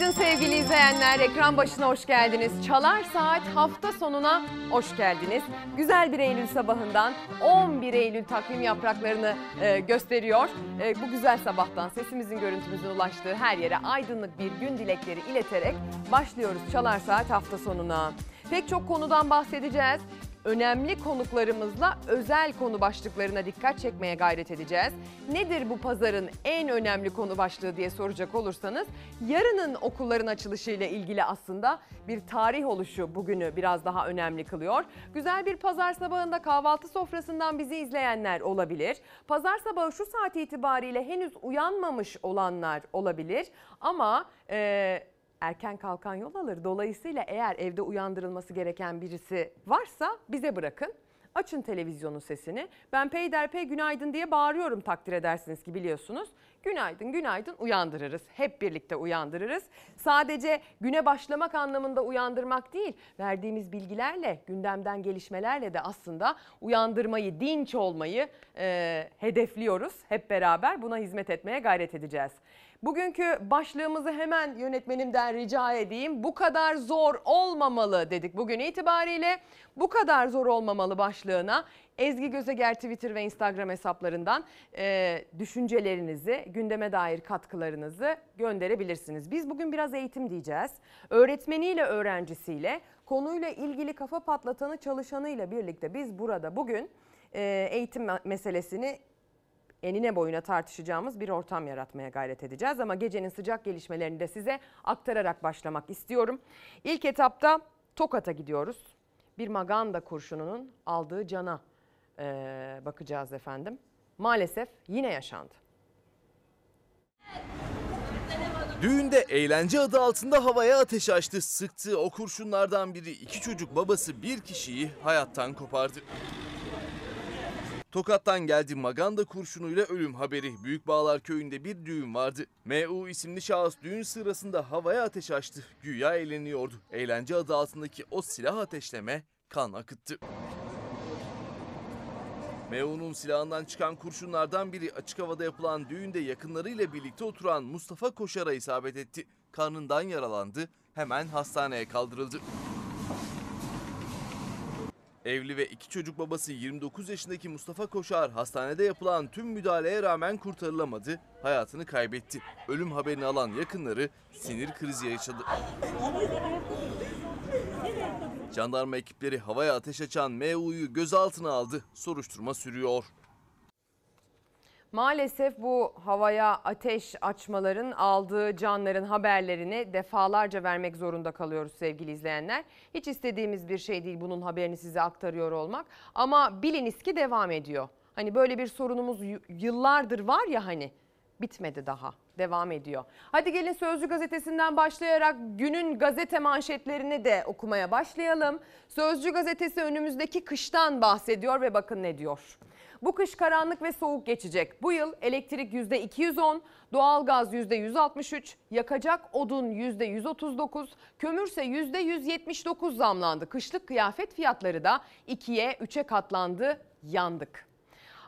Günaydın sevgili izleyenler. Ekran başına hoş geldiniz. Çalar Saat hafta sonuna hoş geldiniz. Güzel bir Eylül sabahından 11 Eylül takvim yapraklarını e, gösteriyor. E, bu güzel sabahtan sesimizin görüntümüzün ulaştığı her yere aydınlık bir gün dilekleri ileterek başlıyoruz Çalar Saat hafta sonuna. Pek çok konudan bahsedeceğiz önemli konuklarımızla özel konu başlıklarına dikkat çekmeye gayret edeceğiz. Nedir bu pazarın en önemli konu başlığı diye soracak olursanız yarının okulların açılışıyla ilgili aslında bir tarih oluşu bugünü biraz daha önemli kılıyor. Güzel bir pazar sabahında kahvaltı sofrasından bizi izleyenler olabilir. Pazar sabahı şu saat itibariyle henüz uyanmamış olanlar olabilir ama... E, erken kalkan yol alır. Dolayısıyla eğer evde uyandırılması gereken birisi varsa bize bırakın. Açın televizyonun sesini. Ben peyderpey günaydın diye bağırıyorum takdir edersiniz ki biliyorsunuz. Günaydın günaydın uyandırırız. Hep birlikte uyandırırız. Sadece güne başlamak anlamında uyandırmak değil, verdiğimiz bilgilerle, gündemden gelişmelerle de aslında uyandırmayı, dinç olmayı e, hedefliyoruz. Hep beraber buna hizmet etmeye gayret edeceğiz. Bugünkü başlığımızı hemen yönetmenimden rica edeyim. Bu kadar zor olmamalı dedik bugün itibariyle. Bu kadar zor olmamalı başlığına Ezgi Gözeger Twitter ve Instagram hesaplarından e, düşüncelerinizi, gündeme dair katkılarınızı gönderebilirsiniz. Biz bugün biraz eğitim diyeceğiz. Öğretmeniyle, öğrencisiyle, konuyla ilgili kafa patlatanı çalışanıyla birlikte biz burada bugün e, eğitim meselesini enine boyuna tartışacağımız bir ortam yaratmaya gayret edeceğiz. Ama gecenin sıcak gelişmelerini de size aktararak başlamak istiyorum. İlk etapta Tokat'a gidiyoruz. Bir maganda kurşununun aldığı cana e, bakacağız efendim. Maalesef yine yaşandı. Düğünde eğlence adı altında havaya ateş açtı. Sıktığı o kurşunlardan biri iki çocuk babası bir kişiyi hayattan kopardı. Tokat'tan geldi Maganda kurşunuyla ölüm haberi. Büyükbağlar köyünde bir düğün vardı. MU isimli şahıs düğün sırasında havaya ateş açtı. Güya eğleniyordu. Eğlence adı altındaki o silah ateşleme kan akıttı. MU'nun silahından çıkan kurşunlardan biri açık havada yapılan düğünde yakınlarıyla birlikte oturan Mustafa Koşar'a isabet etti. Karnından yaralandı, hemen hastaneye kaldırıldı. Evli ve iki çocuk babası 29 yaşındaki Mustafa Koşar hastanede yapılan tüm müdahaleye rağmen kurtarılamadı, hayatını kaybetti. Ölüm haberini alan yakınları sinir krizi yaşadı. Jandarma ekipleri havaya ateş açan MU'yu gözaltına aldı. Soruşturma sürüyor. Maalesef bu havaya ateş açmaların aldığı canların haberlerini defalarca vermek zorunda kalıyoruz sevgili izleyenler. Hiç istediğimiz bir şey değil bunun haberini size aktarıyor olmak ama biliniz ki devam ediyor. Hani böyle bir sorunumuz yıllardır var ya hani bitmedi daha devam ediyor. Hadi gelin Sözcü gazetesinden başlayarak günün gazete manşetlerini de okumaya başlayalım. Sözcü gazetesi önümüzdeki kıştan bahsediyor ve bakın ne diyor. Bu kış karanlık ve soğuk geçecek. Bu yıl elektrik %210, doğalgaz %163, yakacak odun %139, kömürse %179 zamlandı. Kışlık kıyafet fiyatları da 2'ye 3'e katlandı. Yandık.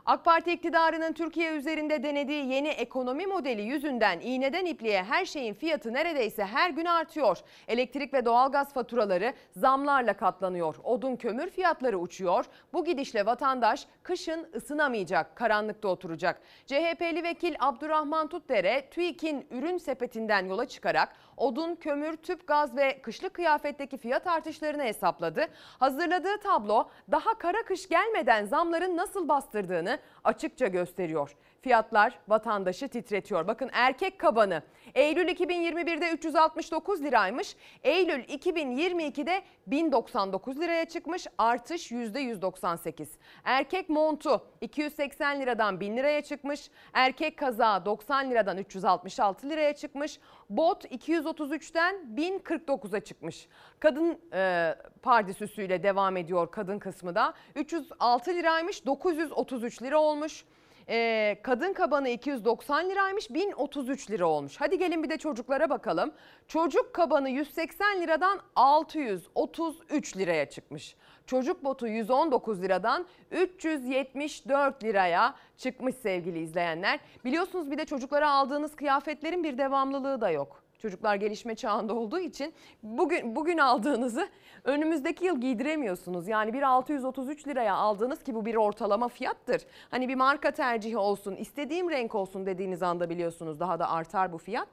AK Parti iktidarının Türkiye üzerinde denediği yeni ekonomi modeli yüzünden iğneden ipliğe her şeyin fiyatı neredeyse her gün artıyor. Elektrik ve doğalgaz faturaları zamlarla katlanıyor. Odun kömür fiyatları uçuyor. Bu gidişle vatandaş kışın ısınamayacak, karanlıkta oturacak. CHP'li vekil Abdurrahman Tutdere TÜİK'in ürün sepetinden yola çıkarak odun, kömür, tüp gaz ve kışlık kıyafetteki fiyat artışlarını hesapladı. Hazırladığı tablo daha kara kış gelmeden zamların nasıl bastırdığını açıkça gösteriyor. Fiyatlar vatandaşı titretiyor. Bakın erkek kabanı Eylül 2021'de 369 liraymış. Eylül 2022'de 1099 liraya çıkmış. Artış %198. Erkek montu 280 liradan 1000 liraya çıkmış. Erkek kazağı 90 liradan 366 liraya çıkmış. Bot 233'ten 1049'a çıkmış. Kadın e, pardisüsüyle devam ediyor kadın kısmı da. 306 liraymış 933 lira olmuş. Ee, kadın kabanı 290 liraymış 1033 lira olmuş. Hadi gelin bir de çocuklara bakalım. Çocuk kabanı 180 liradan 633 liraya çıkmış. Çocuk botu 119 liradan 374 liraya çıkmış sevgili izleyenler. Biliyorsunuz bir de çocuklara aldığınız kıyafetlerin bir devamlılığı da yok. Çocuklar gelişme çağında olduğu için bugün bugün aldığınızı önümüzdeki yıl giydiremiyorsunuz. Yani bir 633 liraya aldığınız ki bu bir ortalama fiyattır. Hani bir marka tercihi olsun, istediğim renk olsun dediğiniz anda biliyorsunuz daha da artar bu fiyat.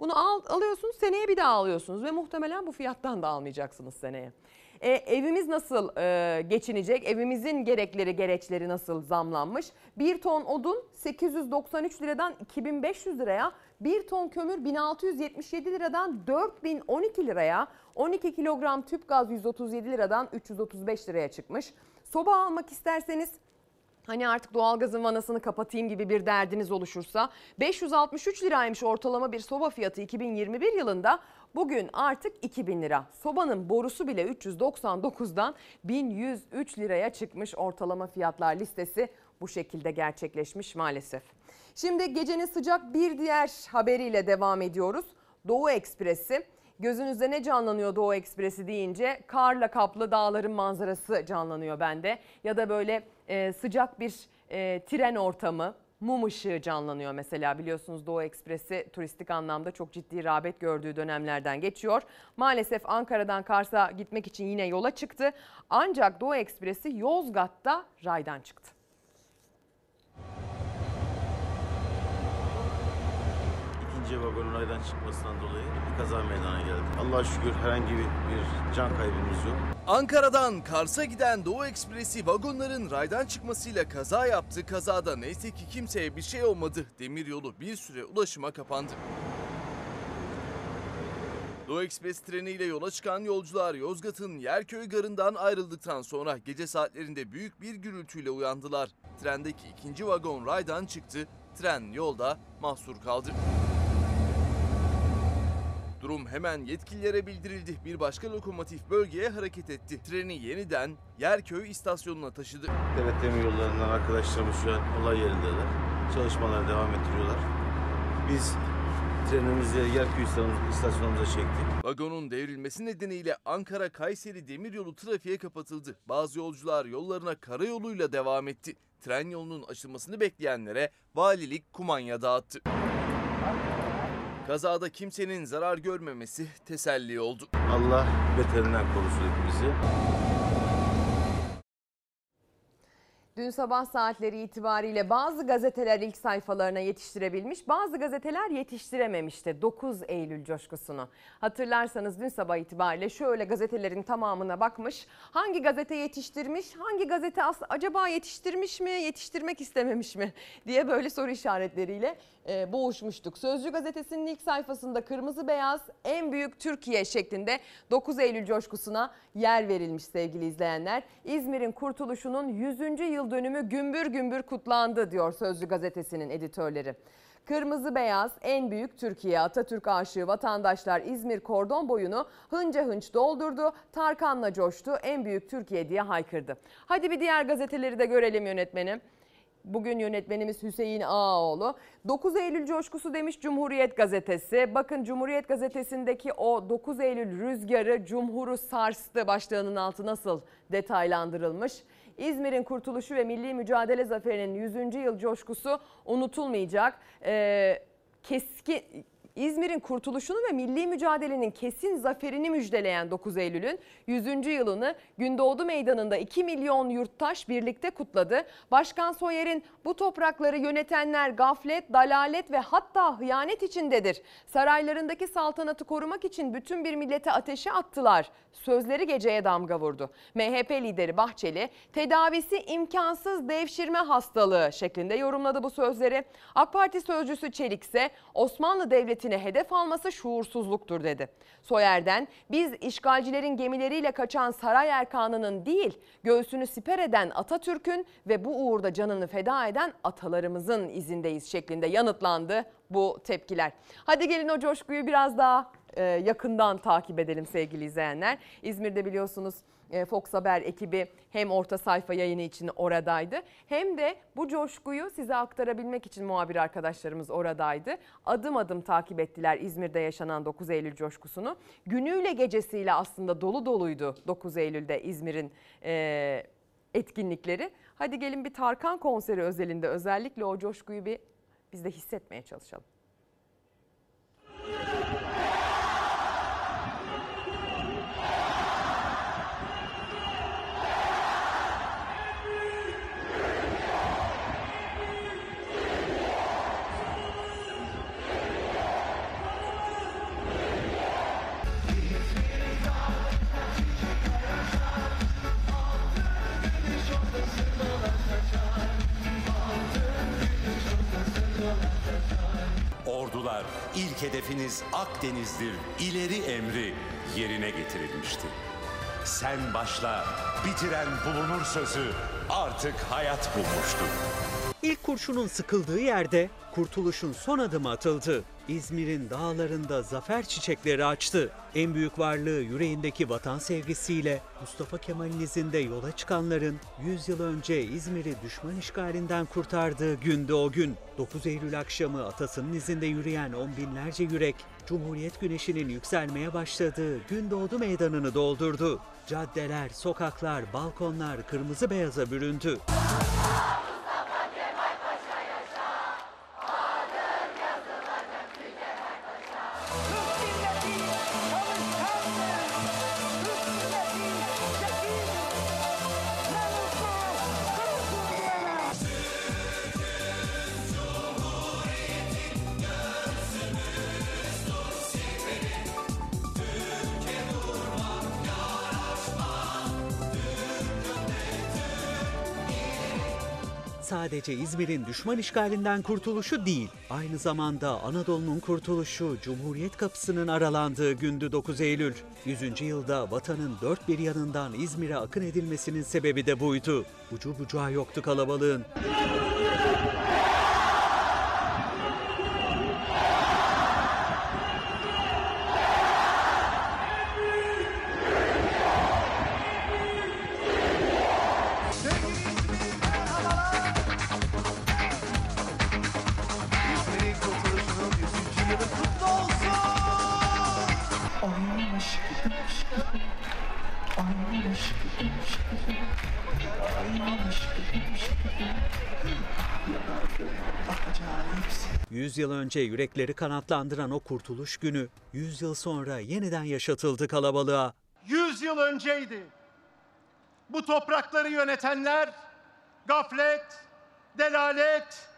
Bunu al, alıyorsunuz seneye bir daha alıyorsunuz ve muhtemelen bu fiyattan da almayacaksınız seneye. E, evimiz nasıl e, geçinecek? Evimizin gerekleri gereçleri nasıl zamlanmış? Bir ton odun 893 liradan 2500 liraya, bir ton kömür 1677 liradan 4012 liraya, 12 kilogram tüp gaz 137 liradan 335 liraya çıkmış. Soba almak isterseniz Hani artık doğalgazın vanasını kapatayım gibi bir derdiniz oluşursa 563 liraymış ortalama bir soba fiyatı 2021 yılında bugün artık 2000 lira. Sobanın borusu bile 399'dan 1103 liraya çıkmış ortalama fiyatlar listesi bu şekilde gerçekleşmiş maalesef. Şimdi gecenin sıcak bir diğer haberiyle devam ediyoruz. Doğu Ekspresi. Gözünüzde ne canlanıyor Doğu Ekspresi deyince karla kaplı dağların manzarası canlanıyor bende. Ya da böyle e, sıcak bir e, tren ortamı, mum ışığı canlanıyor mesela biliyorsunuz Doğu Ekspresi turistik anlamda çok ciddi rağbet gördüğü dönemlerden geçiyor. Maalesef Ankara'dan Kars'a gitmek için yine yola çıktı. Ancak Doğu Ekspresi Yozgat'ta raydan çıktı. İkinci vagonun raydan çıkmasından dolayı bir kaza meydana geldi. Allah'a şükür herhangi bir, bir can kaybımız yok. Ankara'dan Kars'a giden Doğu Ekspresi vagonların raydan çıkmasıyla kaza yaptı. Kazada neyse ki kimseye bir şey olmadı. Demiryolu bir süre ulaşıma kapandı. Doğu Ekspres treniyle yola çıkan yolcular Yozgat'ın Yerköy garından ayrıldıktan sonra gece saatlerinde büyük bir gürültüyle uyandılar. Trendeki ikinci vagon raydan çıktı. Tren yolda mahsur kaldı. Durum hemen yetkililere bildirildi. Bir başka lokomotif bölgeye hareket etti. Treni yeniden Yerköy istasyonuna taşıdı. Devlet demir yollarından arkadaşlarımız şu an olay yerindeler. Çalışmalara devam ettiriyorlar. Biz trenimizi Yerköy istasyonumuza çektik. Vagonun devrilmesi nedeniyle Ankara-Kayseri demiryolu trafiğe kapatıldı. Bazı yolcular yollarına karayoluyla devam etti. Tren yolunun açılmasını bekleyenlere valilik kumanya dağıttı. Kazada kimsenin zarar görmemesi teselli oldu. Allah beterinden korusun hepimizi. Dün sabah saatleri itibariyle bazı gazeteler ilk sayfalarına yetiştirebilmiş, bazı gazeteler yetiştirememişti 9 Eylül coşkusunu. Hatırlarsanız dün sabah itibariyle şöyle gazetelerin tamamına bakmış. Hangi gazete yetiştirmiş, hangi gazete acaba yetiştirmiş mi, yetiştirmek istememiş mi diye böyle soru işaretleriyle e, boğuşmuştuk. Sözcü gazetesinin ilk sayfasında kırmızı beyaz en büyük Türkiye şeklinde 9 Eylül coşkusuna yer verilmiş sevgili izleyenler. İzmir'in kurtuluşunun 100. yıl dönümü gümbür gümbür kutlandı diyor Sözcü gazetesinin editörleri. Kırmızı beyaz en büyük Türkiye Atatürk aşığı vatandaşlar İzmir kordon boyunu hınca hınç doldurdu. Tarkan'la coştu en büyük Türkiye diye haykırdı. Hadi bir diğer gazeteleri de görelim yönetmenim. Bugün yönetmenimiz Hüseyin Ağaoğlu. 9 Eylül coşkusu demiş Cumhuriyet Gazetesi. Bakın Cumhuriyet Gazetesi'ndeki o 9 Eylül rüzgarı Cumhur'u sarstı başlığının altı nasıl detaylandırılmış. İzmir'in kurtuluşu ve milli mücadele zaferinin 100. yıl coşkusu unutulmayacak. Ee, keskin İzmir'in kurtuluşunu ve milli mücadelenin kesin zaferini müjdeleyen 9 Eylül'ün 100. yılını Gündoğdu Meydanı'nda 2 milyon yurttaş birlikte kutladı. Başkan Soyer'in bu toprakları yönetenler gaflet, dalalet ve hatta hıyanet içindedir. Saraylarındaki saltanatı korumak için bütün bir millete ateşe attılar. Sözleri geceye damga vurdu. MHP lideri Bahçeli tedavisi imkansız devşirme hastalığı şeklinde yorumladı bu sözleri. AK Parti sözcüsü Çelik ise Osmanlı Devleti devletini hedef alması şuursuzluktur dedi. Soyer'den biz işgalcilerin gemileriyle kaçan Saray Erkanı'nın değil göğsünü siper eden Atatürk'ün ve bu uğurda canını feda eden atalarımızın izindeyiz şeklinde yanıtlandı bu tepkiler. Hadi gelin o coşkuyu biraz daha e, yakından takip edelim sevgili izleyenler. İzmir'de biliyorsunuz Fox Haber ekibi hem orta sayfa yayını için oradaydı hem de bu coşkuyu size aktarabilmek için muhabir arkadaşlarımız oradaydı. Adım adım takip ettiler İzmir'de yaşanan 9 Eylül coşkusunu. Günüyle gecesiyle aslında dolu doluydu 9 Eylül'de İzmir'in e, etkinlikleri. Hadi gelin bir Tarkan konseri özelinde özellikle o coşkuyu bir biz de hissetmeye çalışalım. Ordular, ilk hedefiniz Akdeniz'dir, ileri emri yerine getirilmişti. Sen başla, bitiren bulunur sözü artık hayat bulmuştu. İlk kurşunun sıkıldığı yerde kurtuluşun son adımı atıldı. İzmir'in dağlarında zafer çiçekleri açtı. En büyük varlığı yüreğindeki vatan sevgisiyle Mustafa Kemal'in izinde yola çıkanların 100 yıl önce İzmir'i düşman işgalinden kurtardığı günde o gün. 9 Eylül akşamı atasının izinde yürüyen on binlerce yürek Cumhuriyet güneşinin yükselmeye başladığı Gündoğdu meydanını doldurdu. Caddeler, sokaklar, balkonlar kırmızı beyaza büründü. Sadece İzmir'in düşman işgalinden kurtuluşu değil, aynı zamanda Anadolu'nun kurtuluşu, Cumhuriyet kapısının aralandığı gündü 9 Eylül. 100. yılda vatanın dört bir yanından İzmir'e akın edilmesinin sebebi de buydu. Ucu bucağı yoktu kalabalığın. 100 yıl önce yürekleri kanatlandıran o kurtuluş günü, 100 yıl sonra yeniden yaşatıldı kalabalığa. 100 yıl önceydi. Bu toprakları yönetenler gaflet, delalet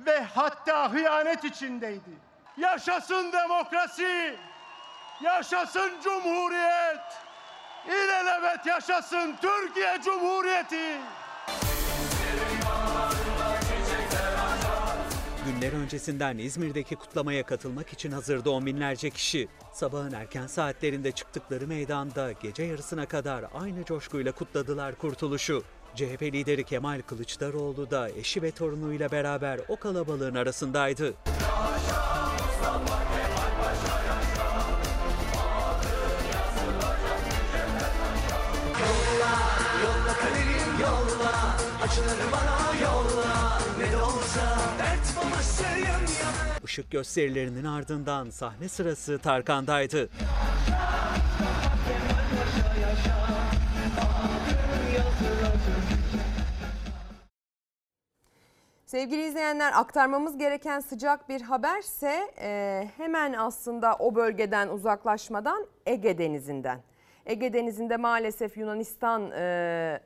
ve hatta hıyanet içindeydi. Yaşasın demokrasi! Yaşasın cumhuriyet! İlelebet yaşasın Türkiye Cumhuriyeti! Günler öncesinden İzmir'deki kutlamaya katılmak için hazırdı on binlerce kişi. Sabahın erken saatlerinde çıktıkları meydanda gece yarısına kadar aynı coşkuyla kutladılar kurtuluşu. CHP lideri Kemal Kılıçdaroğlu da eşi ve torunuyla beraber o kalabalığın arasındaydı. Acıları bana yolla. Ne de olsa. Işık gösterilerinin ardından sahne sırası Tarkan'daydı. Sevgili izleyenler aktarmamız gereken sıcak bir haberse e, hemen aslında o bölgeden uzaklaşmadan Ege Denizi'nden. Ege Denizi'nde maalesef Yunanistan e,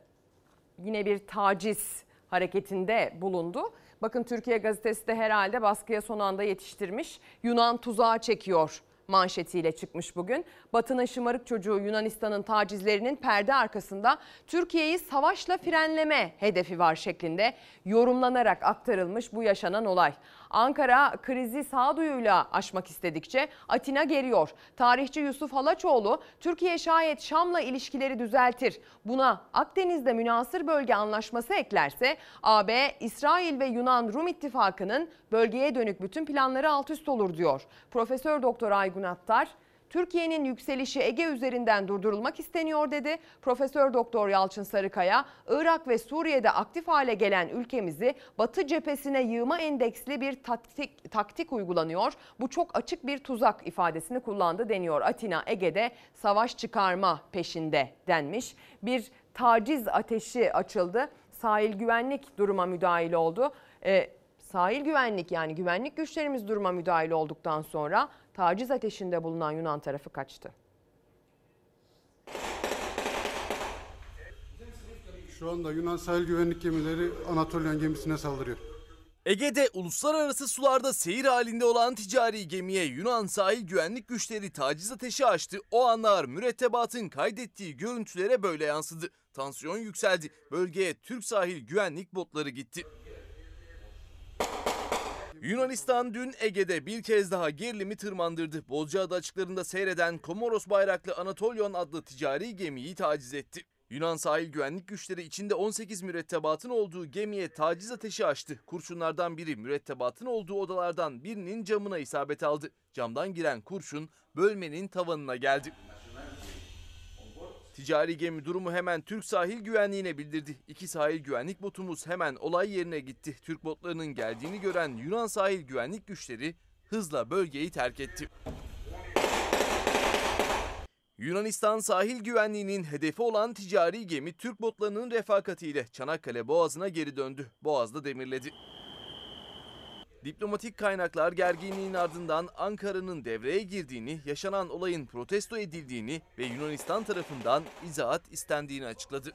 yine bir taciz hareketinde bulundu. Bakın Türkiye gazetesi de herhalde baskıya son anda yetiştirmiş. Yunan tuzağa çekiyor manşetiyle çıkmış bugün. Batı'nın şımarık çocuğu Yunanistan'ın tacizlerinin perde arkasında Türkiye'yi savaşla frenleme hedefi var şeklinde yorumlanarak aktarılmış bu yaşanan olay. Ankara krizi sağduyuyla aşmak istedikçe Atina geriyor. Tarihçi Yusuf Halaçoğlu Türkiye şayet Şam'la ilişkileri düzeltir. Buna Akdeniz'de münasır bölge anlaşması eklerse AB, İsrail ve Yunan Rum ittifakının bölgeye dönük bütün planları alt üst olur diyor. Profesör Doktor Aygun Attar Türkiye'nin yükselişi Ege üzerinden durdurulmak isteniyor dedi. Profesör Doktor Yalçın Sarıkaya, Irak ve Suriye'de aktif hale gelen ülkemizi Batı cephesine yığma endeksli bir taktik, taktik uygulanıyor. Bu çok açık bir tuzak ifadesini kullandı deniyor. Atina Ege'de savaş çıkarma peşinde denmiş. Bir taciz ateşi açıldı. Sahil güvenlik duruma müdahil oldu. Ee, sahil güvenlik yani güvenlik güçlerimiz duruma müdahil olduktan sonra taciz ateşinde bulunan Yunan tarafı kaçtı. Şu anda Yunan sahil güvenlik gemileri Anatolian gemisine saldırıyor. Ege'de uluslararası sularda seyir halinde olan ticari gemiye Yunan sahil güvenlik güçleri taciz ateşi açtı. O anlar mürettebatın kaydettiği görüntülere böyle yansıdı. Tansiyon yükseldi. Bölgeye Türk sahil güvenlik botları gitti. Yunanistan dün Ege'de bir kez daha gerilimi tırmandırdı. Bozcaada açıklarında seyreden Komoros bayraklı Anatolion adlı ticari gemiyi taciz etti. Yunan sahil güvenlik güçleri içinde 18 mürettebatın olduğu gemiye taciz ateşi açtı. Kurşunlardan biri mürettebatın olduğu odalardan birinin camına isabet aldı. Camdan giren kurşun bölmenin tavanına geldi. Ticari gemi durumu hemen Türk sahil güvenliğine bildirdi. İki sahil güvenlik botumuz hemen olay yerine gitti. Türk botlarının geldiğini gören Yunan sahil güvenlik güçleri hızla bölgeyi terk etti. Yunanistan sahil güvenliğinin hedefi olan ticari gemi Türk botlarının refakatiyle Çanakkale Boğazı'na geri döndü. Boğaz'da demirledi. Diplomatik kaynaklar gerginliğin ardından Ankara'nın devreye girdiğini, yaşanan olayın protesto edildiğini ve Yunanistan tarafından izahat istendiğini açıkladı.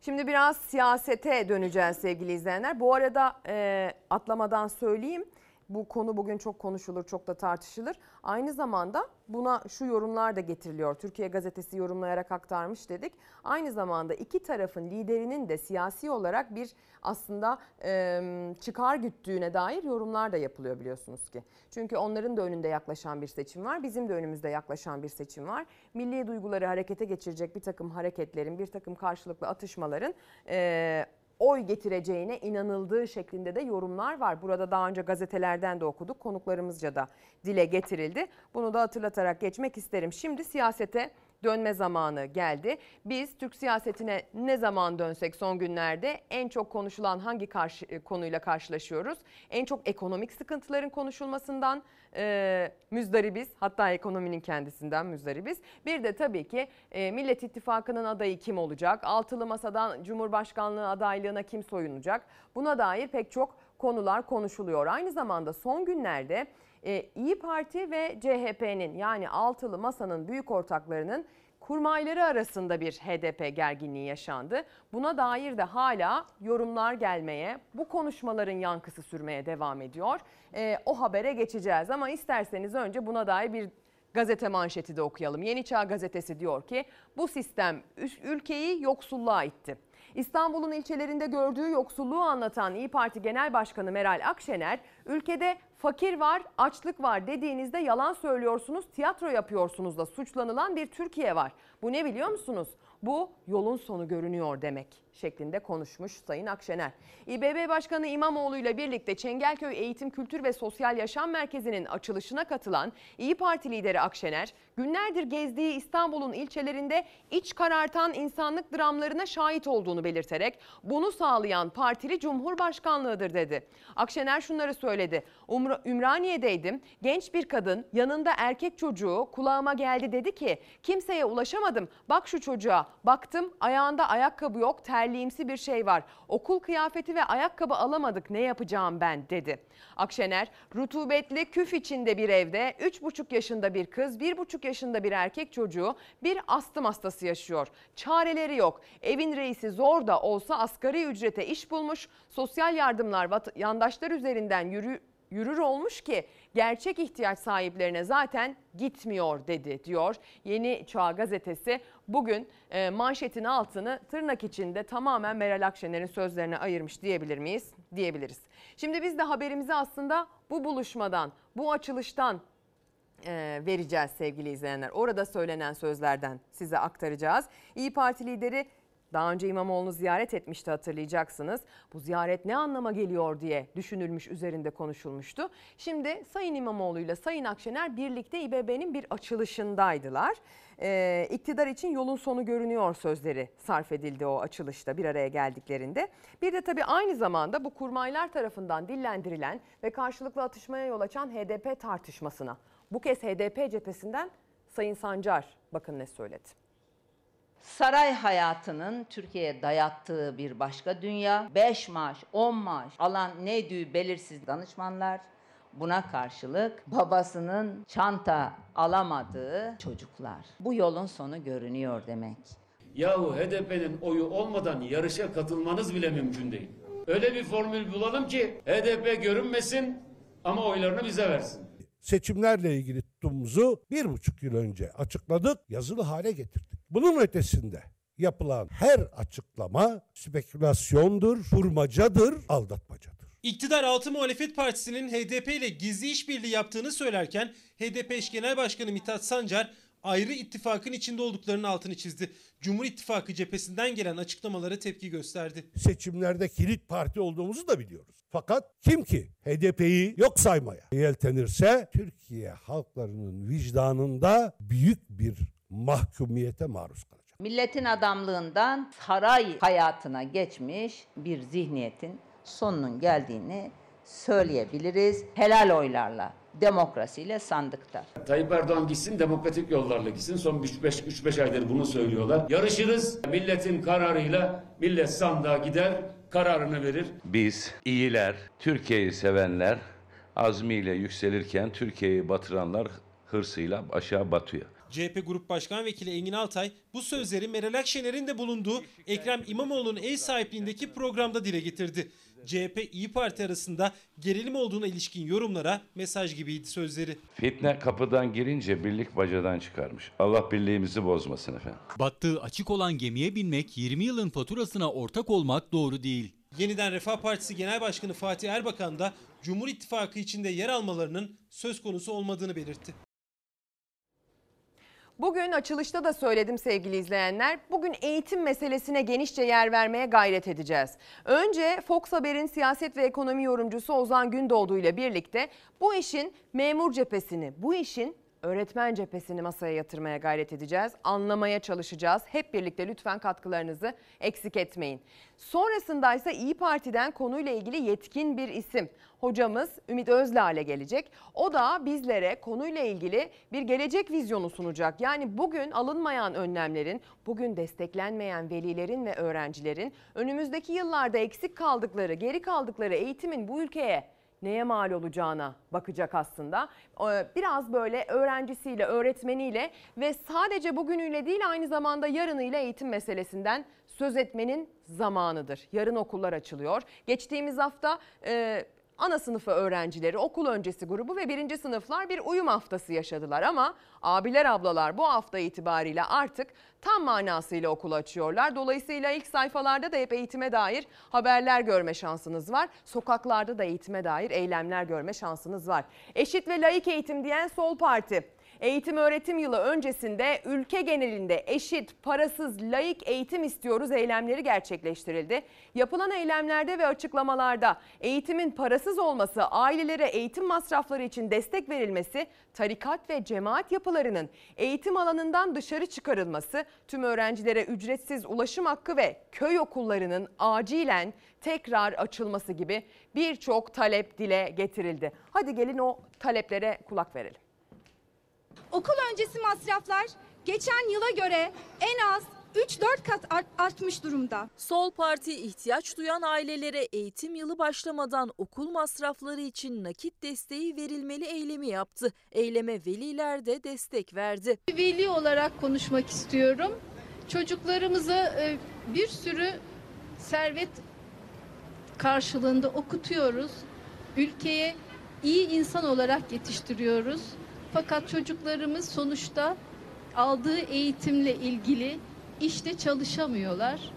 Şimdi biraz siyasete döneceğiz sevgili izleyenler. Bu arada e, atlamadan söyleyeyim. Bu konu bugün çok konuşulur, çok da tartışılır. Aynı zamanda buna şu yorumlar da getiriliyor. Türkiye Gazetesi yorumlayarak aktarmış dedik. Aynı zamanda iki tarafın liderinin de siyasi olarak bir aslında e, çıkar güttüğüne dair yorumlar da yapılıyor biliyorsunuz ki. Çünkü onların da önünde yaklaşan bir seçim var. Bizim de önümüzde yaklaşan bir seçim var. Milli duyguları harekete geçirecek bir takım hareketlerin, bir takım karşılıklı atışmaların... E, oy getireceğine inanıldığı şeklinde de yorumlar var. Burada daha önce gazetelerden de okuduk. Konuklarımızca da dile getirildi. Bunu da hatırlatarak geçmek isterim. Şimdi siyasete dönme zamanı geldi. Biz Türk siyasetine ne zaman dönsek son günlerde en çok konuşulan hangi karşı, konuyla karşılaşıyoruz? En çok ekonomik sıkıntıların konuşulmasından e, müzdaribiz. Hatta ekonominin kendisinden müzdaribiz. Bir de tabii ki e, Millet İttifakı'nın adayı kim olacak? Altılı Masa'dan Cumhurbaşkanlığı adaylığına kim soyunacak? Buna dair pek çok konular konuşuluyor. Aynı zamanda son günlerde e, İyi Parti ve CHP'nin yani Altılı Masa'nın büyük ortaklarının kurmayları arasında bir HDP gerginliği yaşandı. Buna dair de hala yorumlar gelmeye, bu konuşmaların yankısı sürmeye devam ediyor. E, o habere geçeceğiz ama isterseniz önce buna dair bir gazete manşeti de okuyalım. Yeni Çağ gazetesi diyor ki bu sistem ülkeyi yoksulluğa itti. İstanbul'un ilçelerinde gördüğü yoksulluğu anlatan İyi Parti Genel Başkanı Meral Akşener, ülkede fakir var, açlık var dediğinizde yalan söylüyorsunuz, tiyatro yapıyorsunuz da suçlanılan bir Türkiye var. Bu ne biliyor musunuz? Bu yolun sonu görünüyor demek şeklinde konuşmuş Sayın Akşener. İBB Başkanı İmamoğlu ile birlikte Çengelköy Eğitim Kültür ve Sosyal Yaşam Merkezi'nin açılışına katılan İyi Parti lideri Akşener, günlerdir gezdiği İstanbul'un ilçelerinde iç karartan insanlık dramlarına şahit olduğunu belirterek bunu sağlayan partili Cumhurbaşkanlığıdır dedi. Akşener şunları söyledi. Ümraniye'deydim. Genç bir kadın yanında erkek çocuğu kulağıma geldi dedi ki kimseye ulaşamadım. Bak şu çocuğa. Baktım ayağında ayakkabı yok terliğimsi bir şey var. Okul kıyafeti ve ayakkabı alamadık ne yapacağım ben dedi. Akşener rutubetli küf içinde bir evde 3,5 yaşında bir kız 1,5 yaşında bir erkek çocuğu bir astım hastası yaşıyor. Çareleri yok. Evin reisi zor da olsa asgari ücrete iş bulmuş. Sosyal yardımlar yandaşlar üzerinden yürü, yürür olmuş ki gerçek ihtiyaç sahiplerine zaten gitmiyor dedi diyor. Yeni Çağ gazetesi bugün e, manşetin altını tırnak içinde tamamen Meral Akşener'in sözlerine ayırmış diyebilir miyiz? Diyebiliriz. Şimdi biz de haberimizi aslında bu buluşmadan, bu açılıştan e, vereceğiz sevgili izleyenler. Orada söylenen sözlerden size aktaracağız. İyi Parti lideri daha önce İmamoğlu'nu ziyaret etmişti hatırlayacaksınız. Bu ziyaret ne anlama geliyor diye düşünülmüş üzerinde konuşulmuştu. Şimdi Sayın İmamoğlu ile Sayın Akşener birlikte İBB'nin bir açılışındaydılar. Ee, iktidar için yolun sonu görünüyor sözleri sarf edildi o açılışta bir araya geldiklerinde. Bir de tabii aynı zamanda bu kurmaylar tarafından dillendirilen ve karşılıklı atışmaya yol açan HDP tartışmasına. Bu kez HDP cephesinden Sayın Sancar bakın ne söyledi saray hayatının Türkiye'ye dayattığı bir başka dünya. 5 maaş, 10 maaş alan ne düğü belirsiz danışmanlar. Buna karşılık babasının çanta alamadığı çocuklar. Bu yolun sonu görünüyor demek. Yahu HDP'nin oyu olmadan yarışa katılmanız bile mümkün değil. Öyle bir formül bulalım ki HDP görünmesin ama oylarını bize versin. Seçimlerle ilgili tutumumuzu bir buçuk yıl önce açıkladık, yazılı hale getirdik. Bunun ötesinde yapılan her açıklama spekülasyondur, kurmacadır, aldatmacadır. İktidar Altı Muhalefet Partisi'nin HDP ile gizli işbirliği yaptığını söylerken HDP eş genel başkanı Mithat Sancar ayrı ittifakın içinde olduklarının altını çizdi. Cumhur İttifakı cephesinden gelen açıklamalara tepki gösterdi. Seçimlerde kilit parti olduğumuzu da biliyoruz. Fakat kim ki HDP'yi yok saymaya yeltenirse Türkiye halklarının vicdanında büyük bir mahkumiyete maruz kalacak. Milletin adamlığından saray hayatına geçmiş bir zihniyetin sonunun geldiğini söyleyebiliriz. Helal oylarla, demokrasiyle sandıkta. Tayyip Erdoğan gitsin demokratik yollarla gitsin. Son 3-5 aydır bunu söylüyorlar. Yarışırız. Milletin kararıyla millet sandığa gider, kararını verir. Biz iyiler, Türkiye'yi sevenler azmiyle yükselirken Türkiye'yi batıranlar hırsıyla aşağı batıyor. CHP Grup Başkan Vekili Engin Altay bu sözleri Meral Akşener'in de bulunduğu Ekrem İmamoğlu'nun ev sahipliğindeki programda dile getirdi. CHP İyi Parti arasında gerilim olduğuna ilişkin yorumlara mesaj gibiydi sözleri. Fitne kapıdan girince birlik bacadan çıkarmış. Allah birliğimizi bozmasın efendim. Battığı açık olan gemiye binmek 20 yılın faturasına ortak olmak doğru değil. Yeniden Refah Partisi Genel Başkanı Fatih Erbakan da Cumhur İttifakı içinde yer almalarının söz konusu olmadığını belirtti. Bugün açılışta da söyledim sevgili izleyenler. Bugün eğitim meselesine genişçe yer vermeye gayret edeceğiz. Önce Fox Haber'in siyaset ve ekonomi yorumcusu Ozan Gündoğdu ile birlikte bu işin memur cephesini, bu işin öğretmen cephesini masaya yatırmaya gayret edeceğiz. Anlamaya çalışacağız. Hep birlikte lütfen katkılarınızı eksik etmeyin. Sonrasında ise İyi Parti'den konuyla ilgili yetkin bir isim. Hocamız Ümit Özlale gelecek. O da bizlere konuyla ilgili bir gelecek vizyonu sunacak. Yani bugün alınmayan önlemlerin, bugün desteklenmeyen velilerin ve öğrencilerin önümüzdeki yıllarda eksik kaldıkları, geri kaldıkları eğitimin bu ülkeye neye mal olacağına bakacak aslında. Biraz böyle öğrencisiyle, öğretmeniyle ve sadece bugünüyle değil aynı zamanda yarınıyla eğitim meselesinden söz etmenin zamanıdır. Yarın okullar açılıyor. Geçtiğimiz hafta e, ana sınıfı öğrencileri, okul öncesi grubu ve birinci sınıflar bir uyum haftası yaşadılar. Ama abiler ablalar bu hafta itibariyle artık tam manasıyla okul açıyorlar. Dolayısıyla ilk sayfalarda da hep eğitime dair haberler görme şansınız var. Sokaklarda da eğitime dair eylemler görme şansınız var. Eşit ve layık eğitim diyen Sol Parti. Eğitim öğretim yılı öncesinde ülke genelinde eşit, parasız, layık eğitim istiyoruz eylemleri gerçekleştirildi. Yapılan eylemlerde ve açıklamalarda eğitimin parasız olması, ailelere eğitim masrafları için destek verilmesi, tarikat ve cemaat yapılarının eğitim alanından dışarı çıkarılması, tüm öğrencilere ücretsiz ulaşım hakkı ve köy okullarının acilen tekrar açılması gibi birçok talep dile getirildi. Hadi gelin o taleplere kulak verelim. Okul öncesi masraflar geçen yıla göre en az 3-4 kat art- artmış durumda. Sol Parti ihtiyaç duyan ailelere eğitim yılı başlamadan okul masrafları için nakit desteği verilmeli eylemi yaptı. Eyleme veliler de destek verdi. Veli olarak konuşmak istiyorum. Çocuklarımıza e, bir sürü servet karşılığında okutuyoruz. Ülkeye iyi insan olarak yetiştiriyoruz. Fakat çocuklarımız sonuçta aldığı eğitimle ilgili işte çalışamıyorlar.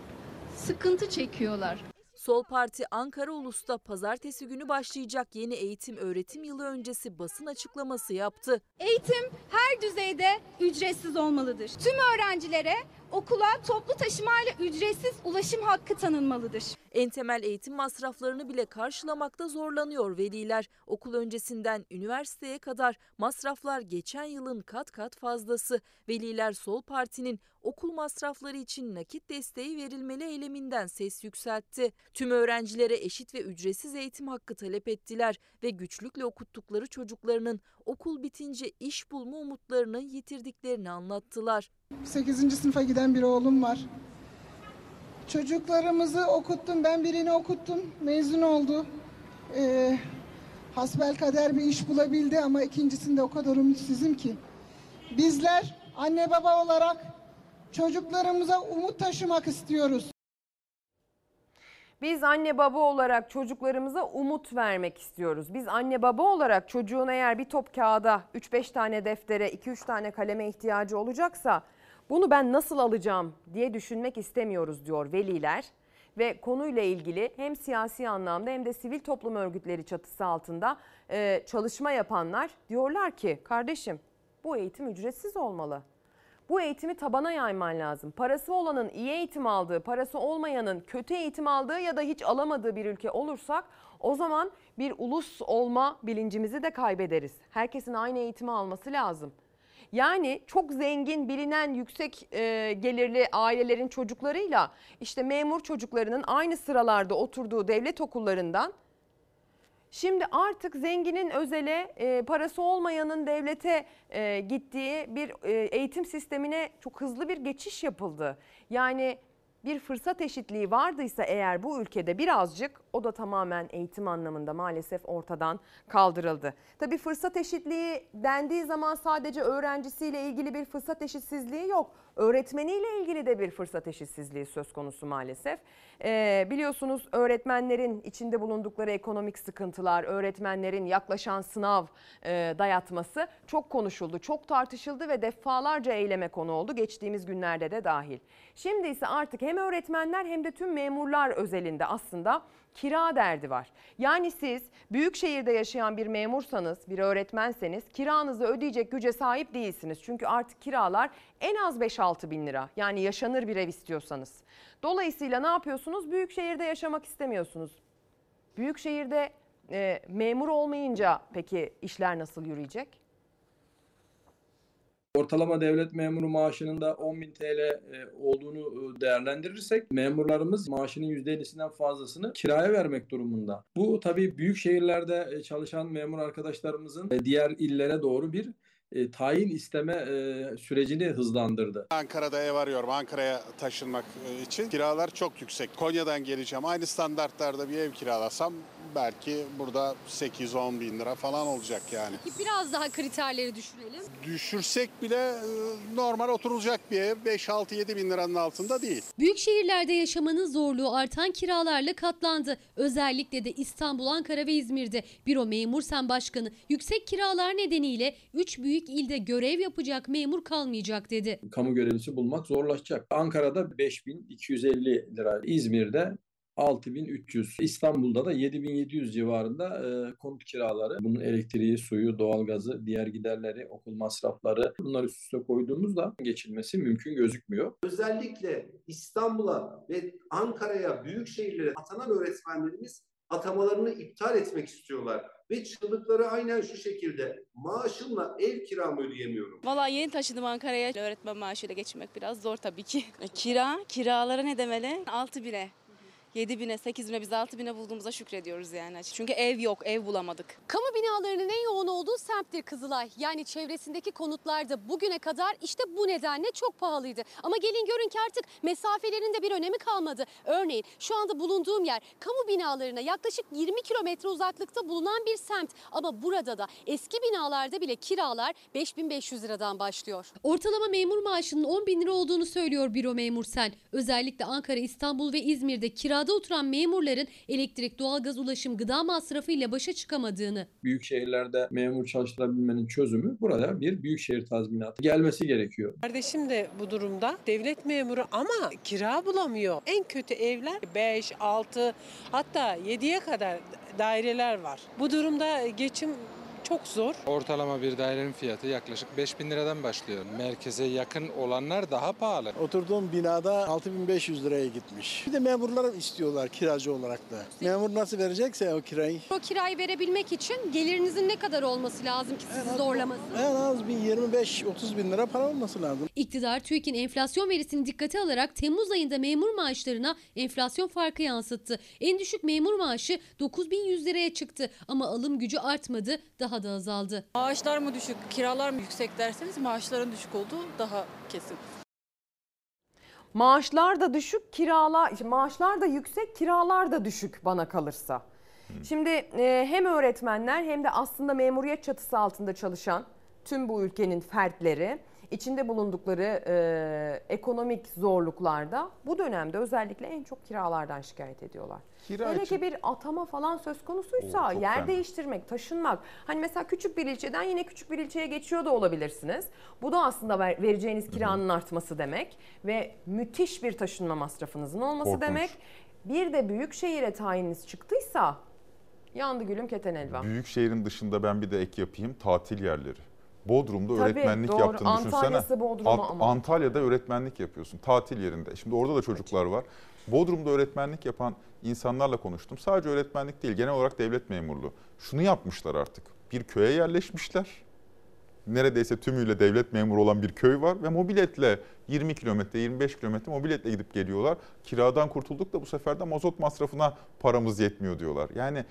Sıkıntı çekiyorlar. Sol Parti Ankara Ulus'ta pazartesi günü başlayacak yeni eğitim öğretim yılı öncesi basın açıklaması yaptı. Eğitim her düzeyde ücretsiz olmalıdır. Tüm öğrencilere okula toplu taşımayla ücretsiz ulaşım hakkı tanınmalıdır. En temel eğitim masraflarını bile karşılamakta zorlanıyor veliler. Okul öncesinden üniversiteye kadar masraflar geçen yılın kat kat fazlası. Veliler Sol Parti'nin okul masrafları için nakit desteği verilmeli eyleminden ses yükseltti. Tüm öğrencilere eşit ve ücretsiz eğitim hakkı talep ettiler ve güçlükle okuttukları çocuklarının okul bitince iş bulma umutlarını yitirdiklerini anlattılar. 8. sınıfa giden bir oğlum var. Çocuklarımızı okuttum. Ben birini okuttum. Mezun oldu. Ee, hasbel kader bir iş bulabildi ama ikincisinde o kadar ümitsizim ki. Bizler anne baba olarak çocuklarımıza umut taşımak istiyoruz. Biz anne baba olarak çocuklarımıza umut vermek istiyoruz. Biz anne baba olarak çocuğun eğer bir top kağıda 3-5 tane deftere, 2-3 tane kaleme ihtiyacı olacaksa bunu ben nasıl alacağım diye düşünmek istemiyoruz diyor veliler. ve konuyla ilgili hem siyasi anlamda hem de sivil toplum örgütleri çatısı altında e, çalışma yapanlar diyorlar ki kardeşim bu eğitim ücretsiz olmalı. Bu eğitimi tabana yayman lazım. Parası olanın iyi eğitim aldığı, parası olmayanın kötü eğitim aldığı ya da hiç alamadığı bir ülke olursak o zaman bir ulus olma bilincimizi de kaybederiz. Herkesin aynı eğitimi alması lazım. Yani çok zengin, bilinen, yüksek e, gelirli ailelerin çocuklarıyla işte memur çocuklarının aynı sıralarda oturduğu devlet okullarından Şimdi artık zenginin özele, e, parası olmayanın devlete e, gittiği bir e, eğitim sistemine çok hızlı bir geçiş yapıldı. Yani bir fırsat eşitliği vardıysa eğer bu ülkede birazcık o da tamamen eğitim anlamında maalesef ortadan kaldırıldı. Tabii fırsat eşitliği dendiği zaman sadece öğrencisiyle ilgili bir fırsat eşitsizliği yok. Öğretmeniyle ilgili de bir fırsat eşitsizliği söz konusu maalesef. Ee, biliyorsunuz öğretmenlerin içinde bulundukları ekonomik sıkıntılar, öğretmenlerin yaklaşan sınav e, dayatması çok konuşuldu, çok tartışıldı ve defalarca eyleme konu oldu geçtiğimiz günlerde de dahil. Şimdi ise artık hem öğretmenler hem de tüm memurlar özelinde aslında kira derdi var. Yani siz büyük şehirde yaşayan bir memursanız, bir öğretmenseniz kiranızı ödeyecek güce sahip değilsiniz. Çünkü artık kiralar en az 5-6 bin lira. Yani yaşanır bir ev istiyorsanız. Dolayısıyla ne yapıyorsunuz? Büyük şehirde yaşamak istemiyorsunuz. Büyük şehirde e, memur olmayınca peki işler nasıl yürüyecek? Ortalama devlet memuru maaşının da 10.000 TL e, olduğunu e, değerlendirirsek memurlarımız maaşının %50'sinden fazlasını kiraya vermek durumunda. Bu tabii büyük şehirlerde e, çalışan memur arkadaşlarımızın diğer illere doğru bir e, tayin isteme e, sürecini hızlandırdı. Ankara'da ev arıyorum Ankara'ya taşınmak e, için. Kiralar çok yüksek. Konya'dan geleceğim. Aynı standartlarda bir ev kiralasam belki burada 8-10 bin lira falan olacak yani. Biraz daha kriterleri düşürelim. Düşürsek bile e, normal oturulacak bir ev 5-6-7 bin liranın altında değil. Büyük şehirlerde yaşamanın zorluğu artan kiralarla katlandı. Özellikle de İstanbul, Ankara ve İzmir'de. Büro Memur Sen Başkanı yüksek kiralar nedeniyle 3 büyük ilde görev yapacak memur kalmayacak dedi. Kamu görevlisi bulmak zorlaşacak. Ankara'da 5250 lira, İzmir'de 6300, İstanbul'da da 7700 civarında e, konut kiraları. Bunun elektriği, suyu, doğalgazı, diğer giderleri, okul masrafları bunları üst üste koyduğumuzda geçilmesi mümkün gözükmüyor. Özellikle İstanbul'a ve Ankara'ya, büyük şehirlere atanan öğretmenlerimiz atamalarını iptal etmek istiyorlar. Ve çığlıkları aynen şu şekilde. Maaşımla ev kiramı ödeyemiyorum. Valla yeni taşındım Ankara'ya. Öğretmen maaşıyla geçinmek biraz zor tabii ki. Kira, kiralara ne demeli? 6 bine. 7 bine, 8 bine biz 6 bine bulduğumuza şükrediyoruz yani. Çünkü ev yok, ev bulamadık. Kamu binalarının en yoğun olduğu semttir Kızılay. Yani çevresindeki konutlar da bugüne kadar işte bu nedenle çok pahalıydı. Ama gelin görün ki artık mesafelerin de bir önemi kalmadı. Örneğin şu anda bulunduğum yer kamu binalarına yaklaşık 20 kilometre uzaklıkta bulunan bir semt. Ama burada da eski binalarda bile kiralar 5500 liradan başlıyor. Ortalama memur maaşının 10 bin lira olduğunu söylüyor Büro Memur Sen. Özellikle Ankara, İstanbul ve İzmir'de kira kirada oturan memurların elektrik, doğalgaz, ulaşım, gıda masrafı ile başa çıkamadığını. Büyük şehirlerde memur çalıştırabilmenin çözümü burada bir büyükşehir tazminatı gelmesi gerekiyor. Kardeşim de bu durumda devlet memuru ama kira bulamıyor. En kötü evler 5, 6 hatta 7'ye kadar daireler var. Bu durumda geçim çok zor. Ortalama bir dairenin fiyatı yaklaşık 5000 liradan başlıyor. Merkeze yakın olanlar daha pahalı. Oturduğum binada 6500 liraya gitmiş. Bir de memurlar istiyorlar kiracı olarak da. Memur nasıl verecekse o kirayı. O kirayı verebilmek için gelirinizin ne kadar olması lazım ki sizi zorlamasın? En az bir 25-30 bin lira para olması lazım. İktidar TÜİK'in enflasyon verisini dikkate alarak Temmuz ayında memur maaşlarına enflasyon farkı yansıttı. En düşük memur maaşı 9100 liraya çıktı ama alım gücü artmadı, daha da azaldı. Maaşlar mı düşük, kiralar mı yüksek derseniz maaşların düşük olduğu daha kesin. Maaşlar da düşük, kiralar maaşlar da yüksek, kiralar da düşük bana kalırsa. Şimdi e, hem öğretmenler hem de aslında memuriyet çatısı altında çalışan tüm bu ülkenin fertleri içinde bulundukları e, ekonomik zorluklarda bu dönemde özellikle en çok kiralardan şikayet ediyorlar. Kira Hele için- ki bir atama falan söz konusuysa Oo, yer fena. değiştirmek, taşınmak. Hani mesela küçük bir ilçeden yine küçük bir ilçeye geçiyor da olabilirsiniz. Bu da aslında ver- vereceğiniz kiranın artması demek ve müthiş bir taşınma masrafınızın olması Korkunç. demek. Bir de büyük şehire tayininiz çıktıysa yandı gülüm keten elvan. Büyük şehrin dışında ben bir de ek yapayım tatil yerleri. Bodrum'da Tabii, öğretmenlik doğru. yaptığını düşünsene. Ant- ama. Antalya'da öğretmenlik yapıyorsun tatil yerinde. Şimdi orada da çocuklar var. Bodrum'da öğretmenlik yapan insanlarla konuştum. Sadece öğretmenlik değil genel olarak devlet memurluğu. Şunu yapmışlar artık. Bir köye yerleşmişler. Neredeyse tümüyle devlet memuru olan bir köy var ve mobiletle 20 kilometre 25 kilometre mobiletle gidip geliyorlar. Kiradan kurtulduk da bu sefer de mazot masrafına paramız yetmiyor diyorlar. Yani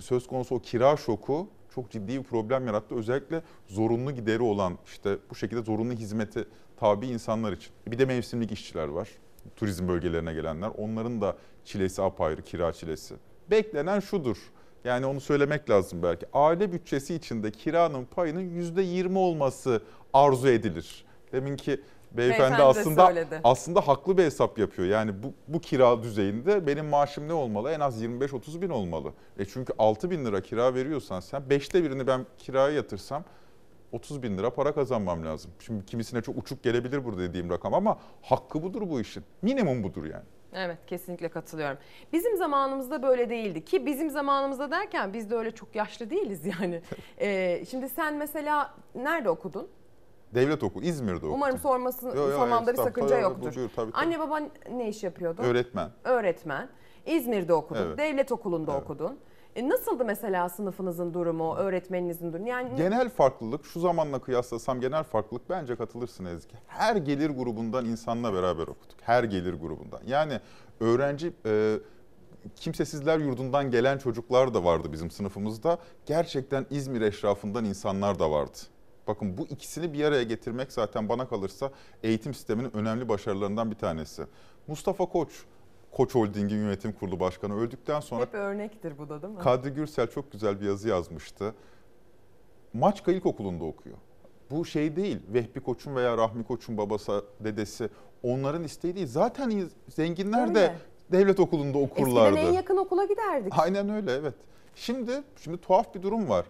söz konusu o kira şoku çok ciddi bir problem yarattı. Özellikle zorunlu gideri olan işte bu şekilde zorunlu hizmeti tabi insanlar için. Bir de mevsimlik işçiler var. Turizm bölgelerine gelenler. Onların da çilesi apayrı, kira çilesi. Beklenen şudur. Yani onu söylemek lazım belki. Aile bütçesi içinde kiranın payının %20 olması arzu edilir. Deminki beyefendi, aslında söyledi. aslında haklı bir hesap yapıyor. Yani bu, bu kira düzeyinde benim maaşım ne olmalı? En az 25-30 bin olmalı. E çünkü 6 bin lira kira veriyorsan sen 5'te birini ben kiraya yatırsam 30 bin lira para kazanmam lazım. Şimdi kimisine çok uçuk gelebilir burada dediğim rakam ama hakkı budur bu işin. Minimum budur yani. Evet kesinlikle katılıyorum. Bizim zamanımızda böyle değildi ki bizim zamanımızda derken biz de öyle çok yaşlı değiliz yani. Ee, şimdi sen mesela nerede okudun? Devlet okulu İzmir'de okudum. Umarım sorması, Yo, yo, sormamda bir sakınca Yo, yoktur. buyur, tabii, tabii. Anne baban ne iş yapıyordu? Öğretmen. Öğretmen. İzmir'de okudun. Evet. Devlet okulunda Evet. okudun. E, nasıldı mesela sınıfınızın durumu, öğretmeninizin durumu? Yani Genel farklılık şu zamanla kıyaslasam genel farklılık bence katılırsın Ezgi. Her gelir grubundan insanla beraber okuduk. Her gelir grubundan. Yani öğrenci e, kimsesizler yurdundan gelen çocuklar da vardı bizim sınıfımızda. Gerçekten İzmir eşrafından insanlar da vardı. Bakın bu ikisini bir araya getirmek zaten bana kalırsa eğitim sisteminin önemli başarılarından bir tanesi. Mustafa Koç, Koç Holding'in yönetim kurulu başkanı öldükten sonra hep örnektir bu da değil mi? Kadri Gürsel çok güzel bir yazı yazmıştı. Maçka İlkokulu'nda okuyor. Bu şey değil, Vehbi Koç'un veya Rahmi Koç'un babası, dedesi onların isteği değil. Zaten zenginler de Öyle. devlet okulunda okurlardı. Eskiden en yakın okula giderdik. Aynen öyle evet. Şimdi şimdi tuhaf bir durum var.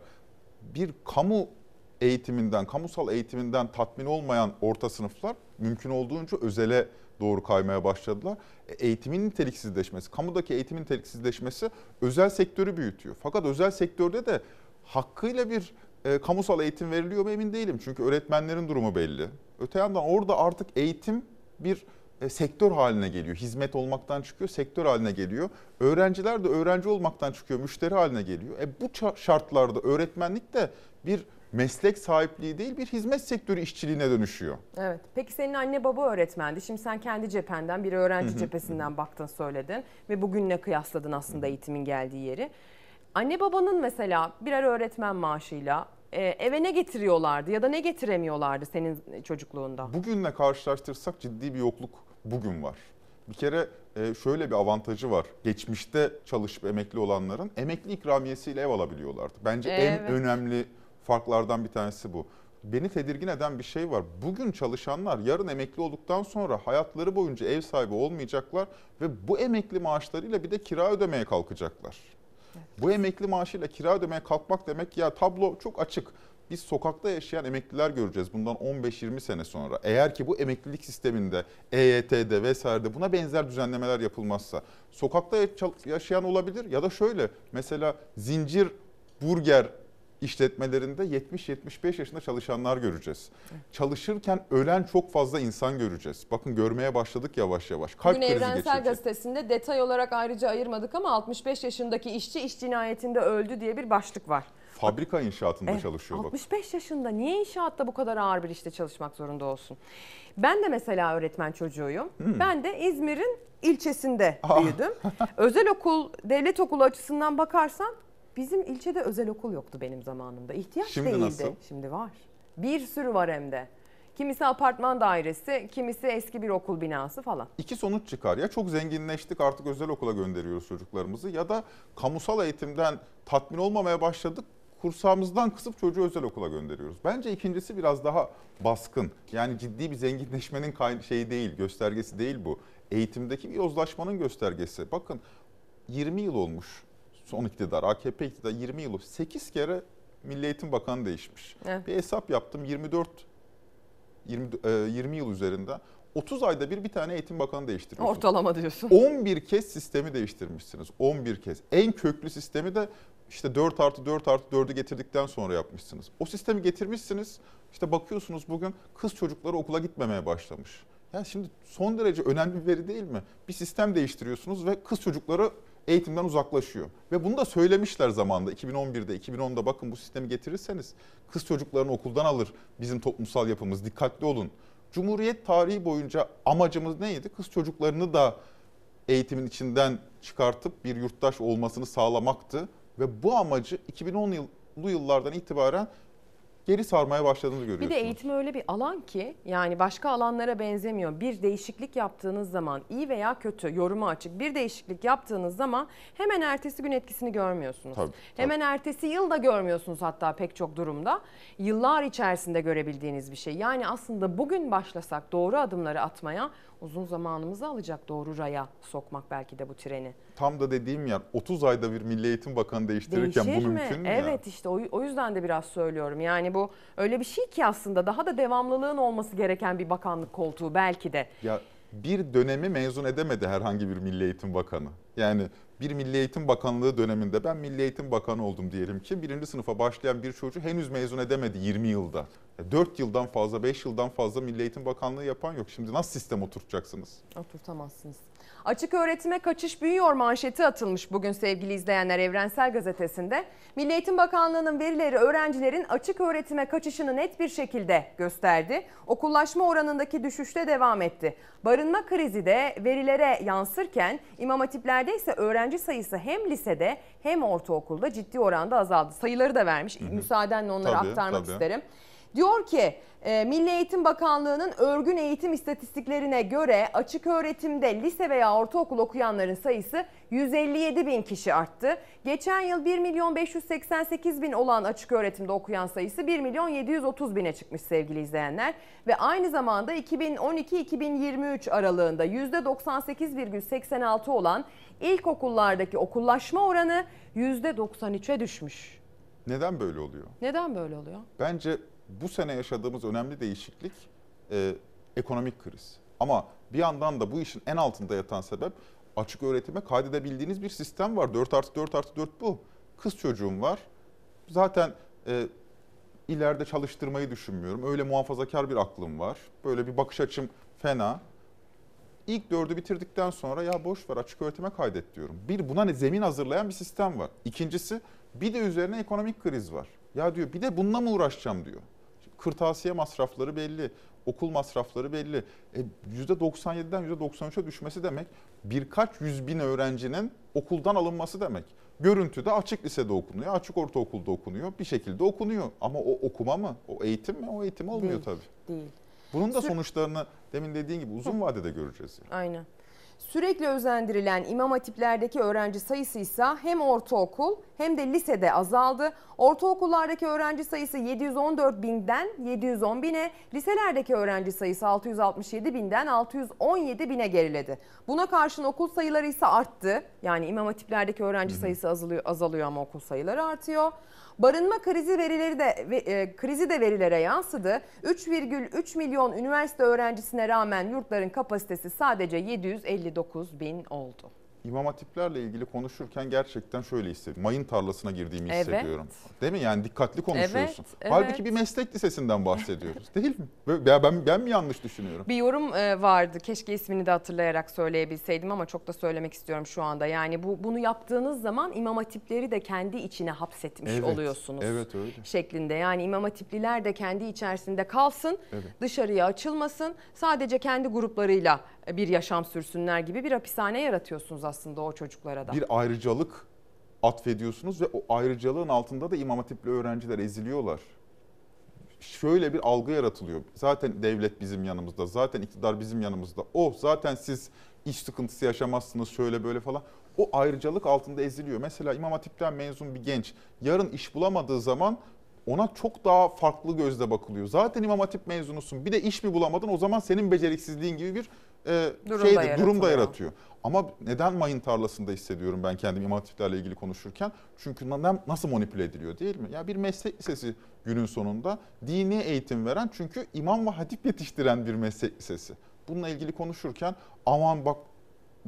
Bir kamu eğitiminden, kamusal eğitiminden tatmin olmayan orta sınıflar mümkün olduğunca özele doğru kaymaya başladılar. E, Eğitimin niteliksizleşmesi, kamudaki eğitimin niteliksizleşmesi özel sektörü büyütüyor. Fakat özel sektörde de hakkıyla bir e, kamusal eğitim veriliyor mu emin değilim. Çünkü öğretmenlerin durumu belli. Öte yandan orada artık eğitim bir e, sektör haline geliyor. Hizmet olmaktan çıkıyor, sektör haline geliyor. Öğrenciler de öğrenci olmaktan çıkıyor, müşteri haline geliyor. E bu şartlarda öğretmenlik de bir meslek sahipliği değil, bir hizmet sektörü işçiliğine dönüşüyor. Evet. Peki senin anne baba öğretmendi. Şimdi sen kendi cephenden bir öğrenci cephesinden baktın söyledin ve bugünle kıyasladın aslında eğitimin geldiği yeri. Anne babanın mesela birer öğretmen maaşıyla e, eve ne getiriyorlardı ya da ne getiremiyorlardı senin çocukluğunda? Bugünle karşılaştırsak ciddi bir yokluk bugün var. Bir kere e, şöyle bir avantajı var. Geçmişte çalışıp emekli olanların emekli ikramiyesiyle ev alabiliyorlardı. Bence en Evet. önemli farklardan bir tanesi bu. Beni tedirgin eden bir şey var. Bugün çalışanlar yarın emekli olduktan sonra hayatları boyunca ev sahibi olmayacaklar ve bu emekli maaşlarıyla bir de kira ödemeye kalkacaklar. Bu emekli maaşıyla kira ödemeye kalkmak demek ya tablo çok açık. Biz sokakta yaşayan emekliler göreceğiz bundan 15-20 sene sonra. Eğer ki bu emeklilik sisteminde, EYT'de vesairede buna benzer düzenlemeler yapılmazsa sokakta yaşayan olabilir ya da şöyle mesela zincir burger işletmelerinde 70-75 yaşında çalışanlar göreceğiz. Çalışırken ölen çok fazla insan göreceğiz. Bakın görmeye başladık yavaş yavaş. Kalp Bugün krizi Evrensel geçirecek. Gazetesi'nde detay olarak ayrıca ayırmadık ama 65 yaşındaki işçi iş cinayetinde öldü diye bir başlık var. Fabrika inşaatında Evet, çalışıyor bakın. 65 yaşında niye inşaatta bu kadar ağır bir işte çalışmak zorunda olsun? Ben de mesela öğretmen çocuğuyum. Hmm. Ben de İzmir'in ilçesinde büyüdüm. özel okul, devlet okulu açısından bakarsan bizim ilçede özel okul yoktu benim zamanımda. İhtiyaç Şimdi değildi. nasıl? Şimdi var. Bir sürü var hem de. Kimisi apartman dairesi, kimisi eski bir okul binası falan. İki sonuç çıkar. Ya çok zenginleştik artık özel okula gönderiyoruz çocuklarımızı ya da kamusal eğitimden tatmin olmamaya başladık. Kursağımızdan kısıp çocuğu özel okula gönderiyoruz. Bence ikincisi biraz daha baskın. Yani ciddi bir zenginleşmenin şeyi değil, göstergesi değil bu. Eğitimdeki bir yozlaşmanın göstergesi. Bakın 20 yıl olmuş son iktidar, AKP iktidar 20 yıl. 8 kere Milli Eğitim Bakanı değişmiş. Evet. Bir hesap yaptım 24 20, e, 20 yıl üzerinden 30 ayda bir bir tane eğitim bakanı değiştiriyorsunuz. Ortalama diyorsun. 11 kez sistemi değiştirmişsiniz. 11 kez. En köklü sistemi de işte 4 artı 4 artı 4'ü getirdikten sonra yapmışsınız. O sistemi getirmişsiniz. İşte bakıyorsunuz bugün kız çocukları okula gitmemeye başlamış. Yani şimdi son derece önemli bir veri değil mi? Bir sistem değiştiriyorsunuz ve kız çocukları eğitimden uzaklaşıyor. Ve bunu da söylemişler zamanda 2011'de, 2010'da bakın bu sistemi getirirseniz kız çocuklarını okuldan alır bizim toplumsal yapımız dikkatli olun. Cumhuriyet tarihi boyunca amacımız neydi? Kız çocuklarını da eğitimin içinden çıkartıp bir yurttaş olmasını sağlamaktı. Ve bu amacı 2010'lu yıllardan itibaren geri sarmaya başladığını görüyorsunuz. Bir de eğitim öyle bir alan ki yani başka alanlara benzemiyor. Bir değişiklik yaptığınız zaman iyi veya kötü yoruma açık bir değişiklik yaptığınız zaman hemen ertesi gün etkisini görmüyorsunuz. Tabii, Hemen ertesi yıl da görmüyorsunuz hatta pek çok durumda. Yıllar içerisinde görebildiğiniz bir şey. Yani aslında bugün başlasak doğru adımları atmaya uzun zamanımızı alacak doğru raya sokmak belki de bu treni. Tam da dediğim yer 30 ayda bir Milli Eğitim Bakanı değiştirirken Değişir bu mi? mümkün mü? ya? Evet işte o, o yüzden de biraz söylüyorum. Yani bu öyle bir şey ki aslında daha da devamlılığın olması gereken bir bakanlık koltuğu belki de. Ya bir dönemi mezun edemedi herhangi bir Milli Eğitim Bakanı. Yani bir Milli Eğitim Bakanlığı döneminde ben Milli Eğitim Bakanı oldum diyelim ki birinci sınıfa başlayan bir çocuğu henüz mezun edemedi 20 yılda. 4 yıldan fazla 5 yıldan fazla Milli Eğitim Bakanlığı yapan yok. Şimdi nasıl sistem oturtacaksınız? Oturtamazsınız. Açık öğretime kaçış büyüyor manşeti atılmış bugün sevgili izleyenler Evrensel Gazetesi'nde. Milli Eğitim Bakanlığı'nın verileri öğrencilerin açık öğretime kaçışını net bir şekilde gösterdi. Okullaşma oranındaki düşüşte devam etti. Barınma krizi de verilere yansırken İmam Hatipler'de ise öğrenci sayısı hem lisede hem ortaokulda ciddi oranda azaldı. Sayıları da vermiş. Müsaadenle onları Tabii, aktarmak tabii. isterim. Diyor ki e, Milli Eğitim Bakanlığı'nın örgün eğitim istatistiklerine göre açık öğretimde lise veya ortaokul okuyanların sayısı 157 bin kişi arttı. Geçen yıl 1 milyon 588 bin olan açık öğretimde okuyan sayısı 1 milyon 730 bine çıkmış sevgili izleyenler. Ve aynı zamanda 2012-2023 aralığında %98,86 olan ilkokullardaki okullaşma oranı %93'e düşmüş. Neden böyle oluyor? Neden böyle oluyor? Bence bu sene yaşadığımız önemli değişiklik e, ekonomik kriz. Ama bir yandan da bu işin en altında yatan sebep açık öğretime kaydedebildiğiniz bir sistem var. 4 artı 4 artı 4 bu. Kız çocuğum var. Zaten e, ileride çalıştırmayı düşünmüyorum. Öyle muhafazakar bir aklım var. Böyle bir bakış açım fena. İlk dördü bitirdikten sonra ya boş ver açık öğretime kaydet diyorum. Bir buna ne zemin hazırlayan bir sistem var. İkincisi bir de üzerine ekonomik kriz var. Ya diyor bir de bununla mı uğraşacağım diyor. Kırtasiye masrafları belli, okul masrafları belli. E, %97'den %93'e düşmesi demek birkaç yüz bin öğrencinin okuldan alınması demek. Görüntüde açık lisede okunuyor, açık ortaokulda okunuyor, bir şekilde okunuyor. Ama o okuma mı, o eğitim mi? O eğitim olmuyor Değil, tabii. Değil. Bunun da sonuçlarını demin dediğin gibi uzun vadede göreceğiz. Yani. Aynen. Sürekli özendirilen imam hatiplerdeki öğrenci sayısı ise hem ortaokul hem de lisede azaldı. Ortaokullardaki öğrenci sayısı 714 binden 710 bine, liselerdeki öğrenci sayısı 667 binden 617 bine geriledi. Buna karşın okul sayıları ise arttı. Yani imam hatiplerdeki öğrenci sayısı azalıyor, azalıyor ama okul sayıları artıyor. Barınma krizi verileri de e, krizi de verilere yansıdı. 3,3 milyon üniversite öğrencisine rağmen yurtların kapasitesi sadece 759 bin oldu. İmam hatiplerle ilgili konuşurken gerçekten şöyle hissediyorum. Mayın tarlasına girdiğimi Evet. hissediyorum. Değil mi? Yani dikkatli konuşuyorsun. Evet, Halbuki evet. bir meslek lisesinden bahsediyoruz. Değil mi? Ben, ben mi yanlış düşünüyorum? Bir yorum e, vardı. Keşke ismini de hatırlayarak söyleyebilseydim ama çok da söylemek istiyorum şu anda. Yani bu bunu yaptığınız zaman imam hatipleri de kendi içine hapsetmiş Evet, oluyorsunuz. evet, öyle. Şeklinde. Yani imam hatipliler de kendi içerisinde kalsın, Evet. dışarıya açılmasın. Sadece kendi gruplarıyla bir yaşam sürsünler gibi bir hapishane yaratıyorsunuz aslında o çocuklara da. Bir ayrıcalık atfediyorsunuz ve o ayrıcalığın altında da imam hatipli öğrenciler eziliyorlar. Şöyle bir algı yaratılıyor. Zaten devlet bizim yanımızda, zaten iktidar bizim yanımızda. O zaten siz iş sıkıntısı yaşamazsınız şöyle böyle falan. O ayrıcalık altında eziliyor. Mesela imam hatipten mezun bir genç yarın iş bulamadığı zaman ona çok daha farklı gözle bakılıyor. Zaten imam hatip mezunusun bir de iş mi bulamadın o zaman senin beceriksizliğin gibi bir e, Durum da şeyde, durum da yaratıyor. Ama neden mayın tarlasında hissediyorum ben kendimi imam hatiplerle ilgili konuşurken? Çünkü na- nasıl manipüle ediliyor değil mi? Ya bir meslek lisesi günün sonunda dini eğitim veren çünkü imam ve hatip yetiştiren bir meslek lisesi. bununla ilgili konuşurken aman bak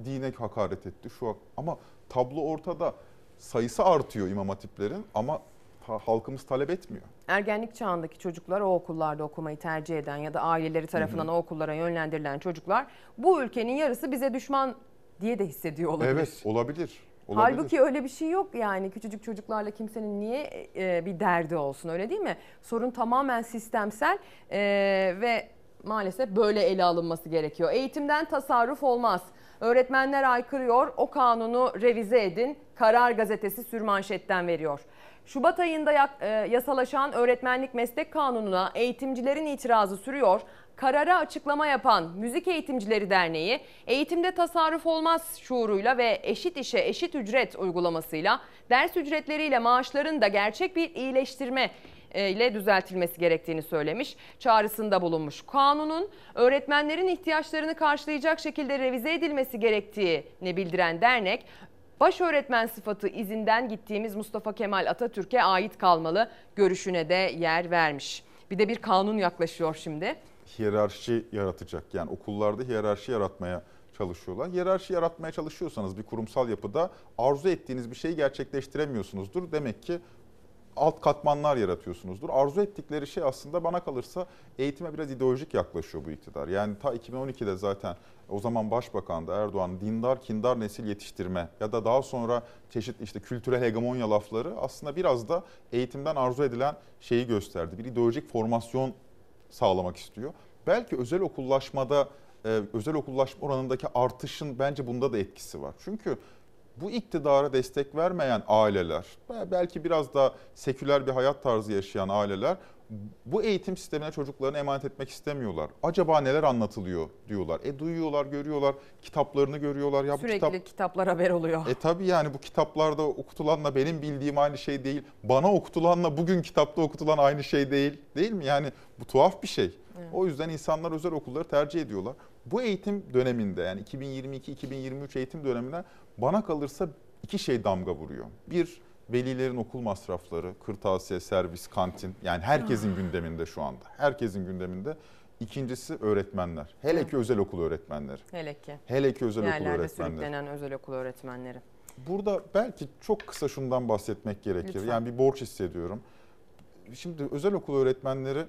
dine hakaret etti şu ama tablo ortada sayısı artıyor imam hatiplerin ama ha- halkımız talep etmiyor. Ergenlik çağındaki çocuklar o okullarda okumayı tercih eden ya da aileleri tarafından o okullara yönlendirilen çocuklar bu ülkenin yarısı bize düşman diye de hissediyor olabilir. Evet olabilir. olabilir. Halbuki öyle bir şey yok yani küçücük çocuklarla kimsenin niye e, bir derdi olsun öyle değil mi? Sorun tamamen sistemsel e, ve maalesef böyle ele alınması gerekiyor. Eğitimden tasarruf olmaz. Öğretmenler aykırıyor, o kanunu revize edin. Karar gazetesi sürmanşetten veriyor. Şubat ayında e, yasalaşan öğretmenlik meslek kanununa eğitimcilerin itirazı sürüyor. Karara açıklama yapan Müzik Eğitimcileri Derneği, eğitimde tasarruf olmaz şuuruyla ve eşit işe eşit ücret uygulamasıyla ders ücretleriyle maaşların da gerçek bir iyileştirme e, ile düzeltilmesi gerektiğini söylemiş. Çağrısında bulunmuş. Kanunun öğretmenlerin ihtiyaçlarını karşılayacak şekilde revize edilmesi gerektiğini bildiren dernek, baş öğretmen sıfatı izinden gittiğimiz Mustafa Kemal Atatürk'e ait kalmalı görüşüne de yer vermiş. Bir de bir kanun yaklaşıyor şimdi. hiyerarşi yaratacak. Yani okullarda hiyerarşi yaratmaya çalışıyorlar. Hiyerarşi yaratmaya çalışıyorsanız bir kurumsal yapıda arzu ettiğiniz bir şeyi gerçekleştiremiyorsunuzdur. Demek ki alt katmanlar yaratıyorsunuzdur. Arzu ettikleri şey aslında bana kalırsa eğitime biraz ideolojik yaklaşıyor bu iktidar. Yani ta 2012'de zaten o zaman Başbakan da Erdoğan dindar kindar nesil yetiştirme ya da daha sonra çeşitli işte kültürel hegemonya lafları aslında biraz da eğitimden arzu edilen şeyi gösterdi. Bir ideolojik formasyon sağlamak istiyor. Belki özel okullaşmada, e, özel okullaşma oranındaki artışın bence bunda da etkisi var. Çünkü bu iktidara destek vermeyen aileler, belki biraz da seküler bir hayat tarzı yaşayan aileler bu eğitim sistemine çocuklarını emanet etmek istemiyorlar. Acaba neler anlatılıyor diyorlar. E duyuyorlar, görüyorlar, kitaplarını görüyorlar. Ya bu Sürekli kitap kitaplar haber oluyor. e tabii yani bu kitaplarda okutulanla benim bildiğim aynı şey değil. Bana okutulanla bugün kitapta okutulan aynı şey değil. Değil mi? Yani bu tuhaf bir şey. O yüzden insanlar özel okulları tercih ediyorlar. Bu eğitim döneminde yani 2022-2023 eğitim dönemine bana kalırsa iki şey damga vuruyor. Bir, velilerin okul masrafları, kırtasiye, servis, kantin yani herkesin gündeminde şu anda. Herkesin gündeminde. İkincisi öğretmenler. Hele ki özel okul öğretmenleri. Hele ki. Hele ki özel okul Yerlerde öğretmenleri. sürüklenen özel okul öğretmenleri. Burada belki çok kısa şundan bahsetmek gerekir. Lütfen. Yani bir borç hissediyorum. Şimdi özel okul öğretmenleri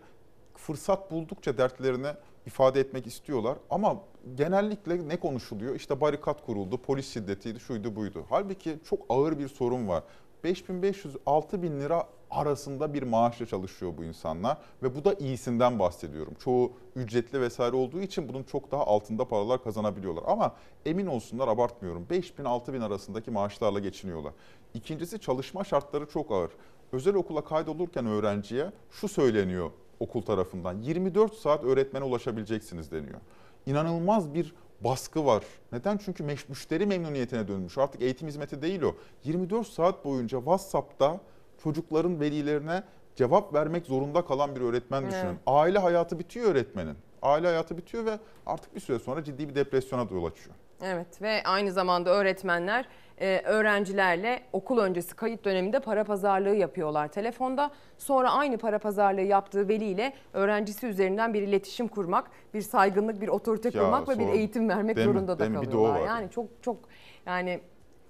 fırsat buldukça dertlerini ifade etmek istiyorlar. Ama genellikle ne konuşuluyor? İşte barikat kuruldu, polis şiddetiydi, şuydu buydu. Halbuki çok ağır bir sorun var. 5500-6000 lira arasında bir maaşla çalışıyor bu insanlar ve bu da iyisinden bahsediyorum. Çoğu ücretli vesaire olduğu için bunun çok daha altında paralar kazanabiliyorlar. Ama emin olsunlar abartmıyorum 5000-6000 arasındaki maaşlarla geçiniyorlar. İkincisi çalışma şartları çok ağır. Özel okula kaydolurken öğrenciye şu söyleniyor okul tarafından 24 saat öğretmene ulaşabileceksiniz deniyor. İnanılmaz bir baskı var. Neden? Çünkü müşteri memnuniyetine dönmüş. Artık eğitim hizmeti değil o. 24 saat boyunca WhatsApp'ta çocukların velilerine cevap vermek zorunda kalan bir öğretmen düşünün. Evet. Aile hayatı bitiyor öğretmenin. Aile hayatı bitiyor ve artık bir süre sonra ciddi bir depresyona da yol açıyor. Evet ve aynı zamanda öğretmenler e, öğrencilerle okul öncesi kayıt döneminde para pazarlığı yapıyorlar telefonda. Sonra aynı para pazarlığı yaptığı veliyle öğrencisi üzerinden bir iletişim kurmak, bir saygınlık, bir otorite Ya, kurmak ve bir eğitim vermek Değil mi? zorunda da Değil mi? Bir de o kalıyorlar. var. Yani çok çok yani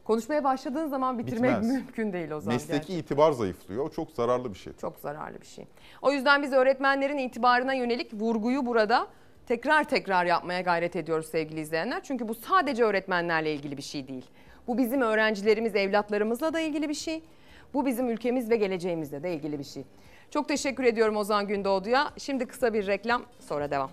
konuşmaya başladığın zaman bitirmek Bitmez. mümkün değil o zaman. Mesleki gerçekten. itibar zayıflıyor. O çok zararlı bir şey. Çok zararlı bir şey. O yüzden biz öğretmenlerin itibarına yönelik vurguyu burada tekrar tekrar yapmaya gayret ediyoruz sevgili izleyenler. Çünkü bu sadece öğretmenlerle ilgili bir şey değil. Bu bizim öğrencilerimiz, evlatlarımızla da ilgili bir şey. Bu bizim ülkemiz ve geleceğimizle de ilgili bir şey. Çok teşekkür ediyorum Ozan Gündoğdu'ya. Şimdi kısa bir reklam sonra devam.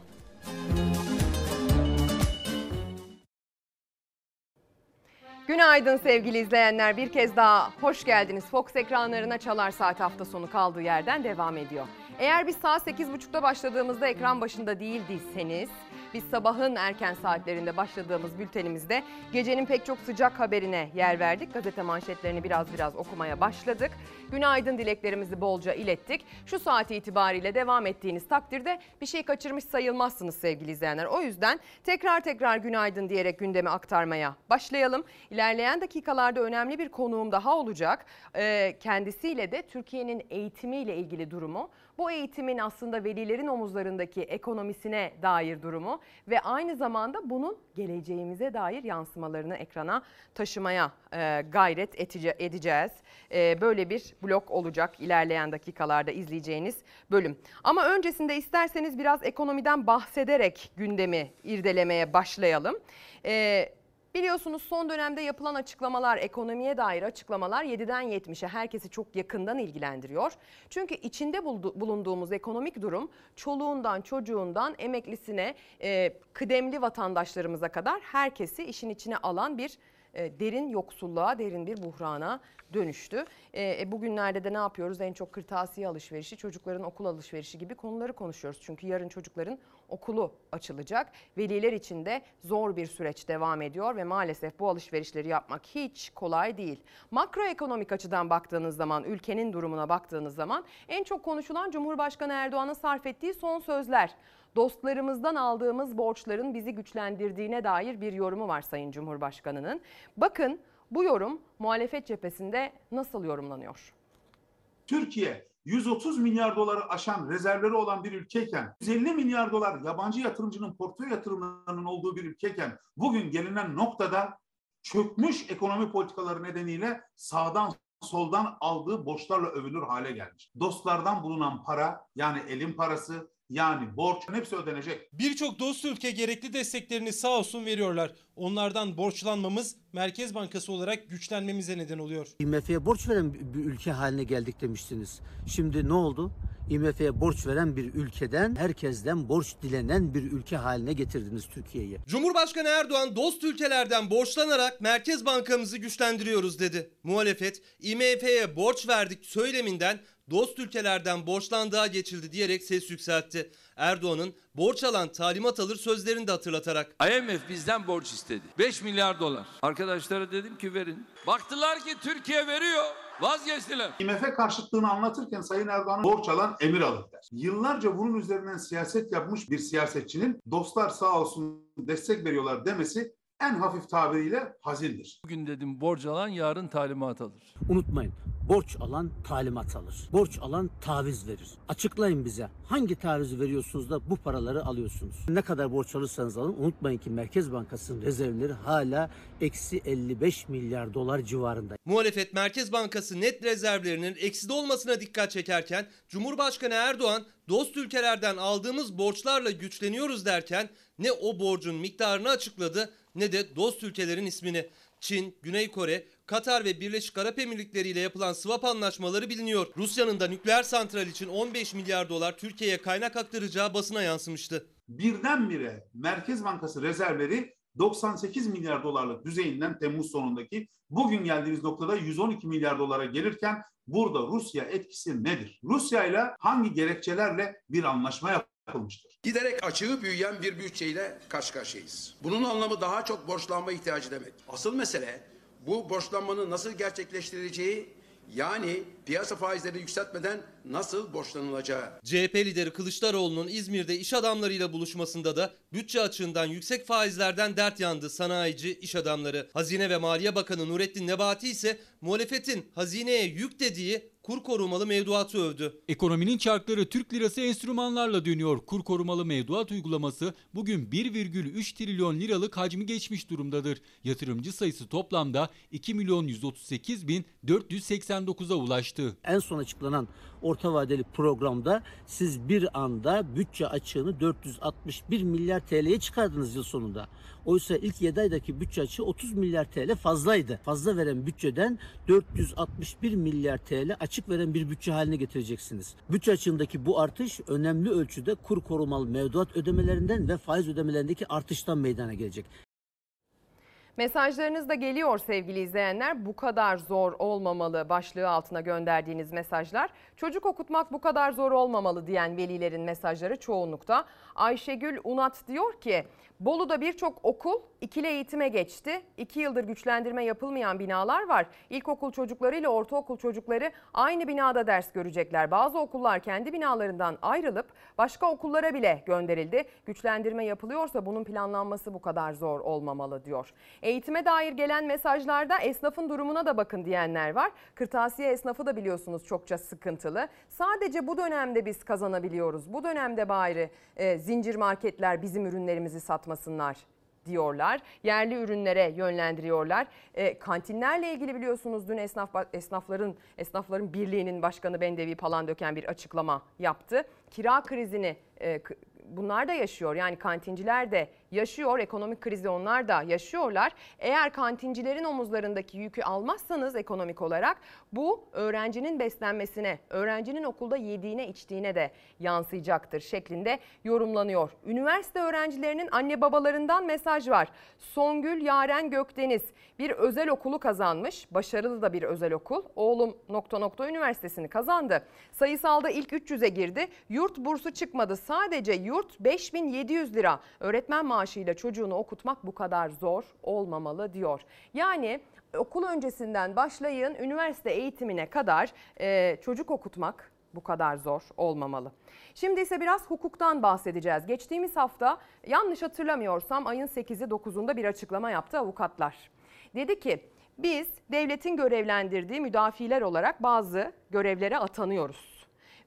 Günaydın sevgili izleyenler. Bir kez daha hoş geldiniz. Fox ekranlarına Çalar Saat hafta sonu kaldığı yerden devam ediyor. Eğer biz saat 8.30'da başladığımızda ekran başında değildiyseniz biz sabahın erken saatlerinde başladığımız bültenimizde gecenin pek çok sıcak haberine yer verdik. Gazete manşetlerini biraz biraz okumaya başladık. Günaydın dileklerimizi bolca ilettik. Şu saat itibariyle devam ettiğiniz takdirde bir şey kaçırmış sayılmazsınız sevgili izleyenler. O yüzden tekrar tekrar günaydın diyerek gündemi aktarmaya başlayalım. İlerleyen dakikalarda önemli bir konuğum daha olacak. Ee, kendisiyle de Türkiye'nin eğitimiyle ilgili durumu, bu eğitimin aslında velilerin omuzlarındaki ekonomisine dair durumu ve aynı zamanda bunun geleceğimize dair yansımalarını ekrana taşımaya e, gayret etice- edeceğiz. E, böyle bir blok olacak ilerleyen dakikalarda izleyeceğiniz bölüm. Ama öncesinde isterseniz biraz ekonomiden bahsederek gündemi irdelemeye başlayalım. E, Biliyorsunuz son dönemde yapılan açıklamalar, ekonomiye dair açıklamalar 7'den 70'e herkesi çok yakından ilgilendiriyor. Çünkü içinde bulunduğumuz ekonomik durum çoluğundan, çocuğundan, emeklisine, e, kıdemli vatandaşlarımıza kadar herkesi işin içine alan bir e, derin yoksulluğa, derin bir buhrana dönüştü. E, e, bugünlerde de ne yapıyoruz? En çok kırtasiye alışverişi, çocukların okul alışverişi gibi konuları konuşuyoruz. Çünkü yarın çocukların okulu açılacak. Veliler için de zor bir süreç devam ediyor ve maalesef bu alışverişleri yapmak hiç kolay değil. Makroekonomik açıdan baktığınız zaman, ülkenin durumuna baktığınız zaman en çok konuşulan Cumhurbaşkanı Erdoğan'ın sarf ettiği son sözler dostlarımızdan aldığımız borçların bizi güçlendirdiğine dair bir yorumu var Sayın Cumhurbaşkanı'nın. Bakın bu yorum muhalefet cephesinde nasıl yorumlanıyor? Türkiye 130 milyar doları aşan rezervleri olan bir ülkeyken 150 milyar dolar yabancı yatırımcının portföy yatırımlarının olduğu bir ülkeyken bugün gelinen noktada çökmüş ekonomi politikaları nedeniyle sağdan soldan aldığı borçlarla övülür hale gelmiş. Dostlardan bulunan para yani elin parası yani borçun hepsi ödenecek. Birçok dost ülke gerekli desteklerini sağ olsun veriyorlar. Onlardan borçlanmamız Merkez Bankası olarak güçlenmemize neden oluyor. IMF'ye borç veren bir ülke haline geldik demiştiniz. Şimdi ne oldu? IMF'ye borç veren bir ülkeden herkesten borç dilenen bir ülke haline getirdiniz Türkiye'yi. Cumhurbaşkanı Erdoğan dost ülkelerden borçlanarak Merkez Bankamızı güçlendiriyoruz dedi. Muhalefet IMF'ye borç verdik söyleminden dost ülkelerden borçlandığa geçildi diyerek ses yükseltti. Erdoğan'ın borç alan talimat alır sözlerini de hatırlatarak. IMF bizden borç istedi. 5 milyar dolar. Arkadaşlara dedim ki verin. Baktılar ki Türkiye veriyor. Vazgeçtiler. IMF karşıtlığını anlatırken Sayın Erdoğan borç alan emir alır der. Yıllarca bunun üzerinden siyaset yapmış bir siyasetçinin dostlar sağ olsun destek veriyorlar demesi en hafif tabiriyle hazindir. Bugün dedim borç alan yarın talimat alır. Unutmayın borç alan talimat alır. Borç alan taviz verir. Açıklayın bize hangi tavizi veriyorsunuz da bu paraları alıyorsunuz? Ne kadar borç alırsanız alın unutmayın ki Merkez Bankası'nın rezervleri hala eksi 55 milyar dolar civarında. Muhalefet Merkez Bankası net rezervlerinin ekside olmasına dikkat çekerken Cumhurbaşkanı Erdoğan dost ülkelerden aldığımız borçlarla güçleniyoruz derken ne o borcun miktarını açıkladı ne de dost ülkelerin ismini. Çin, Güney Kore, Katar ve Birleşik Arap Emirlikleri ile yapılan swap anlaşmaları biliniyor. Rusya'nın da nükleer santral için 15 milyar dolar Türkiye'ye kaynak aktaracağı basına yansımıştı. Birdenbire Merkez Bankası rezervleri 98 milyar dolarlık düzeyinden Temmuz sonundaki bugün geldiğimiz noktada 112 milyar dolara gelirken burada Rusya etkisi nedir? Rusya ile hangi gerekçelerle bir anlaşma yapılmıştır? Giderek açığı büyüyen bir bütçeyle karşı karşıyayız. Bunun anlamı daha çok borçlanma ihtiyacı demek. Asıl mesele bu borçlanmanın nasıl gerçekleştirileceği yani piyasa faizleri yükseltmeden nasıl borçlanılacağı. CHP lideri Kılıçdaroğlu'nun İzmir'de iş adamlarıyla buluşmasında da bütçe açığından yüksek faizlerden dert yandı sanayici iş adamları. Hazine ve Maliye Bakanı Nurettin Nebati ise muhalefetin hazineye yük dediği kur korumalı mevduatı övdü. Ekonominin çarkları Türk lirası enstrümanlarla dönüyor. Kur korumalı mevduat uygulaması bugün 1,3 trilyon liralık hacmi geçmiş durumdadır. Yatırımcı sayısı toplamda 2 milyon 138 bin 489'a ulaştı. En son açıklanan orta vadeli programda siz bir anda bütçe açığını 461 milyar TL'ye çıkardınız yıl sonunda. Oysa ilk 7 aydaki bütçe açığı 30 milyar TL fazlaydı. Fazla veren bütçeden 461 milyar TL açık veren bir bütçe haline getireceksiniz. Bütçe açığındaki bu artış önemli ölçüde kur korumalı mevduat ödemelerinden ve faiz ödemelerindeki artıştan meydana gelecek. Mesajlarınız da geliyor sevgili izleyenler. Bu kadar zor olmamalı başlığı altına gönderdiğiniz mesajlar. Çocuk okutmak bu kadar zor olmamalı diyen velilerin mesajları çoğunlukta. Ayşegül Unat diyor ki Bolu'da birçok okul ikili eğitime geçti. İki yıldır güçlendirme yapılmayan binalar var. İlkokul çocukları ile ortaokul çocukları aynı binada ders görecekler. Bazı okullar kendi binalarından ayrılıp başka okullara bile gönderildi. Güçlendirme yapılıyorsa bunun planlanması bu kadar zor olmamalı diyor. Eğitime dair gelen mesajlarda esnafın durumuna da bakın diyenler var. Kırtasiye esnafı da biliyorsunuz çokça sıkıntılı. Sadece bu dönemde biz kazanabiliyoruz. Bu dönemde bari e, zincir marketler bizim ürünlerimizi satmasınlar diyorlar. Yerli ürünlere yönlendiriyorlar. E, kantinlerle ilgili biliyorsunuz dün esnaf esnafların esnafların birliğinin başkanı Bendevi Palandöken bir açıklama yaptı. Kira krizini e, bunlar da yaşıyor. Yani kantinciler de yaşıyor. Ekonomik krizi onlar da yaşıyorlar. Eğer kantincilerin omuzlarındaki yükü almazsanız ekonomik olarak bu öğrencinin beslenmesine, öğrencinin okulda yediğine içtiğine de yansıyacaktır şeklinde yorumlanıyor. Üniversite öğrencilerinin anne babalarından mesaj var. Songül Yaren Gökdeniz bir özel okulu kazanmış. Başarılı da bir özel okul. Oğlum nokta nokta üniversitesini kazandı. Sayısalda ilk 300'e girdi. Yurt bursu çıkmadı. Sadece yurt 5700 lira. Öğretmen maaşıyla çocuğunu okutmak bu kadar zor olmamalı diyor. Yani okul öncesinden başlayın üniversite eğitimine kadar e, çocuk okutmak bu kadar zor olmamalı. Şimdi ise biraz hukuktan bahsedeceğiz. Geçtiğimiz hafta yanlış hatırlamıyorsam ayın 8'i 9'unda bir açıklama yaptı avukatlar. Dedi ki biz devletin görevlendirdiği müdafiler olarak bazı görevlere atanıyoruz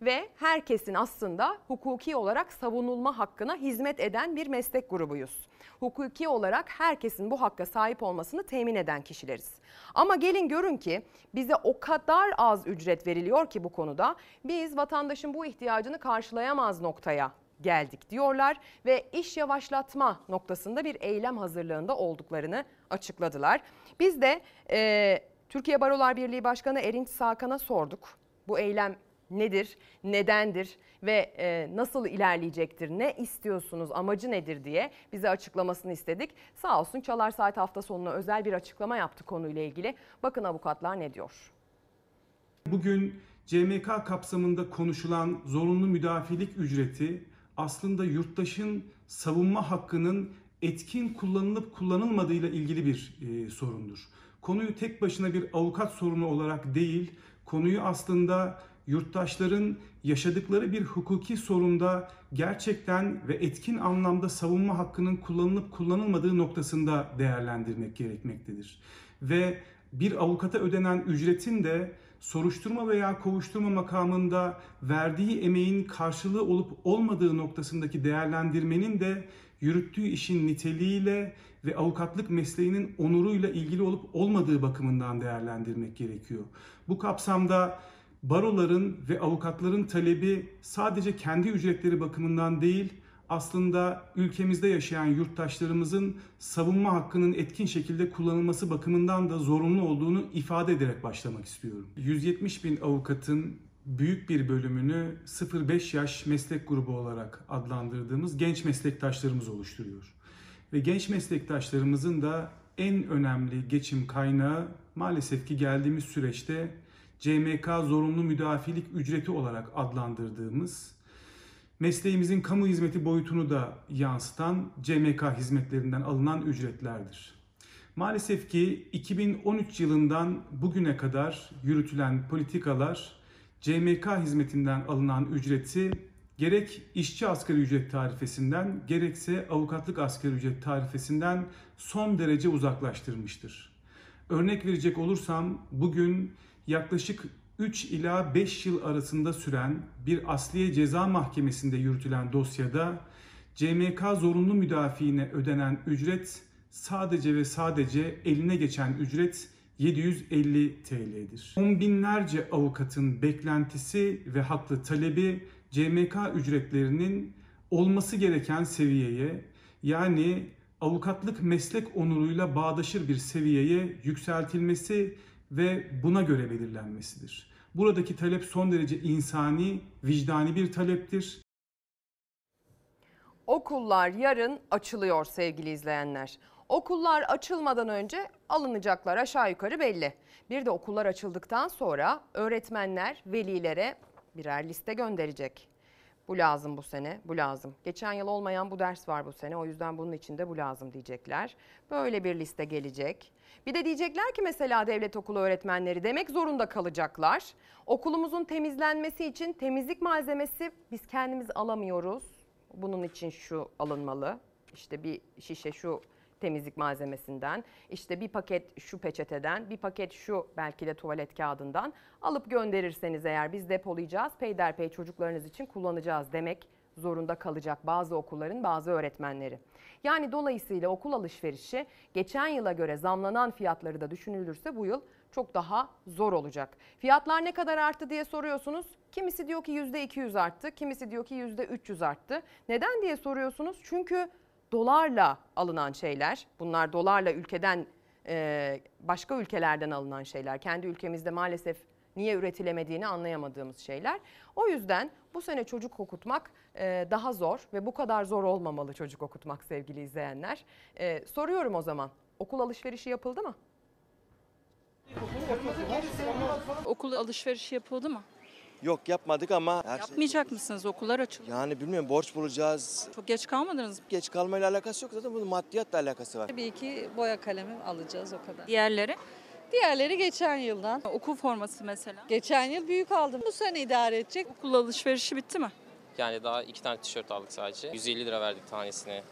ve herkesin aslında hukuki olarak savunulma hakkına hizmet eden bir meslek grubuyuz. Hukuki olarak herkesin bu hakka sahip olmasını temin eden kişileriz. Ama gelin görün ki bize o kadar az ücret veriliyor ki bu konuda biz vatandaşın bu ihtiyacını karşılayamaz noktaya geldik diyorlar ve iş yavaşlatma noktasında bir eylem hazırlığında olduklarını açıkladılar. Biz de e, Türkiye Barolar Birliği Başkanı Erinç Sakan'a sorduk. Bu eylem nedir, nedendir ve e, nasıl ilerleyecektir, ne istiyorsunuz, amacı nedir diye bize açıklamasını istedik. Sağ olsun Çalar Saat hafta sonuna özel bir açıklama yaptı konuyla ilgili. Bakın avukatlar ne diyor? Bugün CMK kapsamında konuşulan zorunlu müdafilik ücreti aslında yurttaşın savunma hakkının etkin kullanılıp kullanılmadığıyla ilgili bir e, sorundur. Konuyu tek başına bir avukat sorunu olarak değil, konuyu aslında yurttaşların yaşadıkları bir hukuki sorunda gerçekten ve etkin anlamda savunma hakkının kullanılıp kullanılmadığı noktasında değerlendirmek gerekmektedir. Ve bir avukata ödenen ücretin de soruşturma veya kovuşturma makamında verdiği emeğin karşılığı olup olmadığı noktasındaki değerlendirmenin de yürüttüğü işin niteliğiyle ve avukatlık mesleğinin onuruyla ilgili olup olmadığı bakımından değerlendirmek gerekiyor. Bu kapsamda baroların ve avukatların talebi sadece kendi ücretleri bakımından değil, aslında ülkemizde yaşayan yurttaşlarımızın savunma hakkının etkin şekilde kullanılması bakımından da zorunlu olduğunu ifade ederek başlamak istiyorum. 170 bin avukatın büyük bir bölümünü 0-5 yaş meslek grubu olarak adlandırdığımız genç meslektaşlarımız oluşturuyor. Ve genç meslektaşlarımızın da en önemli geçim kaynağı maalesef ki geldiğimiz süreçte CMK zorunlu müdafilik ücreti olarak adlandırdığımız mesleğimizin kamu hizmeti boyutunu da yansıtan CMK hizmetlerinden alınan ücretlerdir. Maalesef ki 2013 yılından bugüne kadar yürütülen politikalar CMK hizmetinden alınan ücreti gerek işçi asgari ücret tarifesinden gerekse avukatlık asgari ücret tarifesinden son derece uzaklaştırmıştır. Örnek verecek olursam bugün yaklaşık 3 ila 5 yıl arasında süren bir asliye ceza mahkemesinde yürütülen dosyada CMK zorunlu müdafiine ödenen ücret sadece ve sadece eline geçen ücret 750 TL'dir. On binlerce avukatın beklentisi ve haklı talebi CMK ücretlerinin olması gereken seviyeye yani avukatlık meslek onuruyla bağdaşır bir seviyeye yükseltilmesi ve buna göre belirlenmesidir. Buradaki talep son derece insani, vicdani bir taleptir. Okullar yarın açılıyor sevgili izleyenler. Okullar açılmadan önce alınacaklar aşağı yukarı belli. Bir de okullar açıldıktan sonra öğretmenler velilere birer liste gönderecek. Bu lazım bu sene, bu lazım. Geçen yıl olmayan bu ders var bu sene o yüzden bunun için de bu lazım diyecekler. Böyle bir liste gelecek. Bir de diyecekler ki mesela devlet okulu öğretmenleri demek zorunda kalacaklar. Okulumuzun temizlenmesi için temizlik malzemesi biz kendimiz alamıyoruz. Bunun için şu alınmalı. İşte bir şişe şu temizlik malzemesinden, işte bir paket şu peçeteden, bir paket şu belki de tuvalet kağıdından alıp gönderirseniz eğer biz depolayacağız, peyderpey çocuklarınız için kullanacağız demek zorunda kalacak bazı okulların bazı öğretmenleri. Yani dolayısıyla okul alışverişi geçen yıla göre zamlanan fiyatları da düşünülürse bu yıl çok daha zor olacak. Fiyatlar ne kadar arttı diye soruyorsunuz. Kimisi diyor ki %200 arttı, kimisi diyor ki %300 arttı. Neden diye soruyorsunuz? Çünkü dolarla alınan şeyler, bunlar dolarla ülkeden e, başka ülkelerden alınan şeyler. Kendi ülkemizde maalesef niye üretilemediğini anlayamadığımız şeyler. O yüzden bu sene çocuk okutmak e, daha zor ve bu kadar zor olmamalı çocuk okutmak sevgili izleyenler. E, soruyorum o zaman okul alışverişi yapıldı mı? Okul alışverişi yapıldı mı? Yok yapmadık ama her şey, Yapmayacak mısınız? Okullar açıldı. yani bilmiyorum borç bulacağız. Çok geç kalmadınız mı? Geç kalmayla alakası yok zaten bunun maddiyatla alakası var. Tabii ki boya kalemi alacağız o kadar. Diğerleri? Diğerleri geçen yıldan. Okul forması mesela. Geçen yıl büyük aldım. Bu sene idare edecek. Okul alışverişi bitti mi? Yani daha iki tane tişört aldık sadece. 150 lira verdik tanesine.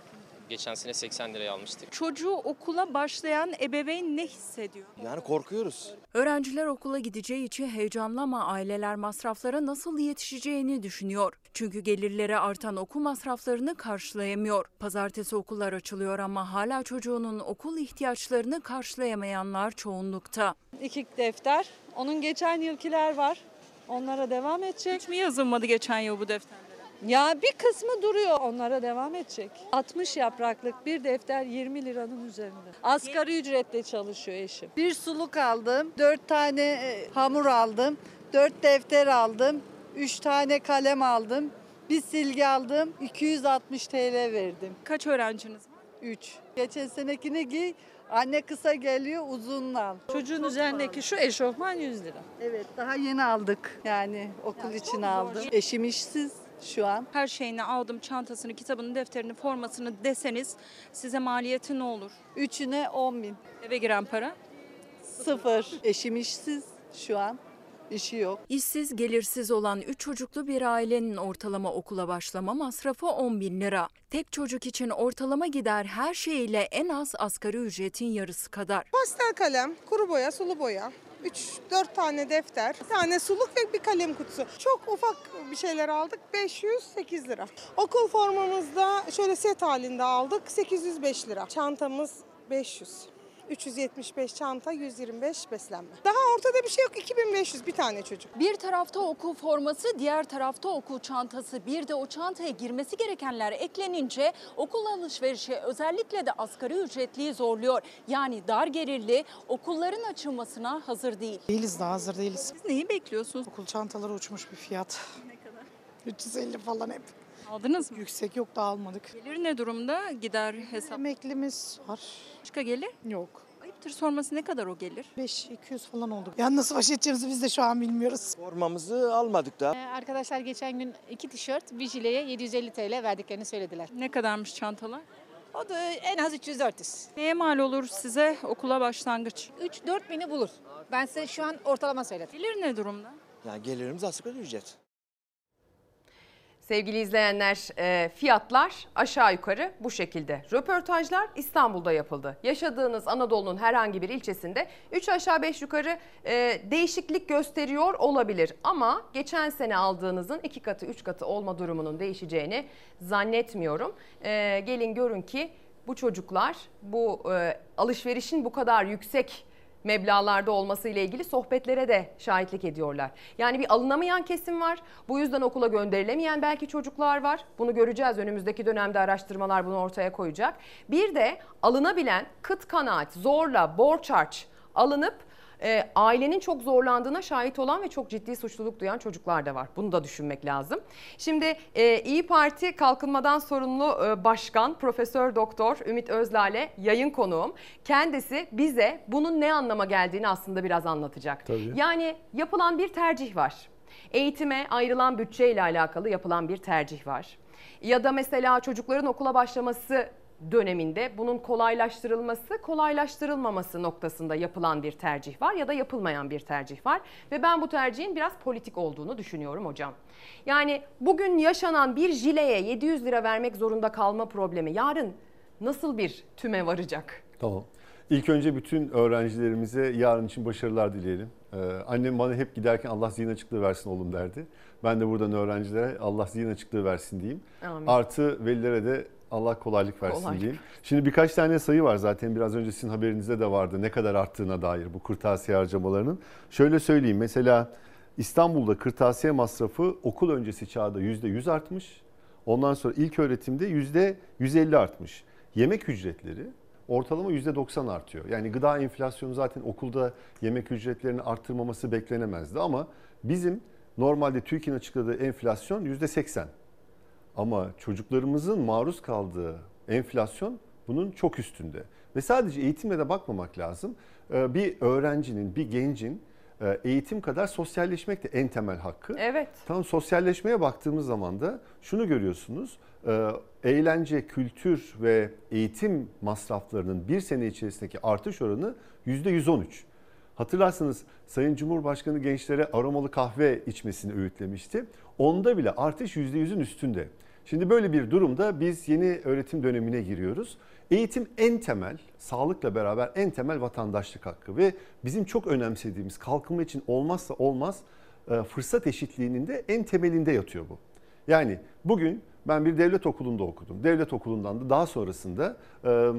Geçen sene 80 liraya almıştık. Çocuğu okula başlayan ebeveyn ne hissediyor? Yani korkuyoruz. Öğrenciler okula gideceği için heyecanlı ama aileler masraflara nasıl yetişeceğini düşünüyor. Çünkü gelirleri artan okul masraflarını karşılayamıyor. Pazartesi okullar açılıyor ama hala çocuğunun okul ihtiyaçlarını karşılayamayanlar çoğunlukta. İki defter. Onun geçen yılkiler var. Onlara devam edecek. Hiç mi yazılmadı geçen yıl bu defterlere? Ya bir kısmı duruyor. Onlara devam edecek. 60 yapraklık bir defter 20 liranın üzerinde. Asgari ücretle çalışıyor eşim. Bir suluk aldım. 4 tane e, hamur aldım. 4 defter aldım. 3 tane kalem aldım. Bir silgi aldım. 260 TL verdim. Kaç öğrenciniz var? 3. Geçen senekini giy. Anne kısa geliyor uzunla al. Çocuğun üzerindeki şu eşofman 100 lira. Evet daha yeni aldık. Yani okul için aldım. Eşim işsiz şu an. Her şeyini aldım, çantasını, kitabını, defterini, formasını deseniz size maliyeti ne olur? Üçüne 10 bin. Eve giren para? Sıfır. Eşim işsiz şu an. İşi yok. İşsiz, gelirsiz olan 3 çocuklu bir ailenin ortalama okula başlama masrafı 10 bin lira. Tek çocuk için ortalama gider her şeyiyle en az asgari ücretin yarısı kadar. Pastel kalem, kuru boya, sulu boya. 3-4 tane defter, bir tane suluk ve bir kalem kutusu. Çok ufak bir şeyler aldık. 508 lira. Okul formamızda şöyle set halinde aldık. 805 lira. Çantamız 500. 375 çanta, 125 beslenme. Daha ortada bir şey yok. 2500 bir tane çocuk. Bir tarafta okul forması, diğer tarafta okul çantası. Bir de o çantaya girmesi gerekenler eklenince okul alışverişi özellikle de asgari ücretliyi zorluyor. Yani dar gelirli okulların açılmasına hazır değil. Değiliz daha hazır değiliz. Siz neyi bekliyorsunuz? Okul çantaları uçmuş bir fiyat. Ne kadar? 350 falan hep. Aldınız mı? Yüksek yok da almadık. Gelir ne durumda? Gider hesap. Emeklimiz var. Başka gelir? Yok. Ayıptır sorması ne kadar o gelir? 5-200 falan oldu. Yani nasıl baş edeceğimizi biz de şu an bilmiyoruz. Formamızı almadık da. Ee, Arkadaşlar geçen gün iki tişört bir jileye 750 TL verdiklerini söylediler. Ne kadarmış çantalar? O da en az 300-400. Neye mal olur size okula başlangıç? 3-4 bini bulur. Ben size şu an ortalama söyledim. Gelir ne durumda? Yani gelirimiz asgari ücret. Sevgili izleyenler e, fiyatlar aşağı yukarı bu şekilde. Röportajlar İstanbul'da yapıldı. Yaşadığınız Anadolu'nun herhangi bir ilçesinde 3 aşağı 5 yukarı e, değişiklik gösteriyor olabilir. Ama geçen sene aldığınızın 2 katı 3 katı olma durumunun değişeceğini zannetmiyorum. E, gelin görün ki bu çocuklar bu alışverişin bu kadar yüksek meblağlarda olması ile ilgili sohbetlere de şahitlik ediyorlar. Yani bir alınamayan kesim var. Bu yüzden okula gönderilemeyen belki çocuklar var. Bunu göreceğiz. Önümüzdeki dönemde araştırmalar bunu ortaya koyacak. Bir de alınabilen kıt kanaat, zorla, borç harç alınıp e, ailenin çok zorlandığına şahit olan ve çok ciddi suçluluk duyan çocuklar da var. Bunu da düşünmek lazım. Şimdi e, İyi Parti Kalkınmadan Sorumlu e, Başkan Profesör Doktor Ümit Özlale yayın konuğum. Kendisi bize bunun ne anlama geldiğini aslında biraz anlatacak. Tabii. Yani yapılan bir tercih var. Eğitime ayrılan bütçeyle alakalı yapılan bir tercih var. Ya da mesela çocukların okula başlaması döneminde bunun kolaylaştırılması, kolaylaştırılmaması noktasında yapılan bir tercih var ya da yapılmayan bir tercih var ve ben bu tercihin biraz politik olduğunu düşünüyorum hocam. Yani bugün yaşanan bir jileye 700 lira vermek zorunda kalma problemi yarın nasıl bir tüme varacak? Tamam. İlk önce bütün öğrencilerimize yarın için başarılar dileyelim. Ee, annem bana hep giderken Allah zihin açıklığı versin oğlum derdi. Ben de buradan öğrencilere Allah zihin açıklığı versin diyeyim. Amin. Artı velilere de Allah kolaylık versin Kolaylık diyeyim. Şimdi birkaç tane sayı var zaten biraz önce sizin haberinizde de vardı ne kadar arttığına dair bu kırtasiye harcamalarının. Şöyle söyleyeyim mesela İstanbul'da kırtasiye masrafı okul öncesi çağda %100 artmış. Ondan sonra ilk öğretimde %150 artmış. Yemek ücretleri ortalama %90 artıyor. Yani gıda enflasyonu zaten okulda yemek ücretlerini arttırmaması beklenemezdi ama bizim normalde TÜİK'in açıkladığı enflasyon %80. Ama çocuklarımızın maruz kaldığı enflasyon bunun çok üstünde. Ve sadece eğitimle de bakmamak lazım. Ee, Bir öğrencinin, bir gencin e, eğitim kadar sosyalleşmek de en temel hakkı. Evet. Tam sosyalleşmeye baktığımız zaman da şunu görüyorsunuz. e, Eğlence, kültür ve eğitim masraflarının bir sene içerisindeki artış oranı %113. Hatırlarsanız Sayın Cumhurbaşkanı gençlere aromalı kahve içmesini öğütlemişti. Onda bile artış %100'ün üstünde. Şimdi böyle bir durumda biz yeni öğretim dönemine giriyoruz. Eğitim en temel, sağlıkla beraber en temel vatandaşlık hakkı ve bizim çok önemsediğimiz kalkınma için olmazsa olmaz e, fırsat eşitliğinin de en temelinde yatıyor bu. Yani bugün ben bir devlet okulunda okudum. Devlet okulundan da daha sonrasında e,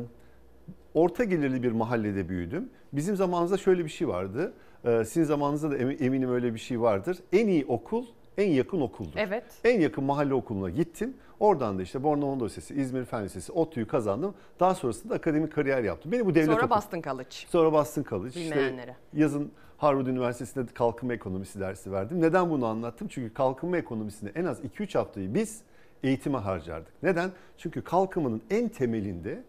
orta gelirli bir mahallede büyüdüm. Bizim zamanımızda şöyle bir şey vardı. E, sizin zamanınızda da emi- eminim öyle bir şey vardır. En iyi okul en yakın okuldur. Evet. En yakın mahalle okuluna gittim. Oradan da işte Bornova Anadolu Lisesi, İzmir Fen Lisesi, ODTÜ'yü kazandım. Daha sonrasında akademik kariyer yaptım. Beni bu devlet Sonra okulu- Boston College. Sonra Boston College. Bilmeyenlere. yazın Harvard Üniversitesi'nde kalkınma ekonomisi dersi verdim. Neden bunu anlattım? Çünkü kalkınma ekonomisinde en az 2-3 haftayı biz eğitime harcardık. Neden? Çünkü kalkınmanın en temelinde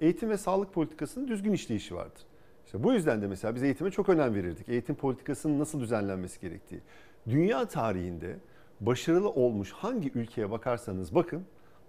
eğitim ve sağlık politikasının düzgün işleyişi vardır. İşte bu yüzden de mesela biz eğitime çok önem verirdik. Eğitim politikasının nasıl düzenlenmesi gerektiği. Dünya tarihinde başarılı olmuş hangi ülkeye bakarsanız bakın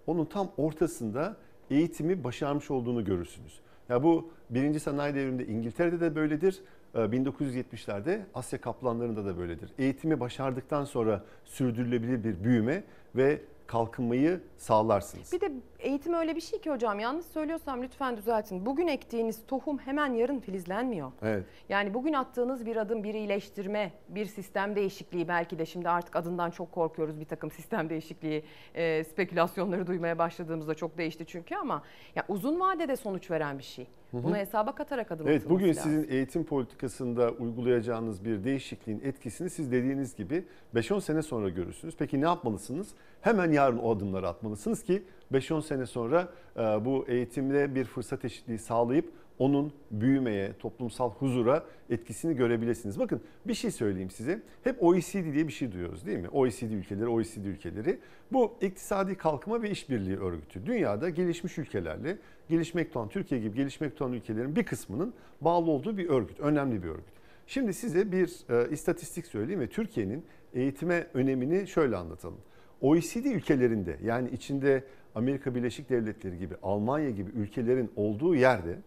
onun tam ortasında eğitimi başarmış olduğunu görürsünüz. Ya bu birinci sanayi devriminde İngiltere'de de böyledir. Ee, 1970'lerde Asya kaplanlarında da böyledir. Eğitimi başardıktan sonra sürdürülebilir bir büyüme ve kalkınmayı sağlarsınız. Bir de eğitim öyle bir şey ki hocam yanlış söylüyorsam lütfen düzeltin. Bugün ektiğiniz tohum hemen yarın filizlenmiyor. Evet. Yani bugün attığınız bir adım bir iyileştirme, bir sistem değişikliği belki de şimdi artık adından çok korkuyoruz bir takım sistem değişikliği e, spekülasyonları duymaya başladığımızda çok değişti çünkü ama ya uzun vadede sonuç veren bir şey. Bunu hesaba katarak adım Evet bugün lazım. sizin eğitim politikasında uygulayacağınız bir değişikliğin etkisini siz dediğiniz gibi 5-10 sene sonra görürsünüz. Peki ne yapmalısınız? Hemen yarın o adımları atmalısınız ki 5-10 sene sonra e, bu eğitimde bir fırsat eşitliği sağlayıp onun büyümeye, toplumsal huzura etkisini görebilirsiniz. Bakın bir şey söyleyeyim size. Hep OECD diye bir şey duyuyoruz değil mi? OECD ülkeleri, OECD ülkeleri. Bu iktisadi kalkınma ve işbirliği örgütü. Dünyada gelişmiş ülkelerle, gelişmekte olan Türkiye gibi gelişmekte olan ülkelerin bir kısmının bağlı olduğu bir örgüt. Önemli bir örgüt. Şimdi size bir e, istatistik söyleyeyim ve Türkiye'nin eğitime önemini şöyle anlatalım. OECD ülkelerinde yani içinde Amerika Birleşik Devletleri gibi, Almanya gibi ülkelerin olduğu yerde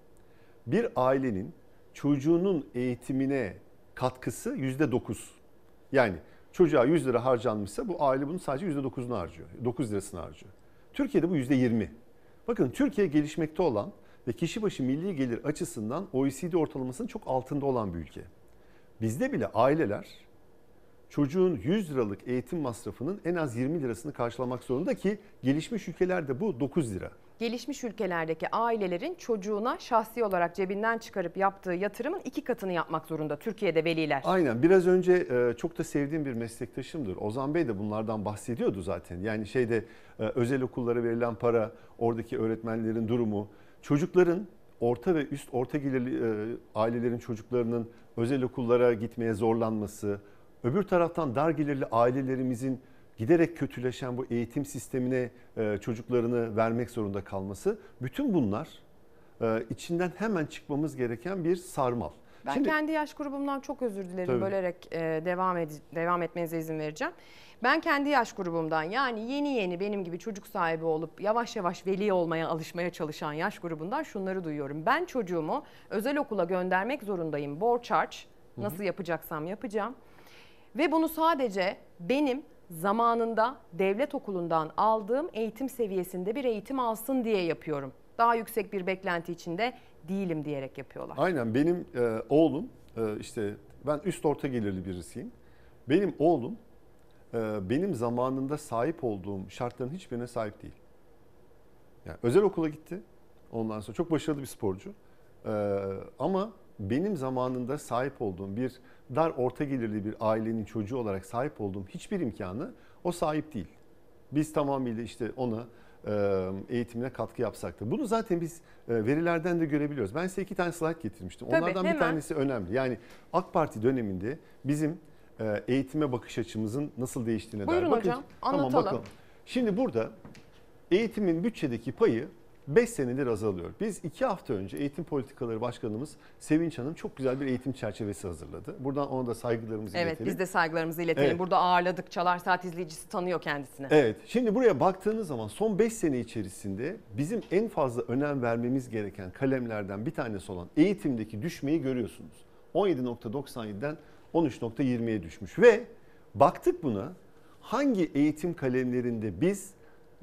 bir ailenin çocuğunun eğitimine katkısı yüzde dokuz. Yani çocuğa 100 lira harcanmışsa bu aile bunun sadece yüzde dokuzunu harcıyor. 9 lirasını harcıyor. Türkiye'de bu yüzde yirmi. Bakın Türkiye gelişmekte olan ve kişi başı milli gelir açısından OECD ortalamasının çok altında olan bir ülke. Bizde bile aileler çocuğun 100 liralık eğitim masrafının en az 20 lirasını karşılamak zorunda ki gelişmiş ülkelerde bu 9 lira. Gelişmiş ülkelerdeki ailelerin çocuğuna şahsi olarak cebinden çıkarıp yaptığı yatırımın iki katını yapmak zorunda Türkiye'de veliler. Aynen biraz önce e, çok da sevdiğim bir meslektaşımdır. Ozan Bey de bunlardan bahsediyordu zaten. Yani şeyde e, özel okullara verilen para, oradaki öğretmenlerin durumu, çocukların orta ve üst orta gelirli e, ailelerin çocuklarının özel okullara gitmeye zorlanması, öbür taraftan dar gelirli ailelerimizin giderek kötüleşen bu eğitim sistemine e, çocuklarını vermek zorunda kalması bütün bunlar e, içinden hemen çıkmamız gereken bir sarmal. Ben Şimdi- kendi yaş grubumdan çok özür dilerim Tabii. bölerek e, devam ed- devam etmenize izin vereceğim. Ben kendi yaş grubumdan yani yeni yeni benim gibi çocuk sahibi olup yavaş yavaş veli olmaya alışmaya çalışan yaş grubundan şunları duyuyorum. Ben çocuğumu özel okula göndermek zorundayım. Borç harç nasıl yapacaksam yapacağım. Ve bunu sadece benim zamanında devlet okulundan aldığım eğitim seviyesinde bir eğitim alsın diye yapıyorum daha yüksek bir beklenti içinde değilim diyerek yapıyorlar. Aynen benim e, oğlum e, işte ben üst orta gelirli birisiyim. Benim oğlum e, benim zamanında sahip olduğum şartların hiçbirine sahip değil. Yani özel okula gitti. Ondan sonra çok başarılı bir sporcu. E, ama benim zamanında sahip olduğum bir dar orta gelirli bir ailenin çocuğu olarak sahip olduğum hiçbir imkanı o sahip değil. Biz tamamıyla işte ona e, eğitimine katkı yapsak da. Bunu zaten biz e, verilerden de görebiliyoruz. Ben size iki tane slide getirmiştim. Tabii, Onlardan bir tanesi önemli. Yani AK Parti döneminde bizim e, eğitime bakış açımızın nasıl değiştiğine Buyurun dair. hocam, anlatalım. Şimdi burada eğitimin bütçedeki payı 5 senedir azalıyor. Biz 2 hafta önce Eğitim Politikaları Başkanımız Sevinç Hanım çok güzel bir eğitim çerçevesi hazırladı. Buradan ona da saygılarımızı Evet iletelim. biz de saygılarımızı iletelim. Evet. Burada ağırladık. Çalar Saat izleyicisi tanıyor kendisini. Evet. Şimdi buraya baktığınız zaman son 5 sene içerisinde bizim en fazla önem vermemiz gereken kalemlerden bir tanesi olan eğitimdeki düşmeyi görüyorsunuz. 17.97'den 13.20'ye düşmüş ve baktık buna hangi eğitim kalemlerinde biz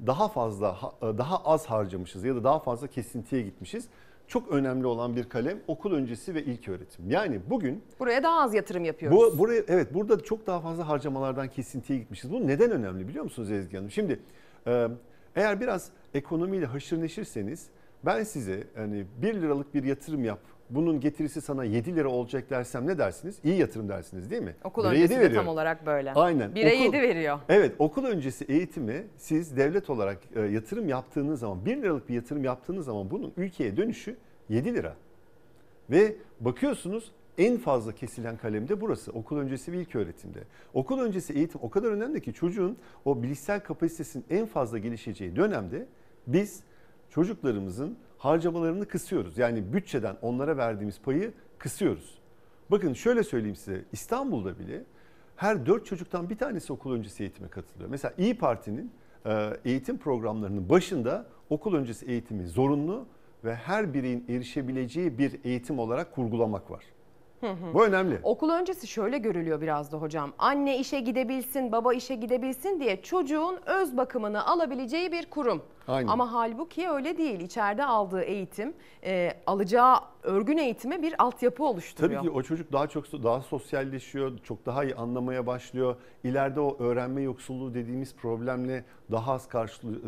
daha fazla daha az harcamışız ya da daha fazla kesintiye gitmişiz. Çok önemli olan bir kalem okul öncesi ve ilk öğretim. Yani bugün Buraya daha az yatırım yapıyoruz. bu buraya evet burada çok daha fazla harcamalardan kesintiye gitmişiz. Bu neden önemli biliyor musunuz Ezgi Hanım? Şimdi e, eğer biraz ekonomiyle haşır neşirseniz ben size hani 1 liralık bir yatırım yap. Bunun getirisi sana 7 lira olacak dersem ne dersiniz? İyi yatırım dersiniz değil mi? Okul Bire öncesi de tam olarak böyle. Aynen. 1'e Okul- 7 veriyor. Evet okul öncesi eğitimi siz devlet olarak e, yatırım yaptığınız zaman 1 liralık bir yatırım yaptığınız zaman bunun ülkeye dönüşü 7 lira. Ve bakıyorsunuz en fazla kesilen kalem de burası okul öncesi ve ilk öğretimde. Okul öncesi eğitim o kadar önemli ki çocuğun o bilişsel kapasitesinin en fazla gelişeceği dönemde biz çocuklarımızın harcamalarını kısıyoruz. Yani bütçeden onlara verdiğimiz payı kısıyoruz. Bakın şöyle söyleyeyim size İstanbul'da bile her dört çocuktan bir tanesi okul öncesi eğitime katılıyor. Mesela İyi Parti'nin e, eğitim programlarının başında okul öncesi eğitimi zorunlu ve her bireyin erişebileceği bir eğitim olarak kurgulamak var. Bu önemli. Okul öncesi şöyle görülüyor biraz da hocam. Anne işe gidebilsin, baba işe gidebilsin diye çocuğun öz bakımını alabileceği bir kurum. Aynen. Ama halbuki öyle değil. İçeride aldığı eğitim, e, alacağı örgün eğitime bir altyapı oluşturuyor. Tabii ki o çocuk daha çok daha sosyalleşiyor, çok daha iyi anlamaya başlıyor. İleride o öğrenme yoksulluğu dediğimiz problemle daha az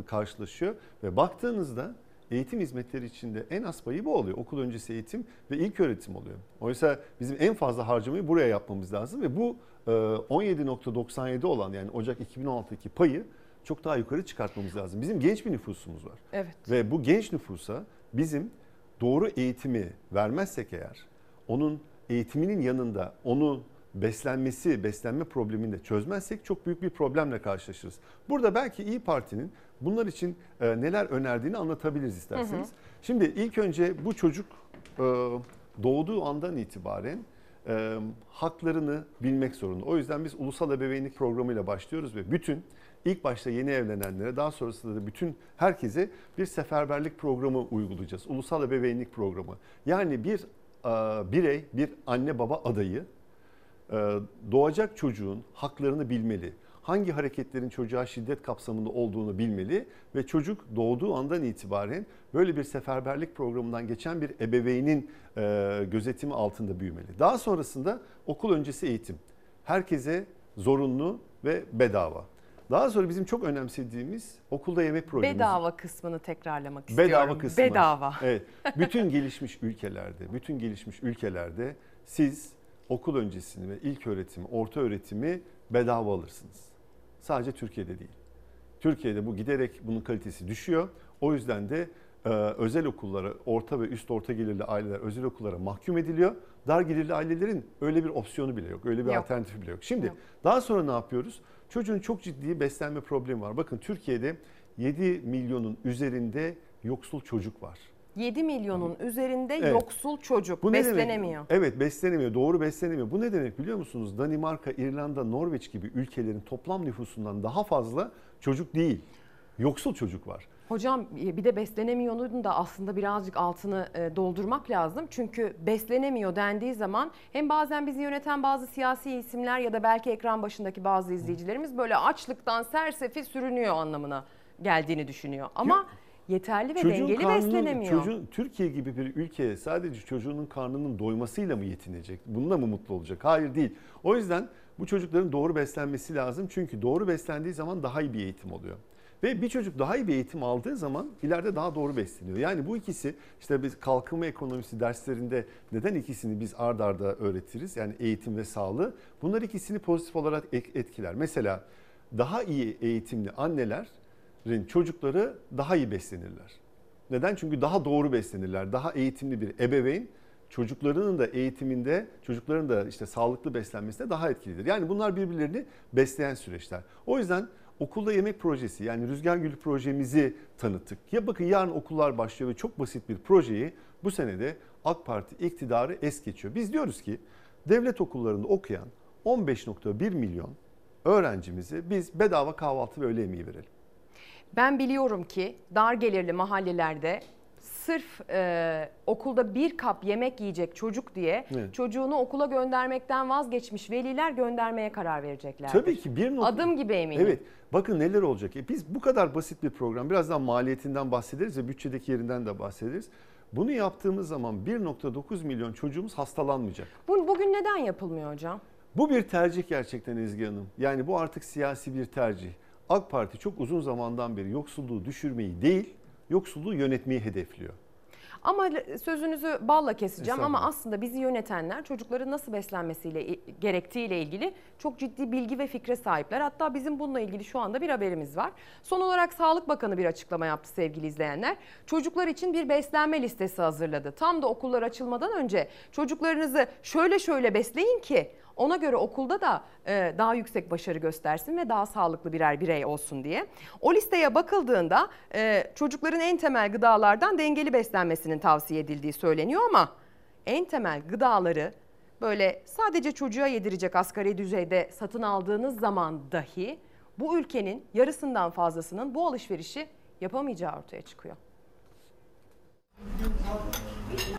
karşılaşıyor ve baktığınızda eğitim hizmetleri içinde en az payı bu oluyor. Okul öncesi eğitim ve ilk öğretim oluyor. Oysa bizim en fazla harcamayı buraya yapmamız lazım ve bu e, 17.97 olan yani Ocak 2016'daki payı çok daha yukarı çıkartmamız lazım. Bizim genç bir nüfusumuz var. Evet. Ve bu genç nüfusa bizim doğru eğitimi vermezsek eğer, onun eğitiminin yanında onu beslenmesi, beslenme problemini de çözmezsek çok büyük bir problemle karşılaşırız. Burada belki İyi Parti'nin bunlar için e, neler önerdiğini anlatabiliriz isterseniz. Hı hı. Şimdi ilk önce bu çocuk e, doğduğu andan itibaren e, haklarını bilmek zorunda. O yüzden biz ulusal ebeveynlik programıyla başlıyoruz ve bütün ilk başta yeni evlenenlere daha sonrasında da bütün herkese bir seferberlik programı uygulayacağız. Ulusal ebeveynlik programı. Yani bir e, birey, bir anne baba adayı doğacak çocuğun haklarını bilmeli. Hangi hareketlerin çocuğa şiddet kapsamında olduğunu bilmeli ve çocuk doğduğu andan itibaren böyle bir seferberlik programından geçen bir ebeveynin e, gözetimi altında büyümeli. Daha sonrasında okul öncesi eğitim. Herkese zorunlu ve bedava. Daha sonra bizim çok önemsediğimiz okulda yemek programı. Bedava kısmını tekrarlamak istiyorum. Bedava kısmı. Bedava. Evet. Bütün gelişmiş ülkelerde, bütün gelişmiş ülkelerde siz okul öncesini ve ilk öğretimi, orta öğretimi bedava alırsınız. Sadece Türkiye'de değil. Türkiye'de bu giderek bunun kalitesi düşüyor. O yüzden de e, özel okullara, orta ve üst orta gelirli aileler özel okullara mahkum ediliyor. Dar gelirli ailelerin öyle bir opsiyonu bile yok. Öyle bir Yok. alternatifi bile yok. Şimdi Yok. daha sonra ne yapıyoruz? Çocuğun çok ciddi beslenme problemi var. Bakın Türkiye'de 7 milyonun üzerinde yoksul çocuk var. 7 milyonun üzerinde Evet. yoksul çocuk Bu ne demek? beslenemiyor. Evet beslenemiyor. Doğru beslenemiyor. Bu ne demek biliyor musunuz? Danimarka, İrlanda, Norveç gibi ülkelerin toplam nüfusundan daha fazla çocuk değil. Yoksul çocuk var. Hocam e, bir de beslenemiyor'un da aslında birazcık altını e, doldurmak lazım. Çünkü beslenemiyor dendiği zaman hem bazen bizi yöneten bazı siyasi isimler ya da belki ekran başındaki bazı izleyicilerimiz böyle açlıktan sersefil sürünüyor anlamına geldiğini düşünüyor. Ama yeterli ve Çocuğun dengeli karnının- beslenemiyor. Çocuğun, Türkiye gibi bir ülke sadece çocuğunun karnının doymasıyla mı yetinecek? Bununla mı mutlu olacak? Hayır değil. O yüzden bu çocukların doğru beslenmesi lazım. Çünkü doğru beslendiği zaman daha iyi bir eğitim oluyor. Ve bir çocuk daha iyi bir eğitim aldığı zaman ileride daha doğru besleniyor. Yani bu ikisi işte biz kalkınma ekonomisi derslerinde neden ikisini biz ard arda öğretiriz? Yani eğitim ve sağlığı. Bunlar ikisini pozitif olarak etkiler. Mesela daha iyi eğitimli annelerin çocukları daha iyi beslenirler. Neden? Çünkü daha doğru beslenirler. Daha eğitimli bir ebeveyn çocuklarının da eğitiminde, çocukların da işte sağlıklı beslenmesinde daha etkilidir. Yani bunlar birbirlerini besleyen süreçler. O yüzden okulda yemek projesi yani Rüzgar Gülü projemizi tanıttık. Ya bakın yarın okullar başlıyor ve çok basit bir projeyi bu senede AK Parti iktidarı es geçiyor. Biz diyoruz ki devlet okullarında okuyan 15.1 milyon öğrencimizi biz bedava kahvaltı ve öğle yemeği verelim. Ben biliyorum ki dar gelirli mahallelerde sırf e, okulda bir kap yemek yiyecek çocuk diye Evet. çocuğunu okula göndermekten vazgeçmiş veliler göndermeye karar verecekler. Tabii ki bir nokta. Adım gibi eminim. Evet. Bakın neler olacak. E Biz bu kadar basit bir program. Birazdan maliyetinden bahsederiz ve bütçedeki yerinden de bahsederiz. Bunu yaptığımız zaman 1.9 milyon çocuğumuz hastalanmayacak. Bu, bugün neden yapılmıyor hocam? Bu bir tercih gerçekten Ezgi Hanım. Yani bu artık siyasi bir tercih. AK Parti çok uzun zamandan beri yoksulluğu düşürmeyi değil, yoksulluğu yönetmeyi hedefliyor. Ama sözünüzü balla keseceğim ama aslında bizi yönetenler çocukların nasıl beslenmesiyle gerektiğiyle ilgili çok ciddi bilgi ve fikre sahipler. Hatta bizim bununla ilgili şu anda bir haberimiz var. Son olarak Sağlık Bakanı bir açıklama yaptı sevgili izleyenler. Çocuklar için bir beslenme listesi hazırladı. Tam da okullar açılmadan önce çocuklarınızı şöyle şöyle besleyin ki ona göre okulda da e, daha yüksek başarı göstersin ve daha sağlıklı birer birey olsun diye. O listeye bakıldığında e, çocukların en temel gıdalardan dengeli beslenmesinin tavsiye edildiği söyleniyor ama en temel gıdaları böyle sadece çocuğa yedirecek asgari düzeyde satın aldığınız zaman dahi bu ülkenin yarısından fazlasının bu alışverişi yapamayacağı ortaya çıkıyor.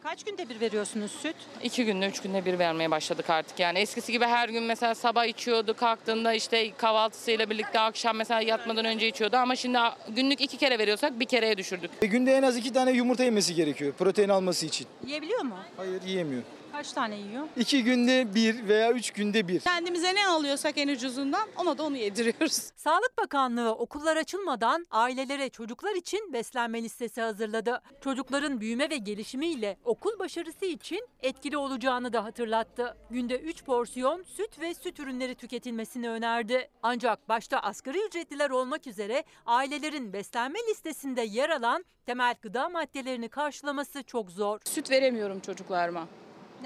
Kaç günde bir veriyorsunuz süt? İki günde, üç günde bir vermeye başladık artık. Yani eskisi gibi her gün mesela sabah içiyordu, kalktığında işte kahvaltısıyla birlikte akşam mesela yatmadan önce içiyordu. Ama şimdi günlük iki kere veriyorsak bir kereye düşürdük. E, Günde en az iki tane yumurta yemesi gerekiyor protein alması için. Yiyebiliyor mu? Hayır yiyemiyor. Kaç tane yiyor? İki günde bir veya üç günde bir. Kendimize ne alıyorsak en ucuzundan ona da onu yediriyoruz. Sağlık Bakanlığı okullar açılmadan ailelere çocuklar için beslenme listesi hazırladı. Çocukların büyüme ve gelişimiyle okul başarısı için etkili olacağını da hatırlattı. Günde 3 porsiyon süt ve süt ürünleri tüketilmesini önerdi. Ancak başta asgari ücretliler olmak üzere ailelerin beslenme listesinde yer alan temel gıda maddelerini karşılaması çok zor. Süt veremiyorum çocuklarıma.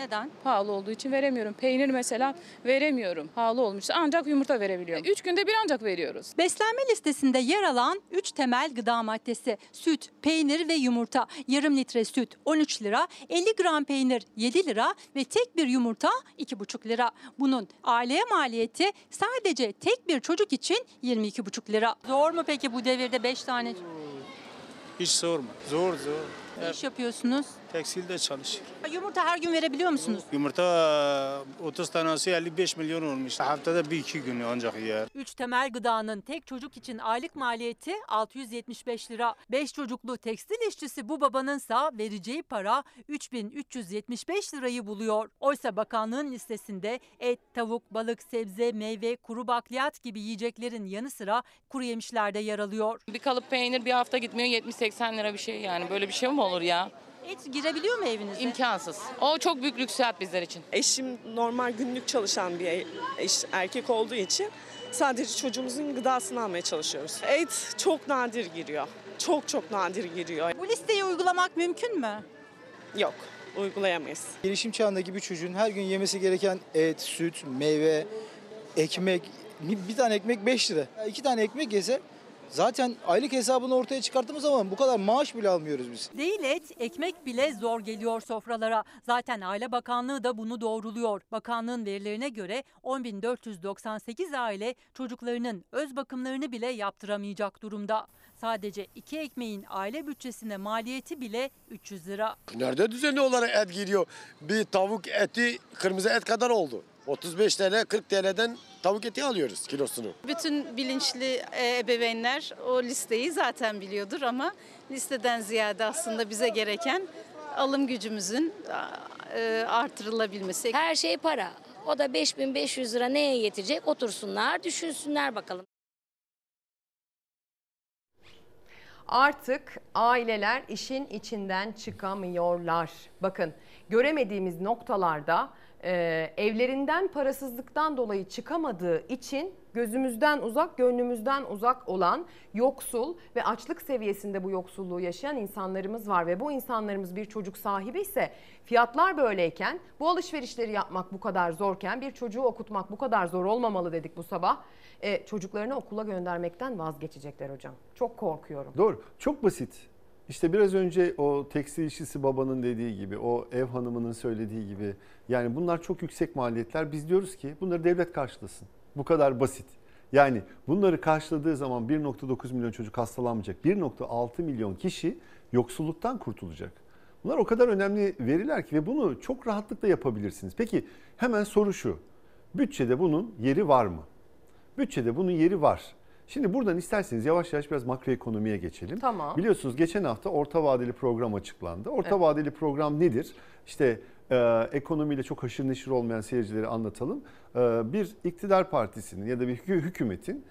Neden? Pahalı olduğu için veremiyorum. Peynir mesela veremiyorum. Pahalı olmuşsa ancak yumurta verebiliyorum. Üç günde bir ancak veriyoruz. Beslenme listesinde yer alan 3 temel gıda maddesi süt, peynir ve yumurta. Yarım litre süt 13 lira, 50 gram peynir 7 lira ve tek bir yumurta 2,5 lira. Bunun aileye maliyeti sadece tek bir çocuk için 22,5 lira. Zor mu peki bu devirde 5 tane? Hiç sorma. Zor zor. Ne iş yapıyorsunuz? Tekstilde çalışır. Yumurta her gün verebiliyor musunuz? Yumurta 30 tanesi 55 milyon olmuş. Haftada bir iki gün ancak yer. 3 temel gıdanın tek çocuk için aylık maliyeti 675 lira. 5 çocuklu tekstil işçisi bu babanınsa vereceği para 3375 lirayı buluyor. Oysa bakanlığın listesinde et, tavuk, balık, sebze, meyve, kuru bakliyat gibi yiyeceklerin yanı sıra kuru yemişler de yer alıyor. Bir kalıp peynir bir hafta gitmiyor 70-80 lira bir şey yani. Böyle bir şey mi olur ya? Et girebiliyor mu evinize? İmkansız. O çok büyük lüksiyat bizler için. Eşim normal günlük çalışan bir eş, erkek olduğu için sadece çocuğumuzun gıdasını almaya çalışıyoruz. Et çok nadir giriyor. Çok çok nadir giriyor. Bu listeyi uygulamak mümkün mü? Yok, uygulayamayız. Gelişim çağındaki bir çocuğun her gün yemesi gereken et, süt, meyve, ekmek, bir bir tane ekmek 5 lira. İki tane ekmek yese zaten aylık hesabını ortaya çıkarttığımız zaman bu kadar maaş bile almıyoruz biz. Değil et, ekmek bile zor geliyor sofralara. Zaten Aile Bakanlığı da bunu doğruluyor. Bakanlığın verilerine göre 10.498 aile çocuklarının öz bakımlarını bile yaptıramayacak durumda. Sadece iki ekmeğin aile bütçesine maliyeti bile 300 lira. Nerede düzenli olarak et giriyor? Bir tavuk eti kırmızı et kadar oldu. 35 TL 40 TL'den tavuk eti alıyoruz kilosunu. Bütün bilinçli e, ebeveynler o listeyi zaten biliyordur ama listeden ziyade aslında bize gereken alım gücümüzün e, artırılabilmesi. Her şey para. O da 5500 lira neye yetecek? Otursunlar, düşünsünler bakalım. Artık aileler işin içinden çıkamıyorlar. Bakın göremediğimiz noktalarda e, evlerinden parasızlıktan dolayı çıkamadığı için gözümüzden uzak, gönlümüzden uzak olan yoksul ve açlık seviyesinde bu yoksulluğu yaşayan insanlarımız var ve bu insanlarımız bir çocuk sahibi ise fiyatlar böyleyken bu alışverişleri yapmak bu kadar zorken bir çocuğu okutmak bu kadar zor olmamalı dedik bu sabah. E, çocuklarını okula göndermekten vazgeçecekler hocam. Çok korkuyorum. Doğru. Çok basit. İşte biraz önce o tekstil işçisi babanın dediği gibi, o ev hanımının söylediği gibi yani bunlar çok yüksek maliyetler. Biz diyoruz ki bunları devlet karşılasın. Bu kadar basit. Yani bunları karşıladığı zaman 1.9 milyon çocuk hastalanmayacak. 1.6 milyon kişi yoksulluktan kurtulacak. Bunlar o kadar önemli veriler ki ve bunu çok rahatlıkla yapabilirsiniz. Peki hemen soru şu. Bütçede bunun yeri var mı? Bütçede bunun yeri var. Şimdi buradan isterseniz yavaş yavaş biraz makroekonomiye geçelim. Tamam. Biliyorsunuz geçen hafta orta vadeli program açıklandı. Orta Evet. vadeli program nedir? İşte e, ekonomiyle çok haşır neşir olmayan seyircileri anlatalım. E, bir iktidar partisinin ya da bir hükü- hükümetin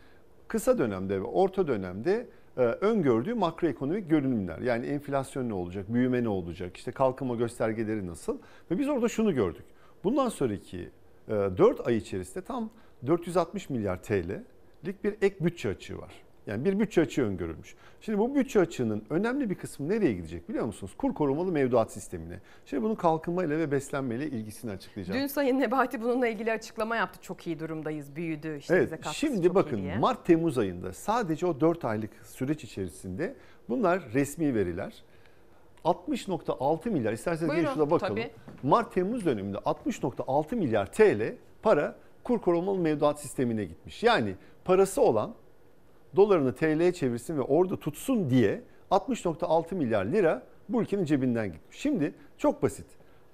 kısa dönemde ve orta dönemde e, öngördüğü makroekonomik görünümler. Yani enflasyon ne olacak, büyüme ne olacak, işte kalkınma göstergeleri nasıl? Ve biz orada şunu gördük. Bundan sonraki e, 4 ay içerisinde tam 460 milyar TL'lik bir ek bütçe açığı var. Yani bir bütçe açığı öngörülmüş. Şimdi bu bütçe açığının önemli bir kısmı nereye gidecek biliyor musunuz? Kur korumalı mevduat sistemine. Şimdi bunun kalkınmayla ve beslenmeyle ilgisini açıklayacağım. Dün Sayın Nebati bununla ilgili açıklama yaptı. Çok iyi durumdayız, büyüdü. İşte bize Evet katkısı şimdi bakın. Mart-Temmuz ayında sadece o 4 aylık süreç içerisinde bunlar resmi veriler. 60.6 milyar isterseniz Buyurun, şuna bakalım. Mart-Temmuz döneminde 60.6 milyar TL para kur korumalı mevduat sistemine gitmiş. Yani parası olan dolarını TL'ye çevirsin ve orada tutsun diye 60.6 milyar lira bu ülkenin cebinden gitmiş. Şimdi çok basit.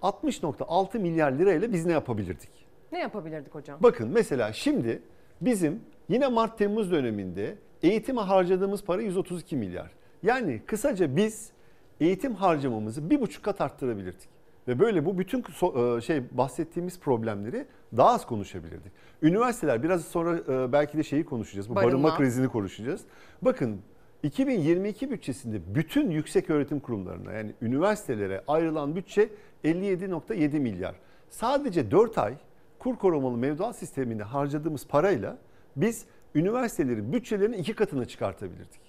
60.6 milyar lirayla biz ne yapabilirdik? Ne yapabilirdik hocam? Bakın mesela şimdi bizim yine Mart-Temmuz döneminde eğitime harcadığımız para 132 milyar. Yani kısaca biz eğitim harcamamızı bir buçuk kat arttırabilirdik. Ve böyle bu bütün so- e, şey bahsettiğimiz problemleri daha az konuşabilirdik. Üniversiteler biraz sonra e, belki de şeyi konuşacağız. Bu barınma, Barınma. krizini konuşacağız. Bakın 2022 bütçesinde bütün yüksek öğretim kurumlarına yani üniversitelere ayrılan bütçe 57.7 milyar. Sadece 4 ay kur korumalı mevduat sistemine harcadığımız parayla biz üniversitelerin bütçelerini iki katına çıkartabilirdik.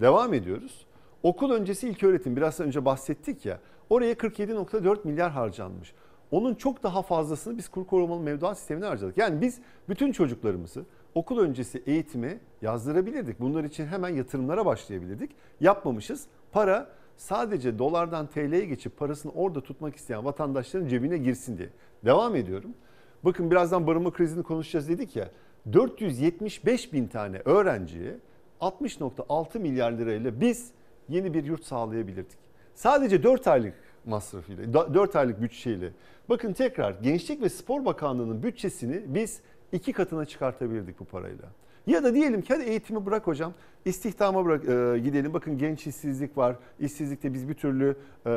Devam ediyoruz. Okul öncesi ilk öğretim biraz önce bahsettik ya oraya 47.4 milyar harcanmış. Onun çok daha fazlasını biz kur korumalı mevduat sistemine harcadık. Yani biz bütün çocuklarımızı okul öncesi eğitime yazdırabilirdik. Bunlar için hemen yatırımlara başlayabilirdik. Yapmamışız. Para sadece dolardan TL'ye geçip parasını orada tutmak isteyen vatandaşların cebine girsin diye. Devam ediyorum. Bakın birazdan barınma krizini konuşacağız dedik ya. 475 bin tane öğrenciye 60.6 milyar lirayla biz yeni bir yurt sağlayabilirdik. Sadece 4 aylık masrafıyla, 4 aylık bütçeyle. Bakın tekrar Gençlik ve Spor Bakanlığı'nın bütçesini biz iki katına çıkartabilirdik bu parayla. Ya da diyelim ki hadi eğitimi bırak hocam, istihdama bırak e, gidelim. Bakın genç işsizlik var. İşsizlikte biz bir türlü e,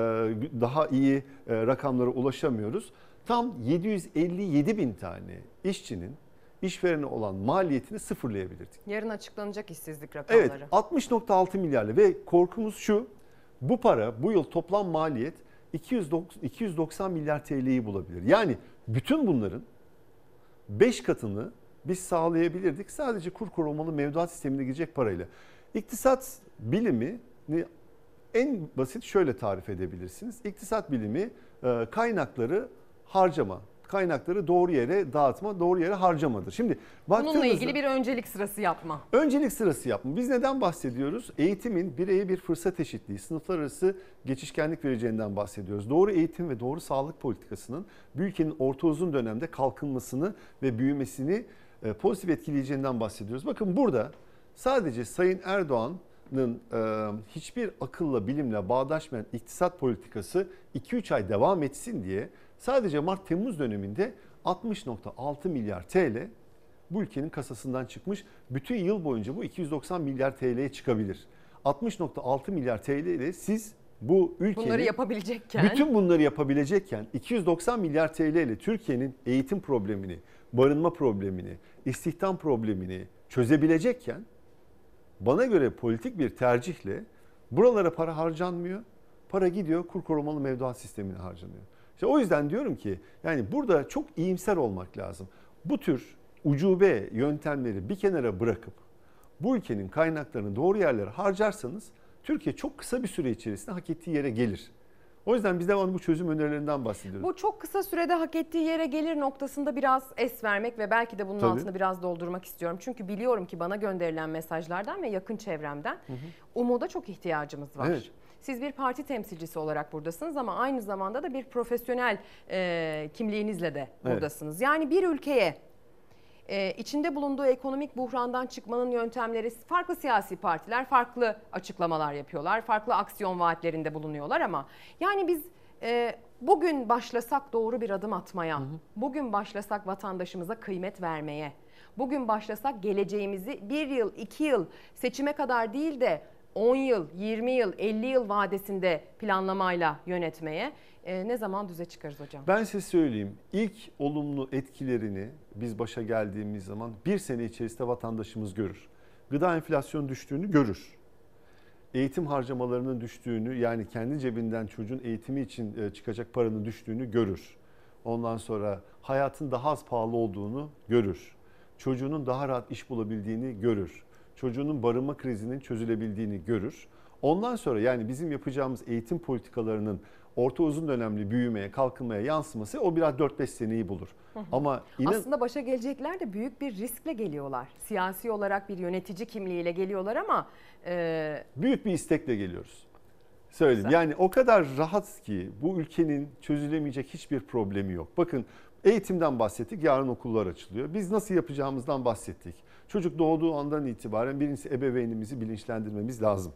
daha iyi e, rakamlara ulaşamıyoruz. Tam 757 bin tane işçinin işverene olan maliyetini sıfırlayabilirdik. Yarın açıklanacak işsizlik rakamları. Evet 60.6 milyarlı ve korkumuz şu bu para bu yıl toplam maliyet 290, 290 milyar TL'yi bulabilir. Yani bütün bunların 5 katını biz sağlayabilirdik sadece kur korumalı mevduat sistemine girecek parayla. İktisat bilimini en basit şöyle tarif edebilirsiniz. İktisat bilimi e, kaynakları harcama, kaynakları doğru yere dağıtma, doğru yere harcamadır. Şimdi Bununla ilgili bir öncelik sırası yapma. Öncelik sırası yapma. Biz neden bahsediyoruz? Eğitimin bireye bir fırsat eşitliği, sınıflar arası geçişkenlik vereceğinden bahsediyoruz. Doğru eğitim ve doğru sağlık politikasının bir ülkenin orta uzun dönemde kalkınmasını ve büyümesini e, pozitif etkileyeceğinden bahsediyoruz. Bakın burada sadece Sayın Erdoğan'ın e, hiçbir akılla, bilimle bağdaşmayan iktisat politikası 2-3 ay devam etsin diye sadece Mart-Temmuz döneminde 60.6 milyar TL bu ülkenin kasasından çıkmış. Bütün yıl boyunca bu 290 milyar TL'ye çıkabilir. 60.6 milyar TL ile siz bu ülkenin Bunları yapabilecekken. bütün bunları yapabilecekken 290 milyar TL ile Türkiye'nin eğitim problemini, barınma problemini, istihdam problemini çözebilecekken bana göre politik bir tercihle buralara para harcanmıyor. Para gidiyor kur korumalı mevduat sistemine harcanıyor. İşte o yüzden diyorum ki yani burada çok iyimser olmak lazım. Bu tür ucube yöntemleri bir kenara bırakıp bu ülkenin kaynaklarını doğru yerlere harcarsanız Türkiye çok kısa bir süre içerisinde hak ettiği yere gelir. O yüzden biz devamlı bu çözüm önerilerinden bahsediyoruz. Bu çok kısa sürede hak ettiği yere gelir noktasında biraz es vermek ve belki de bunun Tabii. altını biraz doldurmak istiyorum. Çünkü biliyorum ki bana gönderilen mesajlardan ve yakın çevremden umuda çok ihtiyacımız var. Evet. Siz bir parti temsilcisi olarak buradasınız ama aynı zamanda da bir profesyonel e, kimliğinizle de Evet. buradasınız. Yani bir ülkeye e, içinde bulunduğu ekonomik buhrandan çıkmanın yöntemleri farklı siyasi partiler farklı açıklamalar yapıyorlar. Farklı aksiyon vaatlerinde bulunuyorlar ama yani biz e, bugün başlasak doğru bir adım atmaya, bugün başlasak vatandaşımıza kıymet vermeye, bugün başlasak geleceğimizi bir yıl, iki yıl seçime kadar değil de 10 yıl, 20 yıl, 50 yıl vadesinde planlamayla yönetmeye e, ne zaman düze çıkarız hocam? Ben size söyleyeyim ilk olumlu etkilerini biz başa geldiğimiz zaman bir sene içerisinde vatandaşımız görür. Gıda enflasyonu düştüğünü görür. Eğitim harcamalarının düştüğünü yani kendi cebinden çocuğun eğitimi için e, çıkacak paranın düştüğünü görür. Ondan sonra hayatın daha az pahalı olduğunu görür. Çocuğunun daha rahat iş bulabildiğini görür. Çocuğunun barınma krizinin çözülebildiğini görür. Ondan sonra yani bizim yapacağımız eğitim politikalarının orta uzun dönemli büyümeye, kalkınmaya yansıması o biraz 4-5 seneyi bulur. Ama inan Aslında başa gelecekler de büyük bir riskle geliyorlar. Siyasi olarak bir yönetici kimliğiyle geliyorlar ama e, büyük bir istekle geliyoruz. Söyleyeyim. Yani o kadar rahat ki bu ülkenin çözülemeyecek hiçbir problemi yok. Bakın eğitimden bahsettik. Yarın okullar açılıyor. Biz nasıl yapacağımızdan bahsettik. Çocuk doğduğu andan itibaren birincisi ebeveynimizi bilinçlendirmemiz lazım.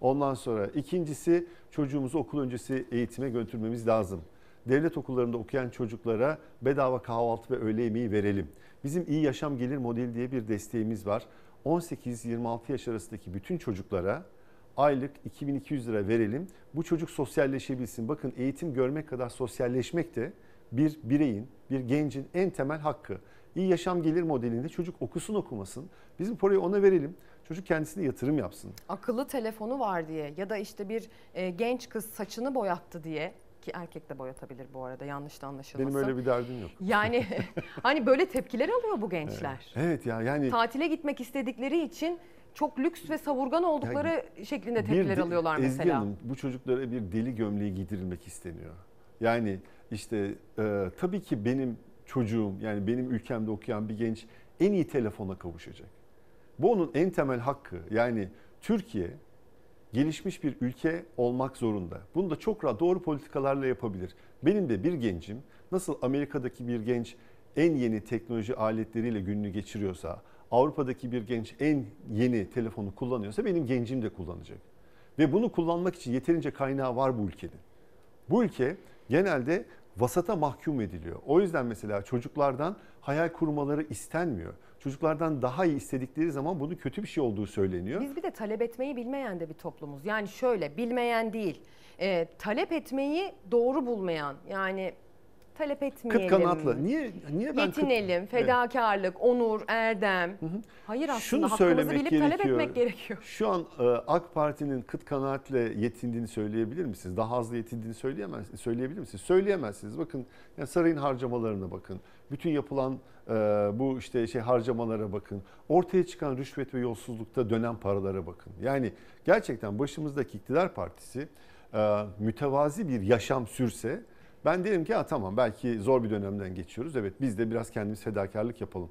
Ondan sonra ikincisi çocuğumuzu okul öncesi eğitime götürmemiz lazım. Devlet okullarında okuyan çocuklara bedava kahvaltı ve öğle yemeği verelim. Bizim iyi yaşam gelir modeli diye bir desteğimiz var. 18-26 yaş arasındaki bütün çocuklara aylık 2200 lira verelim. Bu çocuk sosyalleşebilsin. Bakın eğitim görmek kadar sosyalleşmek de bir bireyin, bir gencin en temel hakkı. İyi yaşam gelir modelinde çocuk okusun okumasın. Bizim parayı ona verelim. Çocuk kendisine yatırım yapsın. akıllı telefonu var diye ya da işte bir e, genç kız saçını boyattı diye ki erkek de boyatabilir bu arada yanlış da anlaşılmasın. Benim öyle bir derdim yok. Yani hani böyle tepkiler alıyor bu gençler. Evet ya yani Tatile gitmek istedikleri için çok lüks ve savurgan oldukları şeklinde Bir tepkiler de- alıyorlar Ezgi mesela. Hanım, bu çocuklara bir deli gömleği giydirilmek isteniyor. Yani işte e, tabii ki benim çocuğum yani benim ülkemde okuyan bir genç en iyi telefona kavuşacak. Bu onun en temel hakkı. Yani Türkiye gelişmiş bir ülke olmak zorunda. Bunu da çok rahat doğru politikalarla yapabilir. Benim de bir gencim nasıl Amerika'daki bir genç en yeni teknoloji aletleriyle gününü geçiriyorsa, Avrupa'daki bir genç en yeni telefonu kullanıyorsa benim gencim de kullanacak. Ve bunu kullanmak için yeterince kaynağı var bu ülkenin. Bu ülke genelde vasata mahkum ediliyor. O yüzden mesela çocuklardan hayal kurmaları istenmiyor. Çocuklardan daha iyi istedikleri zaman bunun kötü bir şey olduğu söyleniyor. Biz bir de talep etmeyi bilmeyen de bir toplumuz. Yani şöyle bilmeyen değil, e, talep etmeyi doğru bulmayan yani talep etmeyelim. Kıt kanatlı. Niye niye ben kıt- Yetinelim, Evet. fedakarlık, onur, erdem. Hayır aslında Şunu hakkımızı söylemek bilip gerekiyor. talep etmek gerekiyor. Şu an e, AK Parti'nin kıt kanaatle yetindiğini söyleyebilir misiniz? Daha az yetindiğini söyleyemez, söyleyebilir misiniz? Söyleyemezsiniz. Bakın yani sarayın harcamalarına bakın. Bütün yapılan e, bu işte şey harcamalara bakın. Ortaya çıkan rüşvet ve yolsuzlukta dönen paralara bakın. Yani gerçekten başımızdaki iktidar partisi e, mütevazi bir yaşam sürse ben derim ki ha, tamam belki zor bir dönemden geçiyoruz. Evet biz de biraz kendimiz fedakarlık yapalım.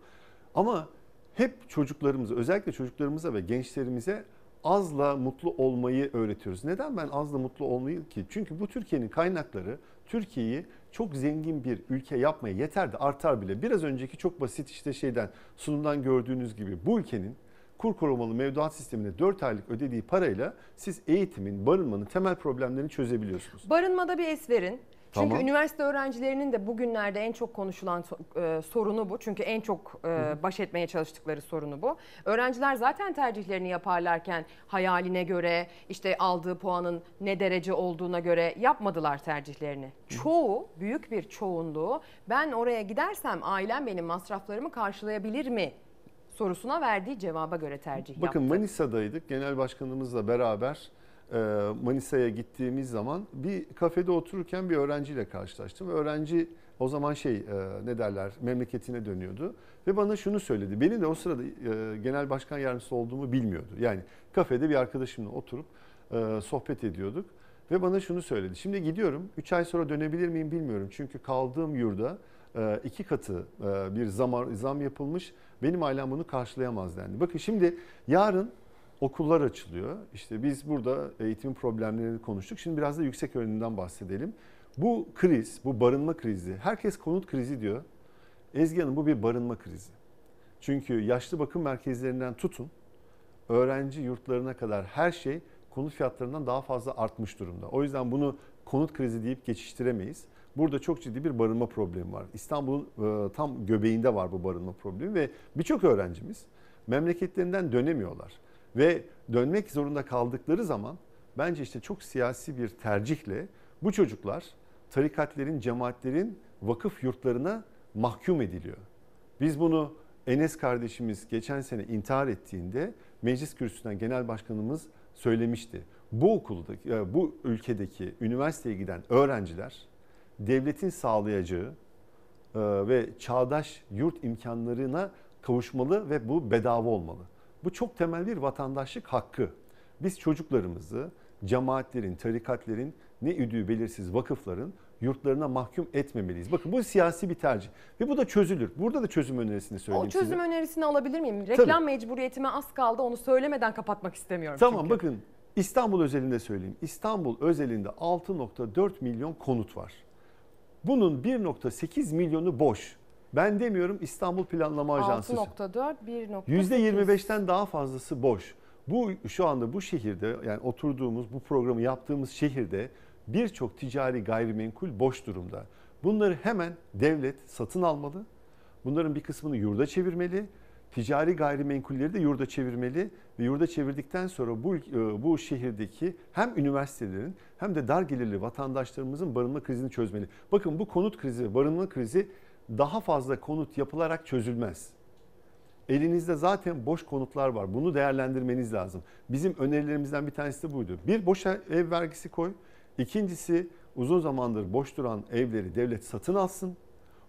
Ama hep çocuklarımıza özellikle çocuklarımıza ve gençlerimize azla mutlu olmayı öğretiyoruz. Neden ben azla mutlu olmayı ki? Çünkü bu Türkiye'nin kaynakları Türkiye'yi çok zengin bir ülke yapmaya yeter de artar bile. Biraz önceki çok basit işte şeyden sunumdan gördüğünüz gibi bu ülkenin kur korumalı mevduat sistemine 4 aylık ödediği parayla siz eğitimin, barınmanın temel problemlerini çözebiliyorsunuz. Barınmada bir es verin. Çünkü Tamam. üniversite öğrencilerinin de bugünlerde en çok konuşulan so- e, sorunu bu. Çünkü en çok e, baş etmeye çalıştıkları sorunu bu. Öğrenciler zaten tercihlerini yaparlarken hayaline göre, işte aldığı puanın ne derece olduğuna göre yapmadılar tercihlerini. Çoğu, büyük bir çoğunluğu ben oraya gidersem ailem benim masraflarımı karşılayabilir mi sorusuna verdiği cevaba göre tercih Bakın yaptı. Manisa'daydık. Genel başkanımızla beraber Manisa'ya gittiğimiz zaman bir kafede otururken bir öğrenciyle karşılaştım. Öğrenci o zaman şey e, ne derler memleketine dönüyordu ve bana şunu söyledi. Beni de o sırada e, genel başkan yardımcısı olduğumu bilmiyordu. Yani kafede bir arkadaşımla oturup e, sohbet ediyorduk ve bana şunu söyledi. Şimdi gidiyorum 3 ay sonra dönebilir miyim bilmiyorum. Çünkü kaldığım yurda e, iki katı e, bir zam, zam yapılmış. Benim ailem bunu karşılayamaz dendi. Bakın şimdi yarın okullar açılıyor. İşte biz burada eğitim problemlerini konuştuk. Şimdi biraz da yüksek öğrenimden bahsedelim. Bu kriz, bu barınma krizi, herkes konut krizi diyor. Ezgi Hanım bu bir barınma krizi. Çünkü yaşlı bakım merkezlerinden tutun, öğrenci yurtlarına kadar her şey konut fiyatlarından daha fazla artmış durumda. O yüzden bunu konut krizi deyip geçiştiremeyiz. Burada çok ciddi bir barınma problemi var. İstanbul'un e, tam göbeğinde var bu barınma problemi ve birçok öğrencimiz memleketlerinden dönemiyorlar. Ve dönmek zorunda kaldıkları zaman bence işte çok siyasi bir tercihle bu çocuklar tarikatlerin, cemaatlerin vakıf yurtlarına mahkum ediliyor. Biz bunu Enes kardeşimiz geçen sene intihar ettiğinde meclis kürsüsünden genel başkanımız söylemişti. Bu okuldaki, e, bu ülkedeki üniversiteye giden öğrenciler devletin sağlayacağı e, ve çağdaş yurt imkanlarına kavuşmalı ve bu bedava olmalı. Bu çok temel bir vatandaşlık hakkı. Biz çocuklarımızı cemaatlerin, tarikatlerin ne üdüğü belirsiz vakıfların yurtlarına mahkum etmemeliyiz. Bakın bu siyasi bir tercih ve bu da çözülür. Burada da çözüm önerisini söyleyeyim O çözüm size. önerisini alabilir miyim? Reklam mecburiyetime az kaldı onu söylemeden kapatmak istemiyorum. Tamam çünkü. bakın İstanbul özelinde söyleyeyim. İstanbul özelinde 6.4 milyon konut var. Bunun 1.8 milyonu boş. Ben demiyorum İstanbul Planlama Ajansı. 6.4 1.8 %25'ten daha fazlası boş. Bu şu anda bu şehirde yani oturduğumuz bu programı yaptığımız şehirde birçok ticari gayrimenkul boş durumda. Bunları hemen devlet satın almalı. Bunların bir kısmını yurda çevirmeli. Ticari gayrimenkulleri de yurda çevirmeli ve yurda çevirdikten sonra bu e, bu şehirdeki hem üniversitelerin hem de dar gelirli vatandaşlarımızın barınma krizini çözmeli. Bakın bu konut krizi, barınma krizi daha fazla konut yapılarak çözülmez. Elinizde zaten boş konutlar var. Bunu değerlendirmeniz lazım. Bizim önerilerimizden bir tanesi de buydu. Bir boş ev vergisi koy. İkincisi uzun zamandır boş duran evleri devlet satın alsın.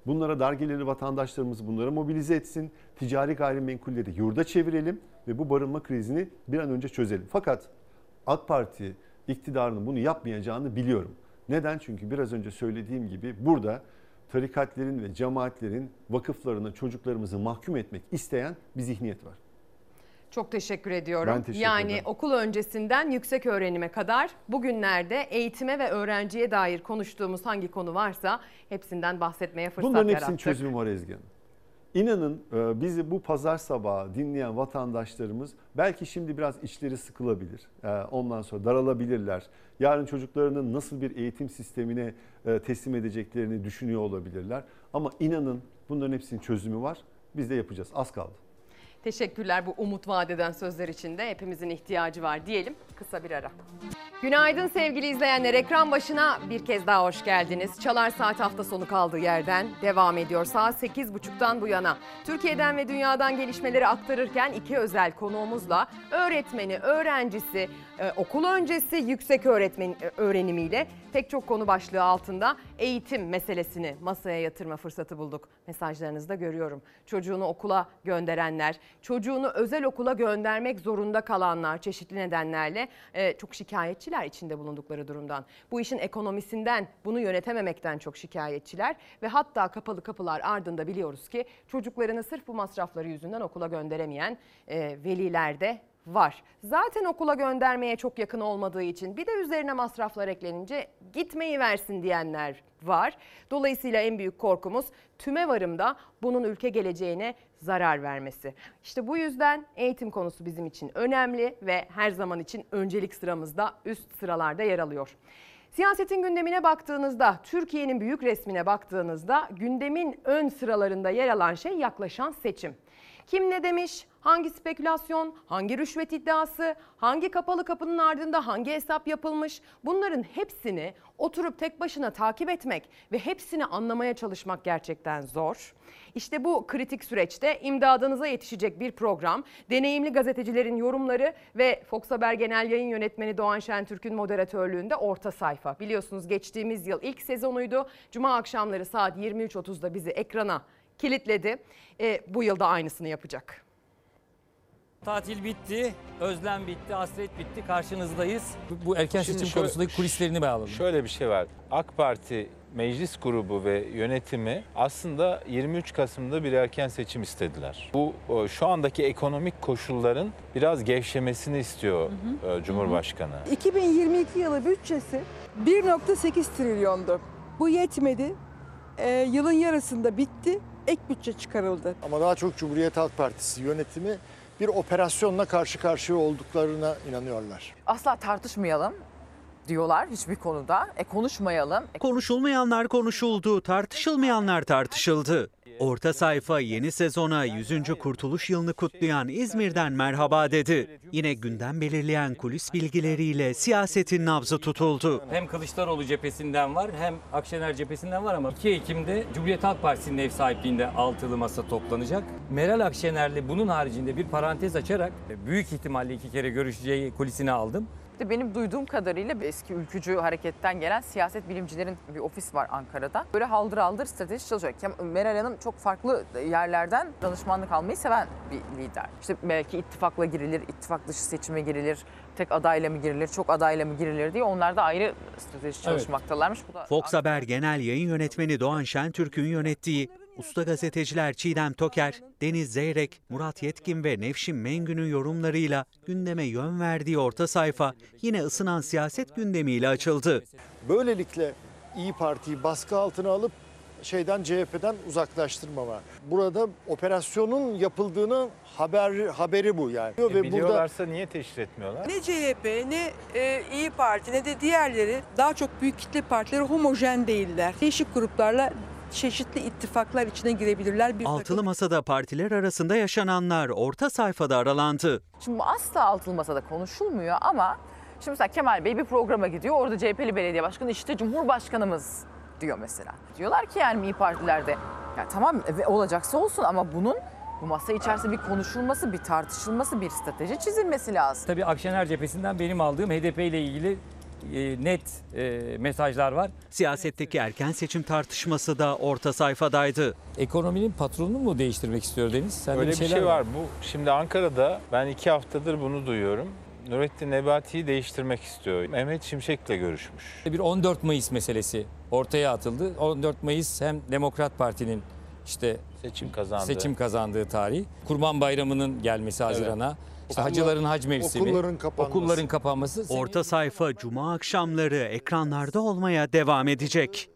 Bunlara dar gelirli vatandaşlarımız bunları mobilize etsin. Ticari gayrimenkulleri yurda çevirelim ve bu barınma krizini bir an önce çözelim. Fakat AK Parti iktidarının bunu yapmayacağını biliyorum. Neden? Çünkü biraz önce söylediğim gibi burada tarikatlerin ve cemaatlerin vakıflarına çocuklarımızı mahkum etmek isteyen bir zihniyet var. Çok teşekkür ediyorum. Ben teşekkür yani ederim. okul öncesinden yüksek öğrenime kadar bugünlerde eğitime ve öğrenciye dair konuştuğumuz hangi konu varsa hepsinden bahsetmeye fırsat Bunların yarattık. hepsinin çözümü var Ezgi Hanım. İnanın e, bizi bu pazar sabahı dinleyen vatandaşlarımız belki şimdi biraz içleri sıkılabilir. E, Ondan sonra daralabilirler. Yarın çocuklarının nasıl bir eğitim sistemine e, teslim edeceklerini düşünüyor olabilirler. Ama inanın bunların hepsinin çözümü var. Biz de yapacağız. Az kaldı. Teşekkürler bu umut vadeden sözler için de hepimizin ihtiyacı var diyelim. Kısa bir ara. Günaydın sevgili izleyenler. Ekran başına bir kez daha hoş geldiniz. Çalar Saat hafta sonu kaldığı yerden devam ediyor. Saat 8.30'dan bu yana Türkiye'den ve dünyadan gelişmeleri aktarırken iki özel konuğumuzla öğretmeni, öğrencisi, e, okul öncesi yüksek öğretmen e, öğrenimiyle pek çok konu başlığı altında eğitim meselesini masaya yatırma fırsatı bulduk. Mesajlarınızda görüyorum. Çocuğunu okula gönderenler, çocuğunu özel okula göndermek zorunda kalanlar çeşitli nedenlerle e, çok şikayetçiler içinde bulundukları durumdan. Bu işin ekonomisinden, bunu yönetememekten çok şikayetçiler ve hatta kapalı kapılar ardında biliyoruz ki çocuklarını sırf bu masrafları yüzünden okula gönderemeyen e, veliler de var. Zaten okula göndermeye çok yakın olmadığı için bir de üzerine masraflar eklenince gitmeyi versin diyenler var. Dolayısıyla en büyük korkumuz tümevarımda bunun ülke geleceğine zarar vermesi. İşte bu yüzden eğitim konusu bizim için önemli ve her zaman için öncelik sıramızda üst sıralarda yer alıyor. Siyasetin gündemine baktığınızda, Türkiye'nin büyük resmine baktığınızda gündemin ön sıralarında yer alan şey yaklaşan seçim. Kim ne demiş, hangi spekülasyon, hangi rüşvet iddiası, hangi kapalı kapının ardında hangi hesap yapılmış bunların hepsini oturup tek başına takip etmek ve hepsini anlamaya çalışmak gerçekten zor. İşte bu kritik süreçte imdadınıza yetişecek bir program, deneyimli gazetecilerin yorumları ve Fox Haber Genel Yayın Yönetmeni Doğan Şentürk'ün moderatörlüğünde orta sayfa. Biliyorsunuz geçtiğimiz yıl ilk sezonuydu. Cuma akşamları saat 23.30'da bizi ekrana kilitledi. E, bu yılda aynısını yapacak. Tatil bitti, özlem bitti, hasret bitti. Karşınızdayız. Bu, bu erken Şimdi seçim şöyle- konusundaki kulislerini bağladım. Şöyle bir şey var. AK Parti meclis grubu ve yönetimi aslında 23 Kasım'da bir erken seçim istediler. Bu o, şu andaki ekonomik koşulların biraz gevşemesini istiyor e, Cumhurbaşkanı. 2022 yılı bütçesi 1.8 trilyondu. Bu yetmedi. Ee, yılın yarısında bitti. Ek bütçe çıkarıldı. Ama daha çok Cumhuriyet Halk Partisi yönetimi bir operasyonla karşı karşıya olduklarına inanıyorlar. Asla tartışmayalım diyorlar hiçbir konuda. E konuşmayalım. Konuşulmayanlar konuşuldu, tartışılmayanlar tartışıldı. Orta sayfa yeni sezona 100. Kurtuluş Yılını kutlayan İzmir'den merhaba dedi. Yine gündem belirleyen kulis bilgileriyle siyasetin nabzı tutuldu. Hem Kılıçdaroğlu cephesinden var hem Akşener cephesinden var ama 2 Ekim'de Cumhuriyet Halk Partisi'nin ev sahipliğinde altılı masa toplanacak. Meral Akşener'le bunun haricinde bir parantez açarak büyük ihtimalle iki kere görüşeceği kulisini aldım. İşte benim duyduğum kadarıyla eski ülkücü hareketten gelen siyaset bilimcilerin bir ofis var Ankara'da. Böyle haldır haldır strateji çalışıyor. Meral Hanım çok farklı yerlerden danışmanlık almayı seven bir lider. İşte belki ittifakla girilir, ittifak dışı seçime girilir, tek adayla mı girilir, çok adayla mı girilir diye onlar da ayrı strateji çalışmaktalarmış. Bu da Fox Haber Genel Yayın Yönetmeni Doğan Şentürk'ün yönettiği usta gazeteciler Çiğdem Toker, Deniz Zeyrek, Murat Yetkin ve Nevşin Mengü'nün yorumlarıyla gündeme yön verdiği orta sayfa yine ısınan siyaset gündemiyle açıldı. Böylelikle İyi Parti'yi baskı altına alıp şeyden CHP'den uzaklaştırma var. Burada operasyonun yapıldığını haber haberi bu yani. E, Ve burada biliyorlarsa niye teşhir etmiyorlar? Ne CHP ne e, İyi Parti ne de diğerleri daha çok büyük kitle partileri homojen değiller. Değişik gruplarla çeşitli ittifaklar içine girebilirler. Bir Altılı Masa'da partiler arasında yaşananlar orta sayfada aralandı. Şimdi bu asla altılı masada konuşulmuyor ama şimdi mesela Kemal Bey bir programa gidiyor. Orada CHP'li belediye başkanı işte Cumhurbaşkanımız diyor mesela. Diyorlar ki yani İYİ Partilerde ya tamam ve olacaksa olsun ama bunun bu masa içerisinde bir konuşulması, bir tartışılması, bir strateji çizilmesi lazım. Tabii Akşener cephesinden benim aldığım HDP ile ilgili e, net e, mesajlar var. Siyasetteki erken seçim tartışması da orta sayfadaydı. Ekonominin patronunu mu değiştirmek istiyor Deniz? Sende Öyle bir şey var. Bu şimdi Ankara'da ben iki haftadır bunu duyuyorum. Nurettin Nebati'yi değiştirmek istiyor. Mehmet Şimşek'le görüşmüş. Bir 14 Mayıs meselesi ortaya atıldı. 14 Mayıs hem Demokrat Parti'nin işte seçim kazandığı, seçim kazandığı tarih. Kurban Bayramı'nın gelmesi Haziran'a. İşte hacıların hac mevsimi. okulların kapanması. Okulların kapanması. Orta sayfa cuma akşamları ekranlarda olmaya devam edecek.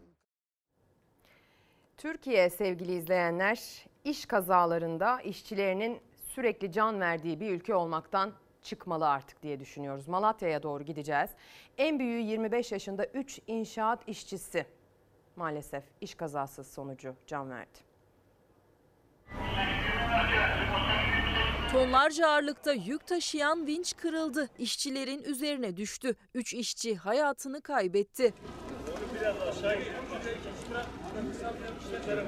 Türkiye sevgili izleyenler iş kazalarında işçilerinin sürekli can verdiği bir ülke olmaktan çıkmalı artık diye düşünüyoruz. Malatya'ya doğru gideceğiz. En büyüğü 25 yaşında 3 inşaat işçisi maalesef iş kazası sonucu can verdi. Tonlarca ağırlıkta yük taşıyan vinç kırıldı. İşçilerin üzerine düştü. Üç işçi hayatını kaybetti.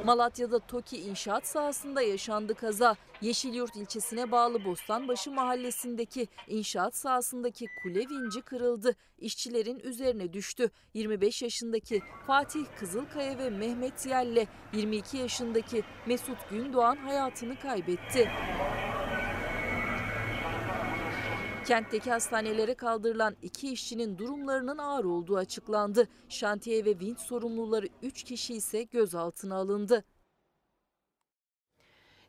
Malatya'da TOKİ inşaat sahasında yaşandı kaza. Yeşilyurt ilçesine bağlı Bostanbaşı mahallesindeki inşaat sahasındaki kule vinci kırıldı. İşçilerin üzerine düştü. 25 yaşındaki Fatih Kızılkaya ve Mehmet Yelle, 22 yaşındaki Mesut Gündoğan hayatını kaybetti. Kentteki hastanelere kaldırılan iki işçinin durumlarının ağır olduğu açıklandı. Şantiye ve vinç sorumluları 3 kişi ise gözaltına alındı.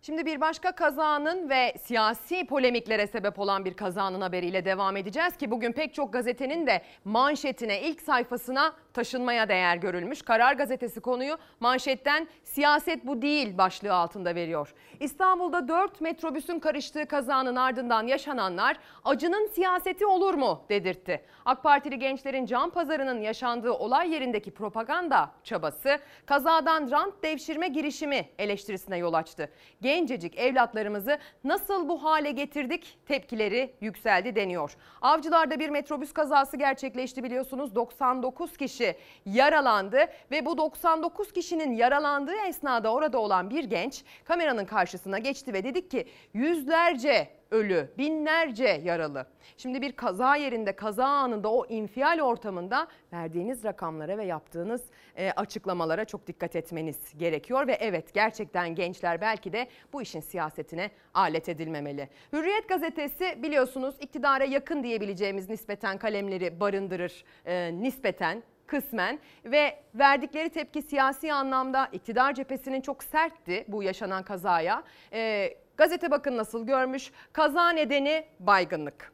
Şimdi bir başka kazanın ve siyasi polemiklere sebep olan bir kazanın haberiyle devam edeceğiz ki bugün pek çok gazetenin de manşetine ilk sayfasına taşınmaya değer görülmüş. Karar gazetesi konuyu manşetten siyaset bu değil başlığı altında veriyor. İstanbul'da 4 metrobüsün karıştığı kazanın ardından yaşananlar acının siyaseti olur mu dedirtti. AK Partili gençlerin can pazarının yaşandığı olay yerindeki propaganda çabası kazadan rant devşirme girişimi eleştirisine yol açtı. Gencecik evlatlarımızı nasıl bu hale getirdik tepkileri yükseldi deniyor. Avcılar'da bir metrobüs kazası gerçekleşti biliyorsunuz. 99 kişi yaralandı ve bu 99 kişinin yaralandığı esnada orada olan bir genç kameranın karşısına geçti ve dedik ki yüzlerce ölü, binlerce yaralı. Şimdi bir kaza yerinde, kaza anında o infial ortamında verdiğiniz rakamlara ve yaptığınız e, açıklamalara çok dikkat etmeniz gerekiyor ve evet gerçekten gençler belki de bu işin siyasetine alet edilmemeli. Hürriyet gazetesi biliyorsunuz iktidara yakın diyebileceğimiz nispeten kalemleri barındırır e, nispeten kısmen ve verdikleri tepki siyasi anlamda iktidar cephesinin çok sertti bu yaşanan kazaya. E, gazete bakın nasıl görmüş. Kaza nedeni baygınlık.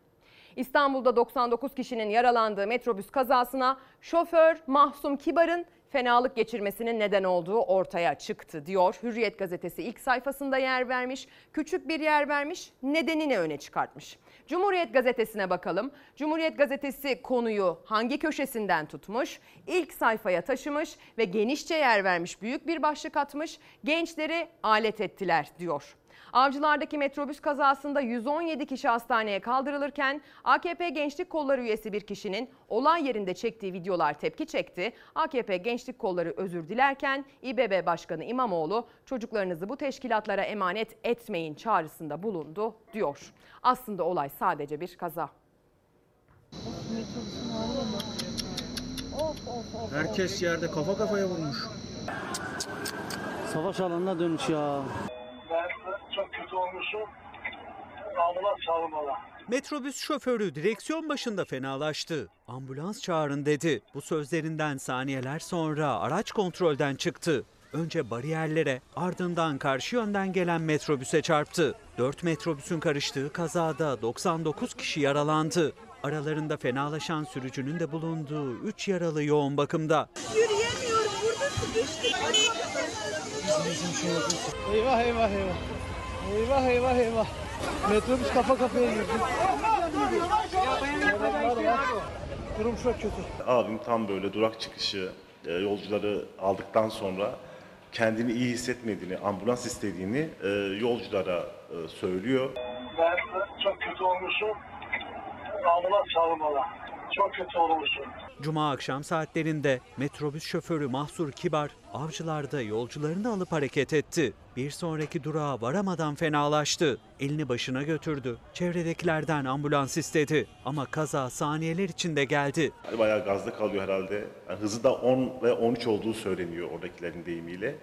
İstanbul'da 99 kişinin yaralandığı metrobüs kazasına şoför Mahsum Kibar'ın fenalık geçirmesinin neden olduğu ortaya çıktı diyor. Hürriyet gazetesi ilk sayfasında yer vermiş, küçük bir yer vermiş, nedenini öne çıkartmış. Cumhuriyet gazetesine bakalım. Cumhuriyet gazetesi konuyu hangi köşesinden tutmuş? İlk sayfaya taşımış ve genişçe yer vermiş, büyük bir başlık atmış. Gençleri alet ettiler diyor. Avcılardaki metrobüs kazasında 117 kişi hastaneye kaldırılırken AKP Gençlik Kolları üyesi bir kişinin olay yerinde çektiği videolar tepki çekti. AKP Gençlik Kolları özür dilerken İBB Başkanı İmamoğlu çocuklarınızı bu teşkilatlara emanet etmeyin çağrısında bulundu diyor. Aslında olay sadece bir kaza. Herkes yerde kafa kafaya vurmuş. Savaş alanına dönmüş ya. Olmuşum. Ambulans çağırmalı. Metrobüs şoförü direksiyon başında fenalaştı. Ambulans çağırın dedi. Bu sözlerinden saniyeler sonra araç kontrolden çıktı. Önce bariyerlere ardından karşı yönden gelen metrobüse çarptı. 4 metrobüsün karıştığı kazada 99 kişi yaralandı. Aralarında fenalaşan sürücünün de bulunduğu 3 yaralı yoğun bakımda. Yürüyemiyorum burada sıkıştık. Eyvah eyvah eyvah. Eyvah eyvah eyvah. Metrobüs kafa kafaya girdi. Durum çok kötü. Abim tam böyle durak çıkışı e, yolcuları aldıktan sonra kendini iyi hissetmediğini, ambulans istediğini e, yolculara e, söylüyor. Ben çok kötü olmuşum. Ambulans çağırmalı. Çok kötü olmuşum. Cuma akşam saatlerinde metrobüs şoförü Mahsur Kibar avcılarda yolcularını alıp hareket etti. Bir sonraki durağa varamadan fenalaştı. Elini başına götürdü. Çevredekilerden ambulans istedi. Ama kaza saniyeler içinde geldi. Hani Bayağı gazda kalıyor herhalde. Yani hızı da 10 ve 13 olduğu söyleniyor oradakilerin deyimiyle.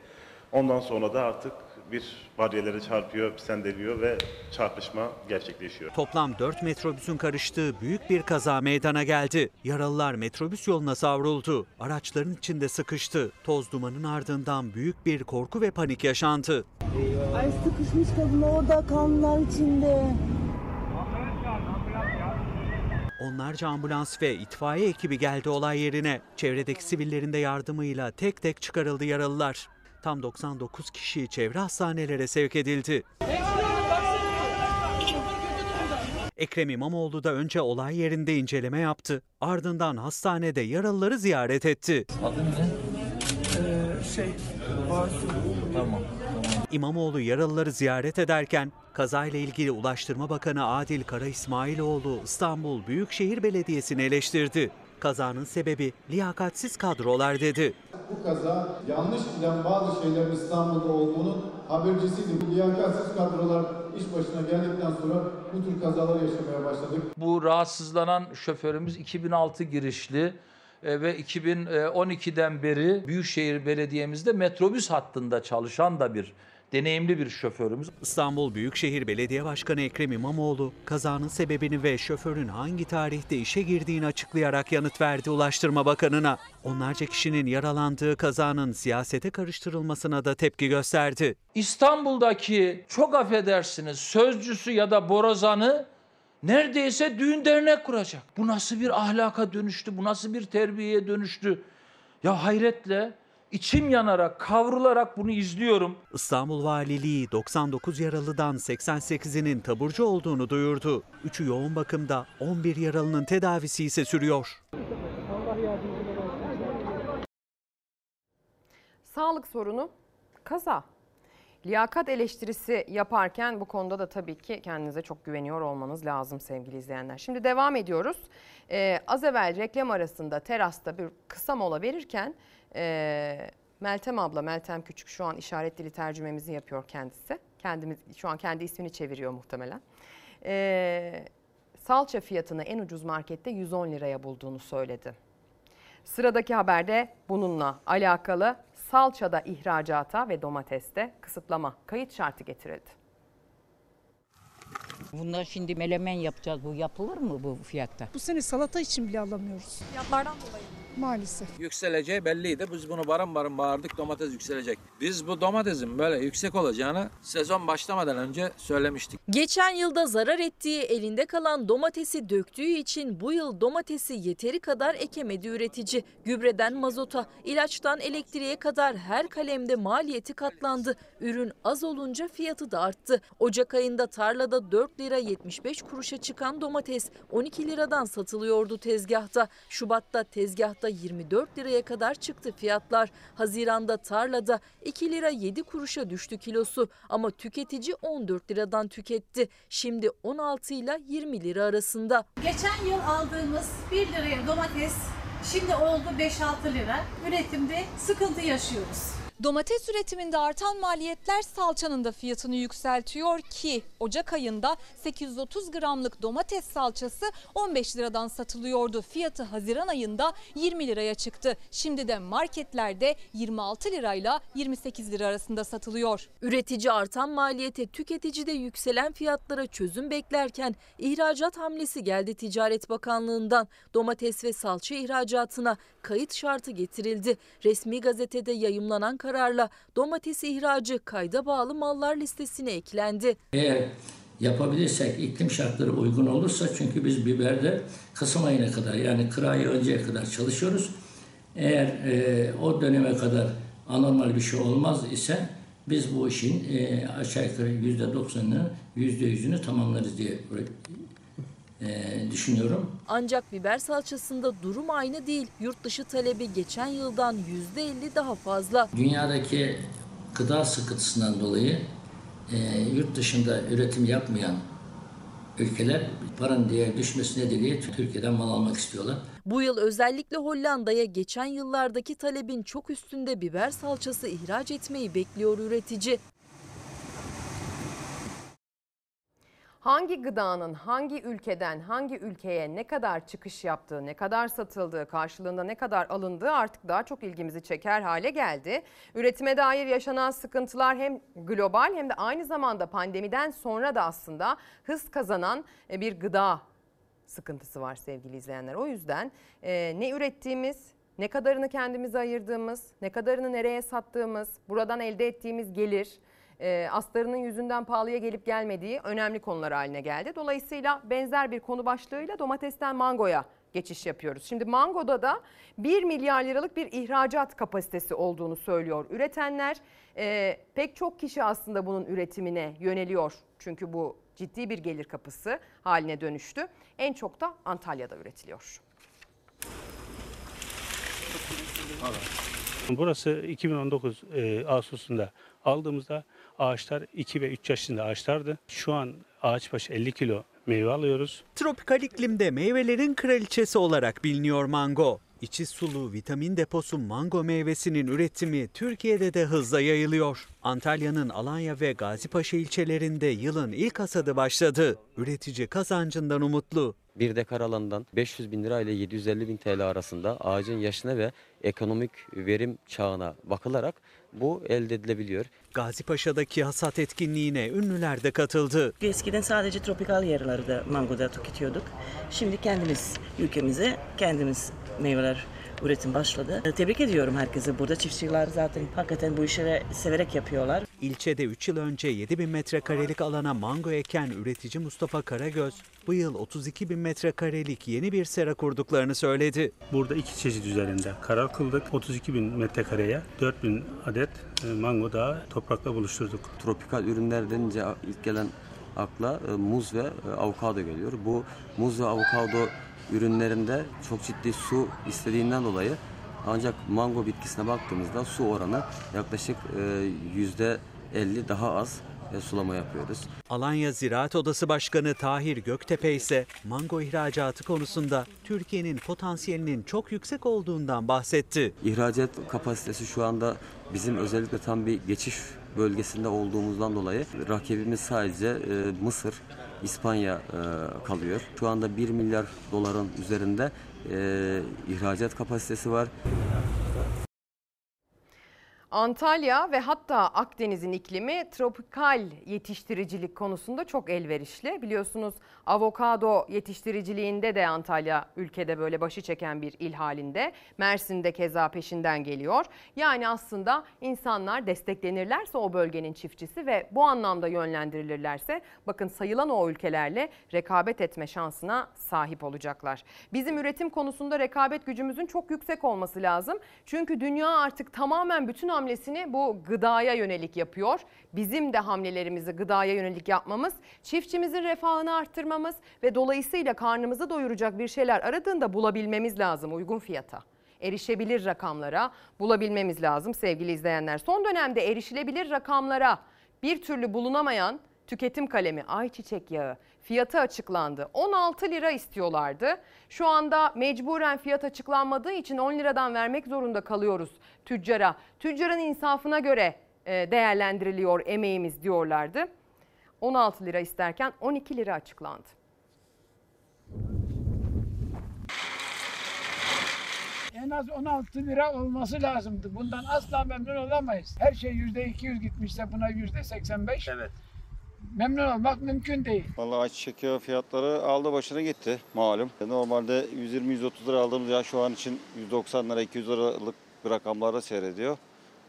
Ondan sonra da artık bir bariyerlere çarpıyor, sendeliyor ve çarpışma gerçekleşiyor. Toplam 4 metrobüsün karıştığı büyük bir kaza meydana geldi. Yaralılar metrobüs yoluna savruldu. Araçların içinde sıkıştı. Toz dumanın ardından büyük bir korku ve panik yaşandı. Ay sıkışmış kadın orada kanlar içinde. Onlarca ambulans ve itfaiye ekibi geldi olay yerine. Çevredeki sivillerin de yardımıyla tek tek çıkarıldı yaralılar. Tam 99 kişi çevre hastanelere sevk edildi. Ekrem İmamoğlu da önce olay yerinde inceleme yaptı. Ardından hastanede yaralıları ziyaret etti. şey, Tamam. İmamoğlu yaralıları ziyaret ederken kazayla ilgili Ulaştırma Bakanı Adil Kara İsmailoğlu İstanbul Büyükşehir Belediyesi'ni eleştirdi. Kazanın sebebi liyakatsiz kadrolar dedi. Bu kaza yanlış giden bazı şeylerin İstanbul'da olduğunun habercisiydi. Bu liyakatsiz kadrolar iş başına geldikten sonra bu tür kazalar yaşamaya başladık. Bu rahatsızlanan şoförümüz 2006 girişli e, ve 2012'den beri Büyükşehir Belediye'mizde metrobüs hattında çalışan da bir deneyimli bir şoförümüz. İstanbul Büyükşehir Belediye Başkanı Ekrem İmamoğlu kazanın sebebini ve şoförün hangi tarihte işe girdiğini açıklayarak yanıt verdi Ulaştırma Bakanı'na. Onlarca kişinin yaralandığı kazanın siyasete karıştırılmasına da tepki gösterdi. İstanbul'daki çok affedersiniz sözcüsü ya da borazanı neredeyse düğün dernek kuracak. Bu nasıl bir ahlaka dönüştü? Bu nasıl bir terbiyeye dönüştü? Ya hayretle içim yanarak, kavrularak bunu izliyorum. İstanbul Valiliği 99 yaralıdan 88'inin taburcu olduğunu duyurdu. 3'ü yoğun bakımda, 11 yaralının tedavisi ise sürüyor. Sağlık sorunu kaza. Liyakat eleştirisi yaparken bu konuda da tabii ki kendinize çok güveniyor olmanız lazım sevgili izleyenler. Şimdi devam ediyoruz. Ee, az evvel reklam arasında terasta bir kısa mola verirken e, Meltem abla, Meltem Küçük şu an işaret dili tercümemizi yapıyor kendisi. Kendimiz şu an kendi ismini çeviriyor muhtemelen. Ee, salça fiyatını en ucuz markette 110 liraya bulduğunu söyledi. Sıradaki haberde bununla alakalı salçada ihracata ve domateste kısıtlama kayıt şartı getirildi. Bundan şimdi melemen yapacağız. Bu yapılır mı bu fiyatta? Bu sene salata için bile alamıyoruz. Fiyatlardan dolayı. Maalesef. yükseleceği belliydi. Biz bunu barın barın bağırdık domates yükselecek. Biz bu domatesin böyle yüksek olacağını sezon başlamadan önce söylemiştik. Geçen yılda zarar ettiği elinde kalan domatesi döktüğü için bu yıl domatesi yeteri kadar ekemedi üretici. Gübreden mazota, ilaçtan elektriğe kadar her kalemde maliyeti katlandı. Ürün az olunca fiyatı da arttı. Ocak ayında tarlada 4 lira 75 kuruşa çıkan domates 12 liradan satılıyordu tezgahta. Şubat'ta tezgahta 24 liraya kadar çıktı fiyatlar. Haziranda tarlada 2 lira 7 kuruşa düştü kilosu ama tüketici 14 liradan tüketti. Şimdi 16 ile 20 lira arasında. Geçen yıl aldığımız 1 liraya domates şimdi oldu 5-6 lira. Üretimde sıkıntı yaşıyoruz. Domates üretiminde artan maliyetler salçanın da fiyatını yükseltiyor ki Ocak ayında 830 gramlık domates salçası 15 liradan satılıyordu. Fiyatı Haziran ayında 20 liraya çıktı. Şimdi de marketlerde 26 lirayla 28 lira arasında satılıyor. Üretici artan maliyete, tüketici de yükselen fiyatlara çözüm beklerken ihracat hamlesi geldi Ticaret Bakanlığı'ndan. Domates ve salça ihracatına kayıt şartı getirildi. Resmi gazetede yayımlanan kararla domates ihracı kayda bağlı mallar listesine eklendi. Eğer yapabilirsek iklim şartları uygun olursa çünkü biz biberde Kasım ayına kadar yani kıra yağıncaya kadar çalışıyoruz. Eğer e, o döneme kadar anormal bir şey olmaz ise biz bu işin e, aşağı yukarı yüzde doksanını, yüzde yüzünü tamamlarız diye e, düşünüyorum. Ancak biber salçasında durum aynı değil. Yurt dışı talebi geçen yıldan %50 daha fazla. Dünyadaki gıda sıkıntısından dolayı e, yurt dışında üretim yapmayan ülkeler paranın değer düşmesi nedeniyle Türkiye'den mal almak istiyorlar. Bu yıl özellikle Hollanda'ya geçen yıllardaki talebin çok üstünde biber salçası ihraç etmeyi bekliyor üretici. Hangi gıdanın hangi ülkeden hangi ülkeye ne kadar çıkış yaptığı, ne kadar satıldığı, karşılığında ne kadar alındığı artık daha çok ilgimizi çeker hale geldi. Üretime dair yaşanan sıkıntılar hem global hem de aynı zamanda pandemiden sonra da aslında hız kazanan e, bir gıda sıkıntısı var sevgili izleyenler. O yüzden e, ne ürettiğimiz, ne kadarını kendimize ayırdığımız, ne kadarını nereye sattığımız, buradan elde ettiğimiz gelir, e, astarının yüzünden pahalıya gelip gelmediği önemli konular haline geldi. Dolayısıyla benzer bir konu başlığıyla domatesten mangoya geçiş yapıyoruz. Şimdi mangoda da 1 milyar liralık bir ihracat kapasitesi olduğunu söylüyor üretenler. E, pek çok kişi aslında bunun üretimine yöneliyor. Çünkü bu ciddi bir gelir kapısı haline dönüştü. En çok da Antalya'da üretiliyor. Burası 2019 e, Ağustos'unda aldığımızda ağaçlar 2 ve 3 yaşında ağaçlardı. Şu an ağaç başı 50 kilo meyve alıyoruz. Tropikal iklimde meyvelerin kraliçesi olarak biliniyor mango. İçi sulu vitamin deposu mango meyvesinin üretimi Türkiye'de de hızla yayılıyor. Antalya'nın Alanya ve Gazipaşa ilçelerinde yılın ilk hasadı başladı. Üretici kazancından umutlu. Bir dekar alandan 500 bin lira ile 750 bin TL arasında ağacın yaşına ve ekonomik verim çağına bakılarak bu elde edilebiliyor. Gazipaşa'daki hasat etkinliğine ünlüler de katıldı. Eskiden sadece tropikal yerlerde mangoda tüketiyorduk. Şimdi kendimiz ülkemize kendimiz meyveler üretim başladı. Tebrik ediyorum herkese burada. Çiftçiler zaten hakikaten bu işleri severek yapıyorlar. İlçede 3 yıl önce 7 bin metrekarelik alana mango eken üretici Mustafa Karagöz, bu yıl 32 bin metrekarelik yeni bir sera kurduklarını söyledi. Burada iki çeşit üzerinde karar kıldık. 32 bin metrekareye 4 bin adet e, mango daha toprakla buluşturduk. Tropikal ürünler denince ilk gelen akla e, muz ve e, avokado geliyor. Bu muz ve avokado ürünlerinde çok ciddi su istediğinden dolayı ancak mango bitkisine baktığımızda su oranı yaklaşık e, yüzde 50 daha az e, sulama yapıyoruz. Alanya Ziraat Odası Başkanı Tahir Göktepe ise mango ihracatı konusunda Türkiye'nin potansiyelinin çok yüksek olduğundan bahsetti. İhracat kapasitesi şu anda bizim özellikle tam bir geçiş bölgesinde olduğumuzdan dolayı rakibimiz sadece e, Mısır, İspanya e, kalıyor. Şu anda 1 milyar doların üzerinde e, ihracat kapasitesi var. Antalya ve hatta Akdeniz'in iklimi tropikal yetiştiricilik konusunda çok elverişli. Biliyorsunuz avokado yetiştiriciliğinde de Antalya ülkede böyle başı çeken bir il halinde. Mersin'de keza peşinden geliyor. Yani aslında insanlar desteklenirlerse o bölgenin çiftçisi ve bu anlamda yönlendirilirlerse bakın sayılan o ülkelerle rekabet etme şansına sahip olacaklar. Bizim üretim konusunda rekabet gücümüzün çok yüksek olması lazım. Çünkü dünya artık tamamen bütün hamlesini bu gıdaya yönelik yapıyor. Bizim de hamlelerimizi gıdaya yönelik yapmamız, çiftçimizin refahını arttırmamız ve dolayısıyla karnımızı doyuracak bir şeyler aradığında bulabilmemiz lazım uygun fiyata. Erişebilir rakamlara bulabilmemiz lazım sevgili izleyenler. Son dönemde erişilebilir rakamlara bir türlü bulunamayan tüketim kalemi ayçiçek yağı fiyatı açıklandı. 16 lira istiyorlardı. Şu anda mecburen fiyat açıklanmadığı için 10 liradan vermek zorunda kalıyoruz tüccara. Tüccarın insafına göre e, değerlendiriliyor emeğimiz diyorlardı. 16 lira isterken 12 lira açıklandı. En az 16 lira olması lazımdı. Bundan asla memnun olamayız. Her şey %200 gitmişse buna %85. Evet. Memnun olmak mümkün değil. Vallahi ayçiçek yağı fiyatları aldı başına gitti malum. Normalde 120-130 lira aldığımız yağ şu an için 190 lira 200 liralık bir rakamlarda seyrediyor.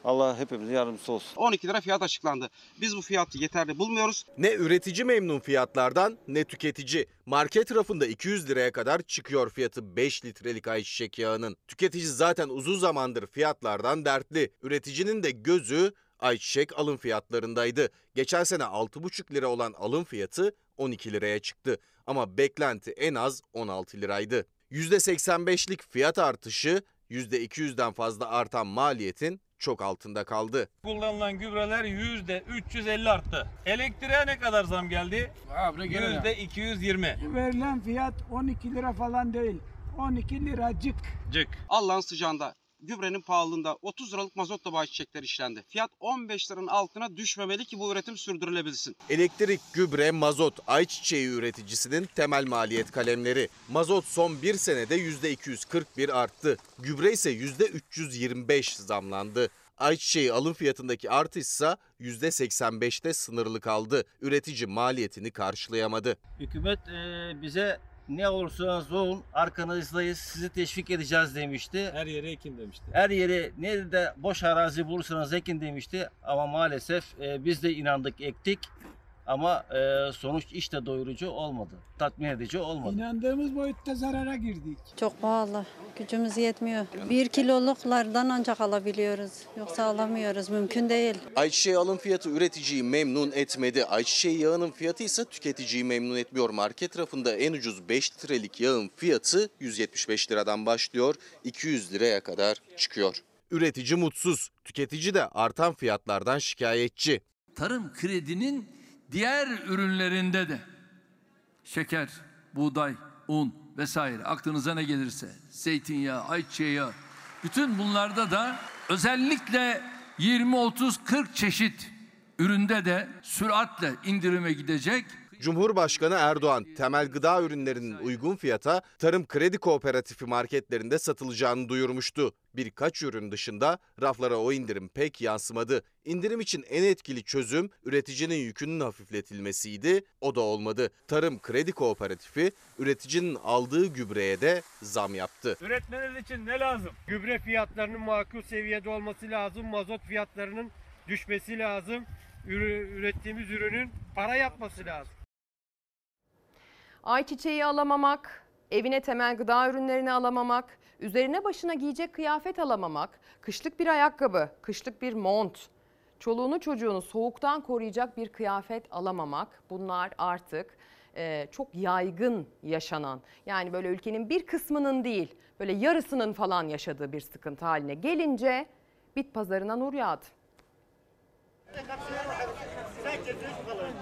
Allah hepimize yardımcısı olsun. 12 lira fiyat açıklandı. Biz bu fiyatı yeterli bulmuyoruz. Ne üretici memnun fiyatlardan ne tüketici. Market rafında 200 liraya kadar çıkıyor fiyatı 5 litrelik ayçiçek yağının. Tüketici zaten uzun zamandır fiyatlardan dertli. Üreticinin de gözü ayçiçek alım fiyatlarındaydı. Geçen sene 6,5 lira olan alım fiyatı 12 liraya çıktı. Ama beklenti en az 16 liraydı. %85'lik fiyat artışı %200'den fazla artan maliyetin çok altında kaldı. Kullanılan gübreler yüzde 350 arttı. Elektriğe ne kadar zam geldi? Yüzde 220. Verilen fiyat 12 lira falan değil. 12 liracık. Cık. Allah'ın sıcağında gübrenin pahalılığında 30 liralık mazotla ayçiçekler işlendi. Fiyat 15 liranın altına düşmemeli ki bu üretim sürdürülebilsin. Elektrik, gübre, mazot, ayçiçeği üreticisinin temel maliyet kalemleri. Mazot son bir senede %241 arttı. Gübre ise %325 zamlandı. Ayçiçeği alım fiyatındaki artışsa %85'te sınırlı kaldı. Üretici maliyetini karşılayamadı. Hükümet e, bize ne olursa olun arkanızdayız sizi teşvik edeceğiz demişti. Her yere ekin demişti. Her yere nerede boş arazi bulursanız ekin demişti ama maalesef e, biz de inandık ektik ama e, sonuç işte doyurucu olmadı. Tatmin edici olmadı. İnandığımız boyutta zarara girdik. Çok pahalı. Gücümüz yetmiyor. Bir kiloluklardan ancak alabiliyoruz. Yoksa alamıyoruz. Mümkün değil. Ayçiçeği alım fiyatı üreticiyi memnun etmedi. Ayçiçeği yağının fiyatı ise tüketiciyi memnun etmiyor. Market rafında en ucuz 5 litrelik yağın fiyatı 175 liradan başlıyor, 200 liraya kadar çıkıyor. Üretici mutsuz, tüketici de artan fiyatlardan şikayetçi. Tarım kredinin diğer ürünlerinde de şeker, buğday, un vesaire aklınıza ne gelirse zeytinyağı, ayçiçeği bütün bunlarda da özellikle 20 30 40 çeşit üründe de süratle indirime gidecek. Cumhurbaşkanı Erdoğan temel gıda ürünlerinin uygun fiyata tarım kredi kooperatifi marketlerinde satılacağını duyurmuştu. Birkaç ürün dışında raflara o indirim pek yansımadı. İndirim için en etkili çözüm üreticinin yükünün hafifletilmesiydi. O da olmadı. Tarım Kredi Kooperatifi üreticinin aldığı gübreye de zam yaptı. Üretmeniz için ne lazım? Gübre fiyatlarının makul seviyede olması lazım. Mazot fiyatlarının düşmesi lazım. Ürettiğimiz ürünün para yapması lazım. Ayçiçeği alamamak, evine temel gıda ürünlerini alamamak, üzerine başına giyecek kıyafet alamamak, kışlık bir ayakkabı, kışlık bir mont, çoluğunu çocuğunu soğuktan koruyacak bir kıyafet alamamak bunlar artık e, çok yaygın yaşanan yani böyle ülkenin bir kısmının değil böyle yarısının falan yaşadığı bir sıkıntı haline gelince bit pazarına nur yağdı.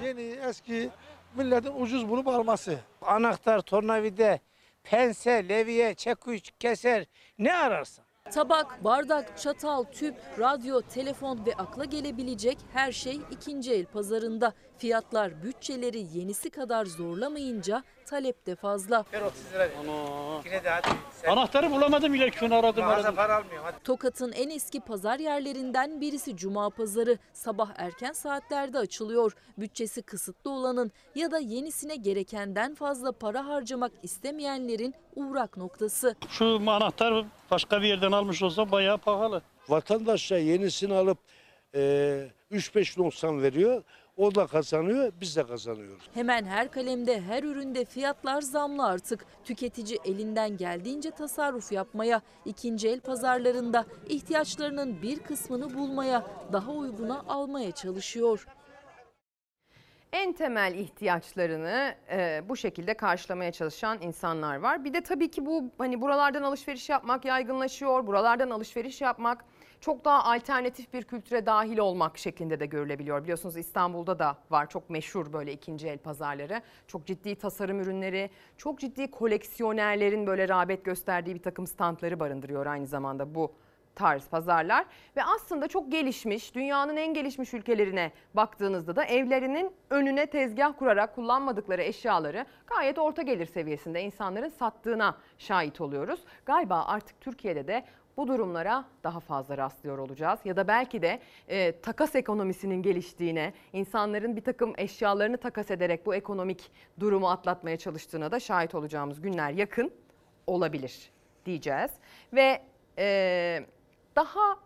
Yeni eski milletin ucuz bulup alması. Anahtar, tornavide, pense, levye, çekuş, keser ne ararsan. Tabak, bardak, çatal, tüp, radyo, telefon ve akla gelebilecek her şey ikinci el pazarında. Fiyatlar bütçeleri yenisi kadar zorlamayınca talep de fazla. Ver 30 lira. Ana. Yine de hadi. Anahtarı bulamadım bile şunu aradım Mağaza aradım. para almıyor. Hadi. Tokat'ın en eski pazar yerlerinden birisi Cuma Pazarı. Sabah erken saatlerde açılıyor. Bütçesi kısıtlı olanın ya da yenisine gerekenden fazla para harcamak istemeyenlerin uğrak noktası. Şu anahtar başka bir yerden almış olsa bayağı pahalı. Vatandaşa yenisini alıp e, 3-5.90 veriyor. O da kazanıyor, biz de kazanıyoruz. Hemen her kalemde, her üründe fiyatlar zamlı artık. Tüketici elinden geldiğince tasarruf yapmaya, ikinci el pazarlarında ihtiyaçlarının bir kısmını bulmaya, daha uyguna almaya çalışıyor. en temel ihtiyaçlarını e, bu şekilde karşılamaya çalışan insanlar var. Bir de tabii ki bu hani buralardan alışveriş yapmak yaygınlaşıyor. Buralardan alışveriş yapmak çok daha alternatif bir kültüre dahil olmak şeklinde de görülebiliyor. Biliyorsunuz İstanbul'da da var çok meşhur böyle ikinci el pazarları. Çok ciddi tasarım ürünleri, çok ciddi koleksiyonerlerin böyle rağbet gösterdiği bir takım standları barındırıyor aynı zamanda bu tarz pazarlar ve aslında çok gelişmiş dünyanın en gelişmiş ülkelerine baktığınızda da evlerinin önüne tezgah kurarak kullanmadıkları eşyaları gayet orta gelir seviyesinde insanların sattığına şahit oluyoruz. Galiba artık Türkiye'de de bu durumlara daha fazla rastlıyor olacağız ya da belki de e, takas ekonomisinin geliştiğine, insanların bir takım eşyalarını takas ederek bu ekonomik durumu atlatmaya çalıştığına da şahit olacağımız günler yakın olabilir diyeceğiz ve e, daha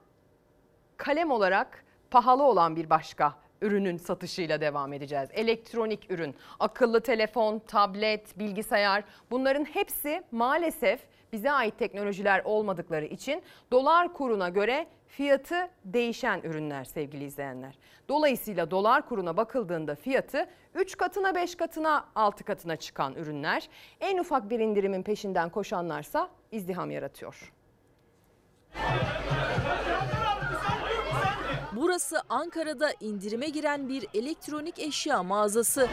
kalem olarak pahalı olan bir başka ürünün satışıyla devam edeceğiz. Elektronik ürün, akıllı telefon, tablet, bilgisayar bunların hepsi maalesef bize ait teknolojiler olmadıkları için dolar kuruna göre fiyatı değişen ürünler sevgili izleyenler. Dolayısıyla dolar kuruna bakıldığında fiyatı 3 katına 5 katına 6 katına çıkan ürünler. En ufak bir indirimin peşinden koşanlarsa izdiham yaratıyor. Burası Ankara'da indirime giren bir elektronik eşya mağazası.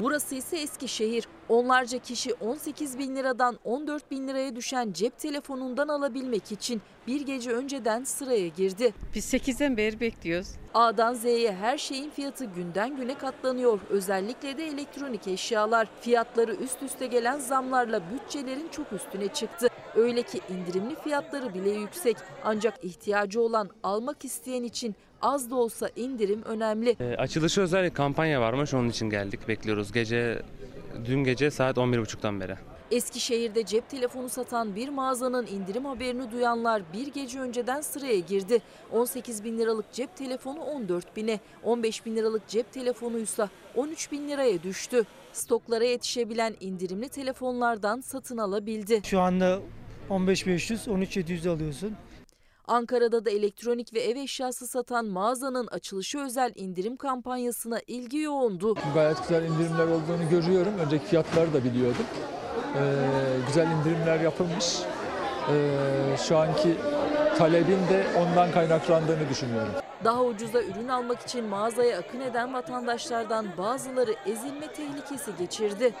Burası ise Eskişehir. Onlarca kişi 18 bin liradan 14 bin liraya düşen cep telefonundan alabilmek için bir gece önceden sıraya girdi. Biz 8'den beri bekliyoruz. A'dan Z'ye her şeyin fiyatı günden güne katlanıyor. Özellikle de elektronik eşyalar. Fiyatları üst üste gelen zamlarla bütçelerin çok üstüne çıktı. Öyle ki indirimli fiyatları bile yüksek. Ancak ihtiyacı olan almak isteyen için az da olsa indirim önemli. E, açılışı özel kampanya varmış onun için geldik bekliyoruz. Gece dün gece saat 11.30'dan beri. Eskişehir'de cep telefonu satan bir mağazanın indirim haberini duyanlar bir gece önceden sıraya girdi. 18 bin liralık cep telefonu 14 bine, 15 bin liralık cep telefonuysa 13 bin liraya düştü. Stoklara yetişebilen indirimli telefonlardan satın alabildi. Şu anda 15500, 13700 alıyorsun. Ankara'da da elektronik ve ev eşyası satan mağazanın açılışı özel indirim kampanyasına ilgi yoğundu. Gayet güzel indirimler olduğunu görüyorum. Önceki fiyatları da biliyordum. Ee, güzel indirimler yapılmış. Ee, şu anki talebin de ondan kaynaklandığını düşünüyorum. Daha ucuza ürün almak için mağazaya akın eden vatandaşlardan bazıları ezilme tehlikesi geçirdi.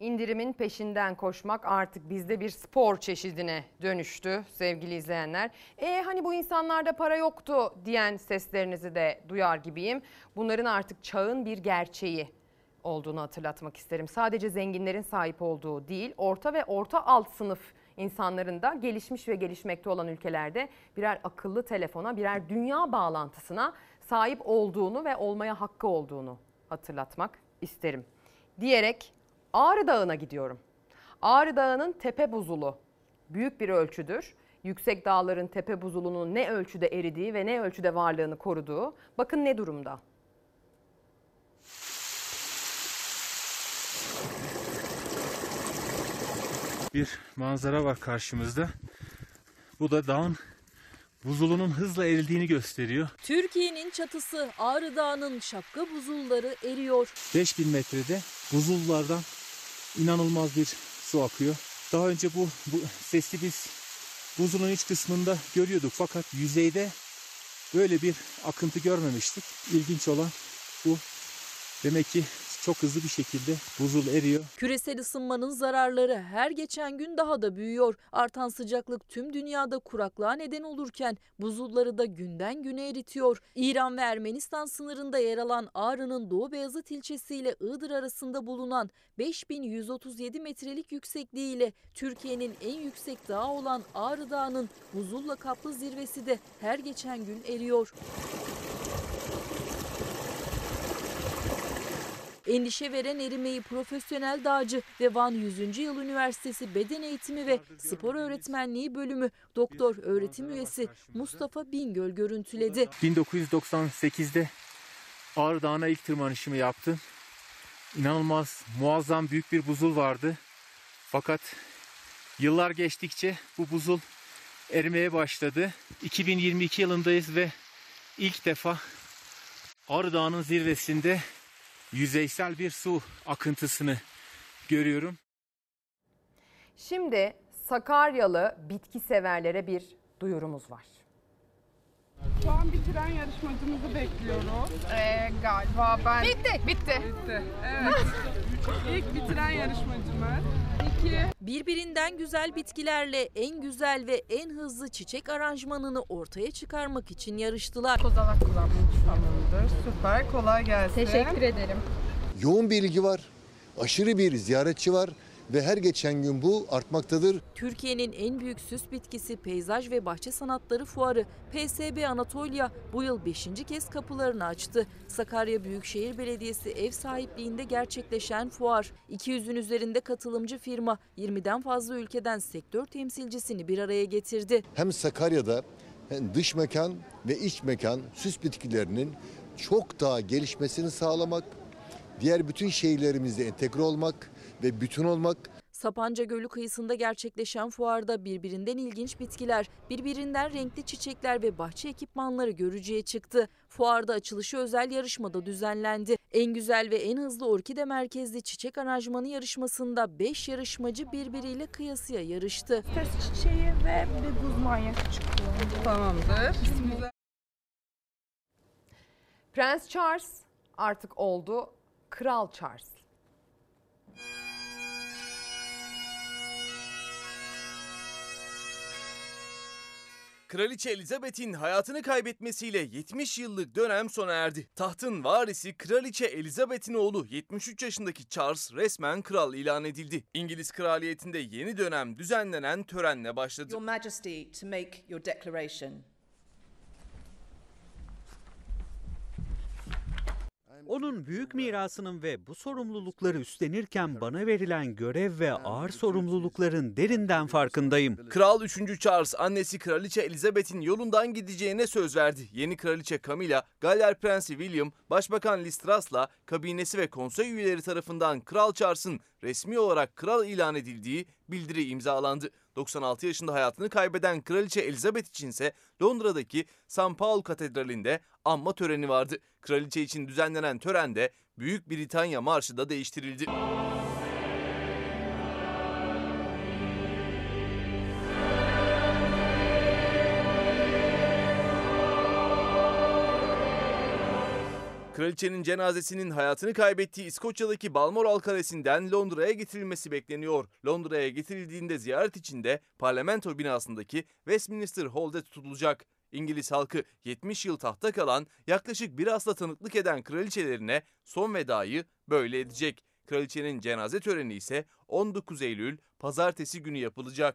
İndirimin peşinden koşmak artık bizde bir spor çeşidine dönüştü sevgili izleyenler. E hani bu insanlarda para yoktu diyen seslerinizi de duyar gibiyim. Bunların artık çağın bir gerçeği olduğunu hatırlatmak isterim. Sadece zenginlerin sahip olduğu değil, orta ve orta alt sınıf insanların da gelişmiş ve gelişmekte olan ülkelerde birer akıllı telefona, birer dünya bağlantısına sahip olduğunu ve olmaya hakkı olduğunu hatırlatmak isterim. Diyerek Ağrı Dağı'na gidiyorum. Ağrı Dağı'nın tepe buzulu büyük bir ölçüdür. Yüksek dağların tepe buzulunun ne ölçüde eridiği ve ne ölçüde varlığını koruduğu. Bakın ne durumda. bir manzara var karşımızda. Bu da dağın buzulunun hızla erildiğini gösteriyor. Türkiye'nin çatısı Ağrı Dağı'nın şapka buzulları eriyor. 5000 metrede buzullardan inanılmaz bir su akıyor. Daha önce bu, bu sesli biz buzulun iç kısmında görüyorduk fakat yüzeyde böyle bir akıntı görmemiştik. İlginç olan bu. Demek ki çok hızlı bir şekilde buzul eriyor. Küresel ısınmanın zararları her geçen gün daha da büyüyor. Artan sıcaklık tüm dünyada kuraklığa neden olurken buzulları da günden güne eritiyor. İran ve Ermenistan sınırında yer alan Ağrı'nın Doğu Beyazıt ilçesi ile Iğdır arasında bulunan 5137 metrelik yüksekliğiyle Türkiye'nin en yüksek dağı olan Ağrı Dağı'nın buzulla kaplı zirvesi de her geçen gün eriyor. Endişe veren erimeyi profesyonel dağcı ve Van 100. Yıl Üniversitesi Beden Eğitimi ve Spor Öğretmenliği bölümü doktor öğretim üyesi Mustafa Bingöl görüntüledi. 1998'de Ağrı Dağı'na ilk tırmanışımı yaptım. İnanılmaz, muazzam büyük bir buzul vardı. Fakat yıllar geçtikçe bu buzul erimeye başladı. 2022 yılındayız ve ilk defa Ağrı Dağı'nın zirvesinde yüzeysel bir su akıntısını görüyorum. Şimdi Sakaryalı bitki severlere bir duyurumuz var. Şu an bitiren yarışmacımızı bekliyoruz. Ee, galiba ben... Bitti. Bitti. Bitti. Evet. İlk bitiren yarışmacımız. İki. Birbirinden güzel bitkilerle en güzel ve en hızlı çiçek aranjmanını ortaya çıkarmak için yarıştılar. Kozalak kullanmış tamamdır. Süper. Kolay gelsin. Teşekkür ederim. Yoğun bir ilgi var. Aşırı bir ziyaretçi var ve her geçen gün bu artmaktadır. Türkiye'nin en büyük süs bitkisi Peyzaj ve Bahçe Sanatları Fuarı PSB Anatolia bu yıl 5. kez kapılarını açtı. Sakarya Büyükşehir Belediyesi ev sahipliğinde gerçekleşen fuar 200'ün üzerinde katılımcı firma 20'den fazla ülkeden sektör temsilcisini bir araya getirdi. Hem Sakarya'da hem dış mekan ve iç mekan süs bitkilerinin çok daha gelişmesini sağlamak, diğer bütün şehirlerimizde entegre olmak ve bütün olmak Sapanca Gölü kıyısında gerçekleşen fuarda birbirinden ilginç bitkiler, birbirinden renkli çiçekler ve bahçe ekipmanları görücüye çıktı. Fuarda açılışı özel yarışmada düzenlendi. En güzel ve en hızlı orkide merkezli çiçek aranjmanı yarışmasında 5 yarışmacı birbiriyle kıyasıya yarıştı. Test çiçeği ve bir buz manyakı çıktı. Tamamdır. Bismillah. Prens Charles artık oldu Kral Charles. Kraliçe Elizabeth'in hayatını kaybetmesiyle 70 yıllık dönem sona erdi. Tahtın varisi Kraliçe Elizabeth'in oğlu 73 yaşındaki Charles resmen kral ilan edildi. İngiliz kraliyetinde yeni dönem düzenlenen törenle başladı. Your Majesty to make your declaration. Onun büyük mirasının ve bu sorumlulukları üstlenirken bana verilen görev ve ağır sorumlulukların derinden farkındayım. Kral 3. Charles annesi Kraliçe Elizabeth'in yolundan gideceğine söz verdi. Yeni Kraliçe Camilla, Galler Prensi William, Başbakan Liz Truss'la kabinesi ve konsey üyeleri tarafından Kral Charles'ın resmi olarak kral ilan edildiği bildiri imzalandı. 96 yaşında hayatını kaybeden Kraliçe Elizabeth içinse Londra'daki St. Paul Katedrali'nde anma töreni vardı. Kraliçe için düzenlenen törende Büyük Britanya Marşı da değiştirildi. Kraliçenin cenazesinin hayatını kaybettiği İskoçya'daki Balmoral Kalesi'nden Londra'ya getirilmesi bekleniyor. Londra'ya getirildiğinde ziyaret içinde parlamento binasındaki Westminster Hall'de tutulacak. İngiliz halkı 70 yıl tahta kalan yaklaşık bir asla tanıklık eden kraliçelerine son vedayı böyle edecek. Kraliçenin cenaze töreni ise 19 Eylül pazartesi günü yapılacak.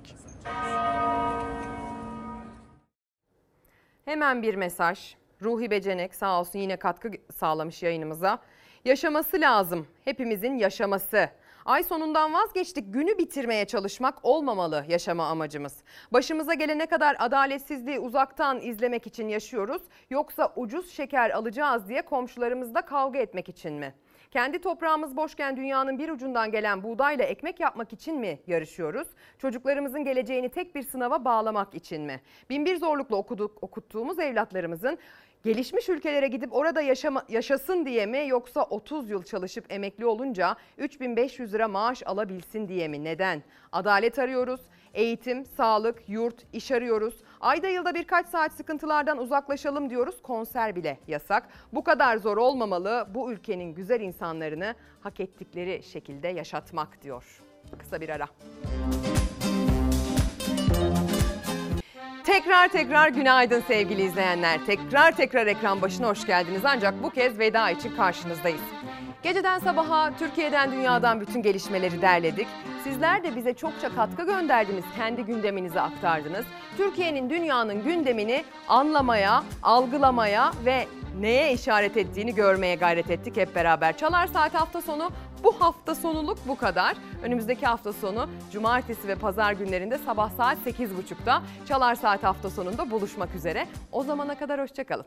Hemen bir mesaj. Ruhi Becenek sağ olsun yine katkı sağlamış yayınımıza. Yaşaması lazım. Hepimizin yaşaması. Ay sonundan vazgeçtik günü bitirmeye çalışmak olmamalı yaşama amacımız. Başımıza gelene kadar adaletsizliği uzaktan izlemek için yaşıyoruz yoksa ucuz şeker alacağız diye komşularımızla kavga etmek için mi? Kendi toprağımız boşken dünyanın bir ucundan gelen buğdayla ekmek yapmak için mi yarışıyoruz? Çocuklarımızın geleceğini tek bir sınava bağlamak için mi? Binbir zorlukla okuduk, okuttuğumuz evlatlarımızın gelişmiş ülkelere gidip orada yaşama, yaşasın diye mi yoksa 30 yıl çalışıp emekli olunca 3500 lira maaş alabilsin diye mi? Neden? Adalet arıyoruz. Eğitim, sağlık, yurt, iş arıyoruz. Ayda yılda birkaç saat sıkıntılardan uzaklaşalım diyoruz. Konser bile yasak. Bu kadar zor olmamalı. Bu ülkenin güzel insanlarını hak ettikleri şekilde yaşatmak diyor. Kısa bir ara. Tekrar tekrar günaydın sevgili izleyenler. Tekrar tekrar ekran başına hoş geldiniz. Ancak bu kez veda için karşınızdayız. Geceden sabaha Türkiye'den dünyadan bütün gelişmeleri derledik. Sizler de bize çokça katkı gönderdiniz, kendi gündeminizi aktardınız. Türkiye'nin dünyanın gündemini anlamaya, algılamaya ve neye işaret ettiğini görmeye gayret ettik hep beraber. Çalar Saat hafta sonu bu hafta sonuluk bu kadar. Önümüzdeki hafta sonu cumartesi ve pazar günlerinde sabah saat 8.30'da Çalar Saat hafta sonunda buluşmak üzere. O zamana kadar hoşçakalın.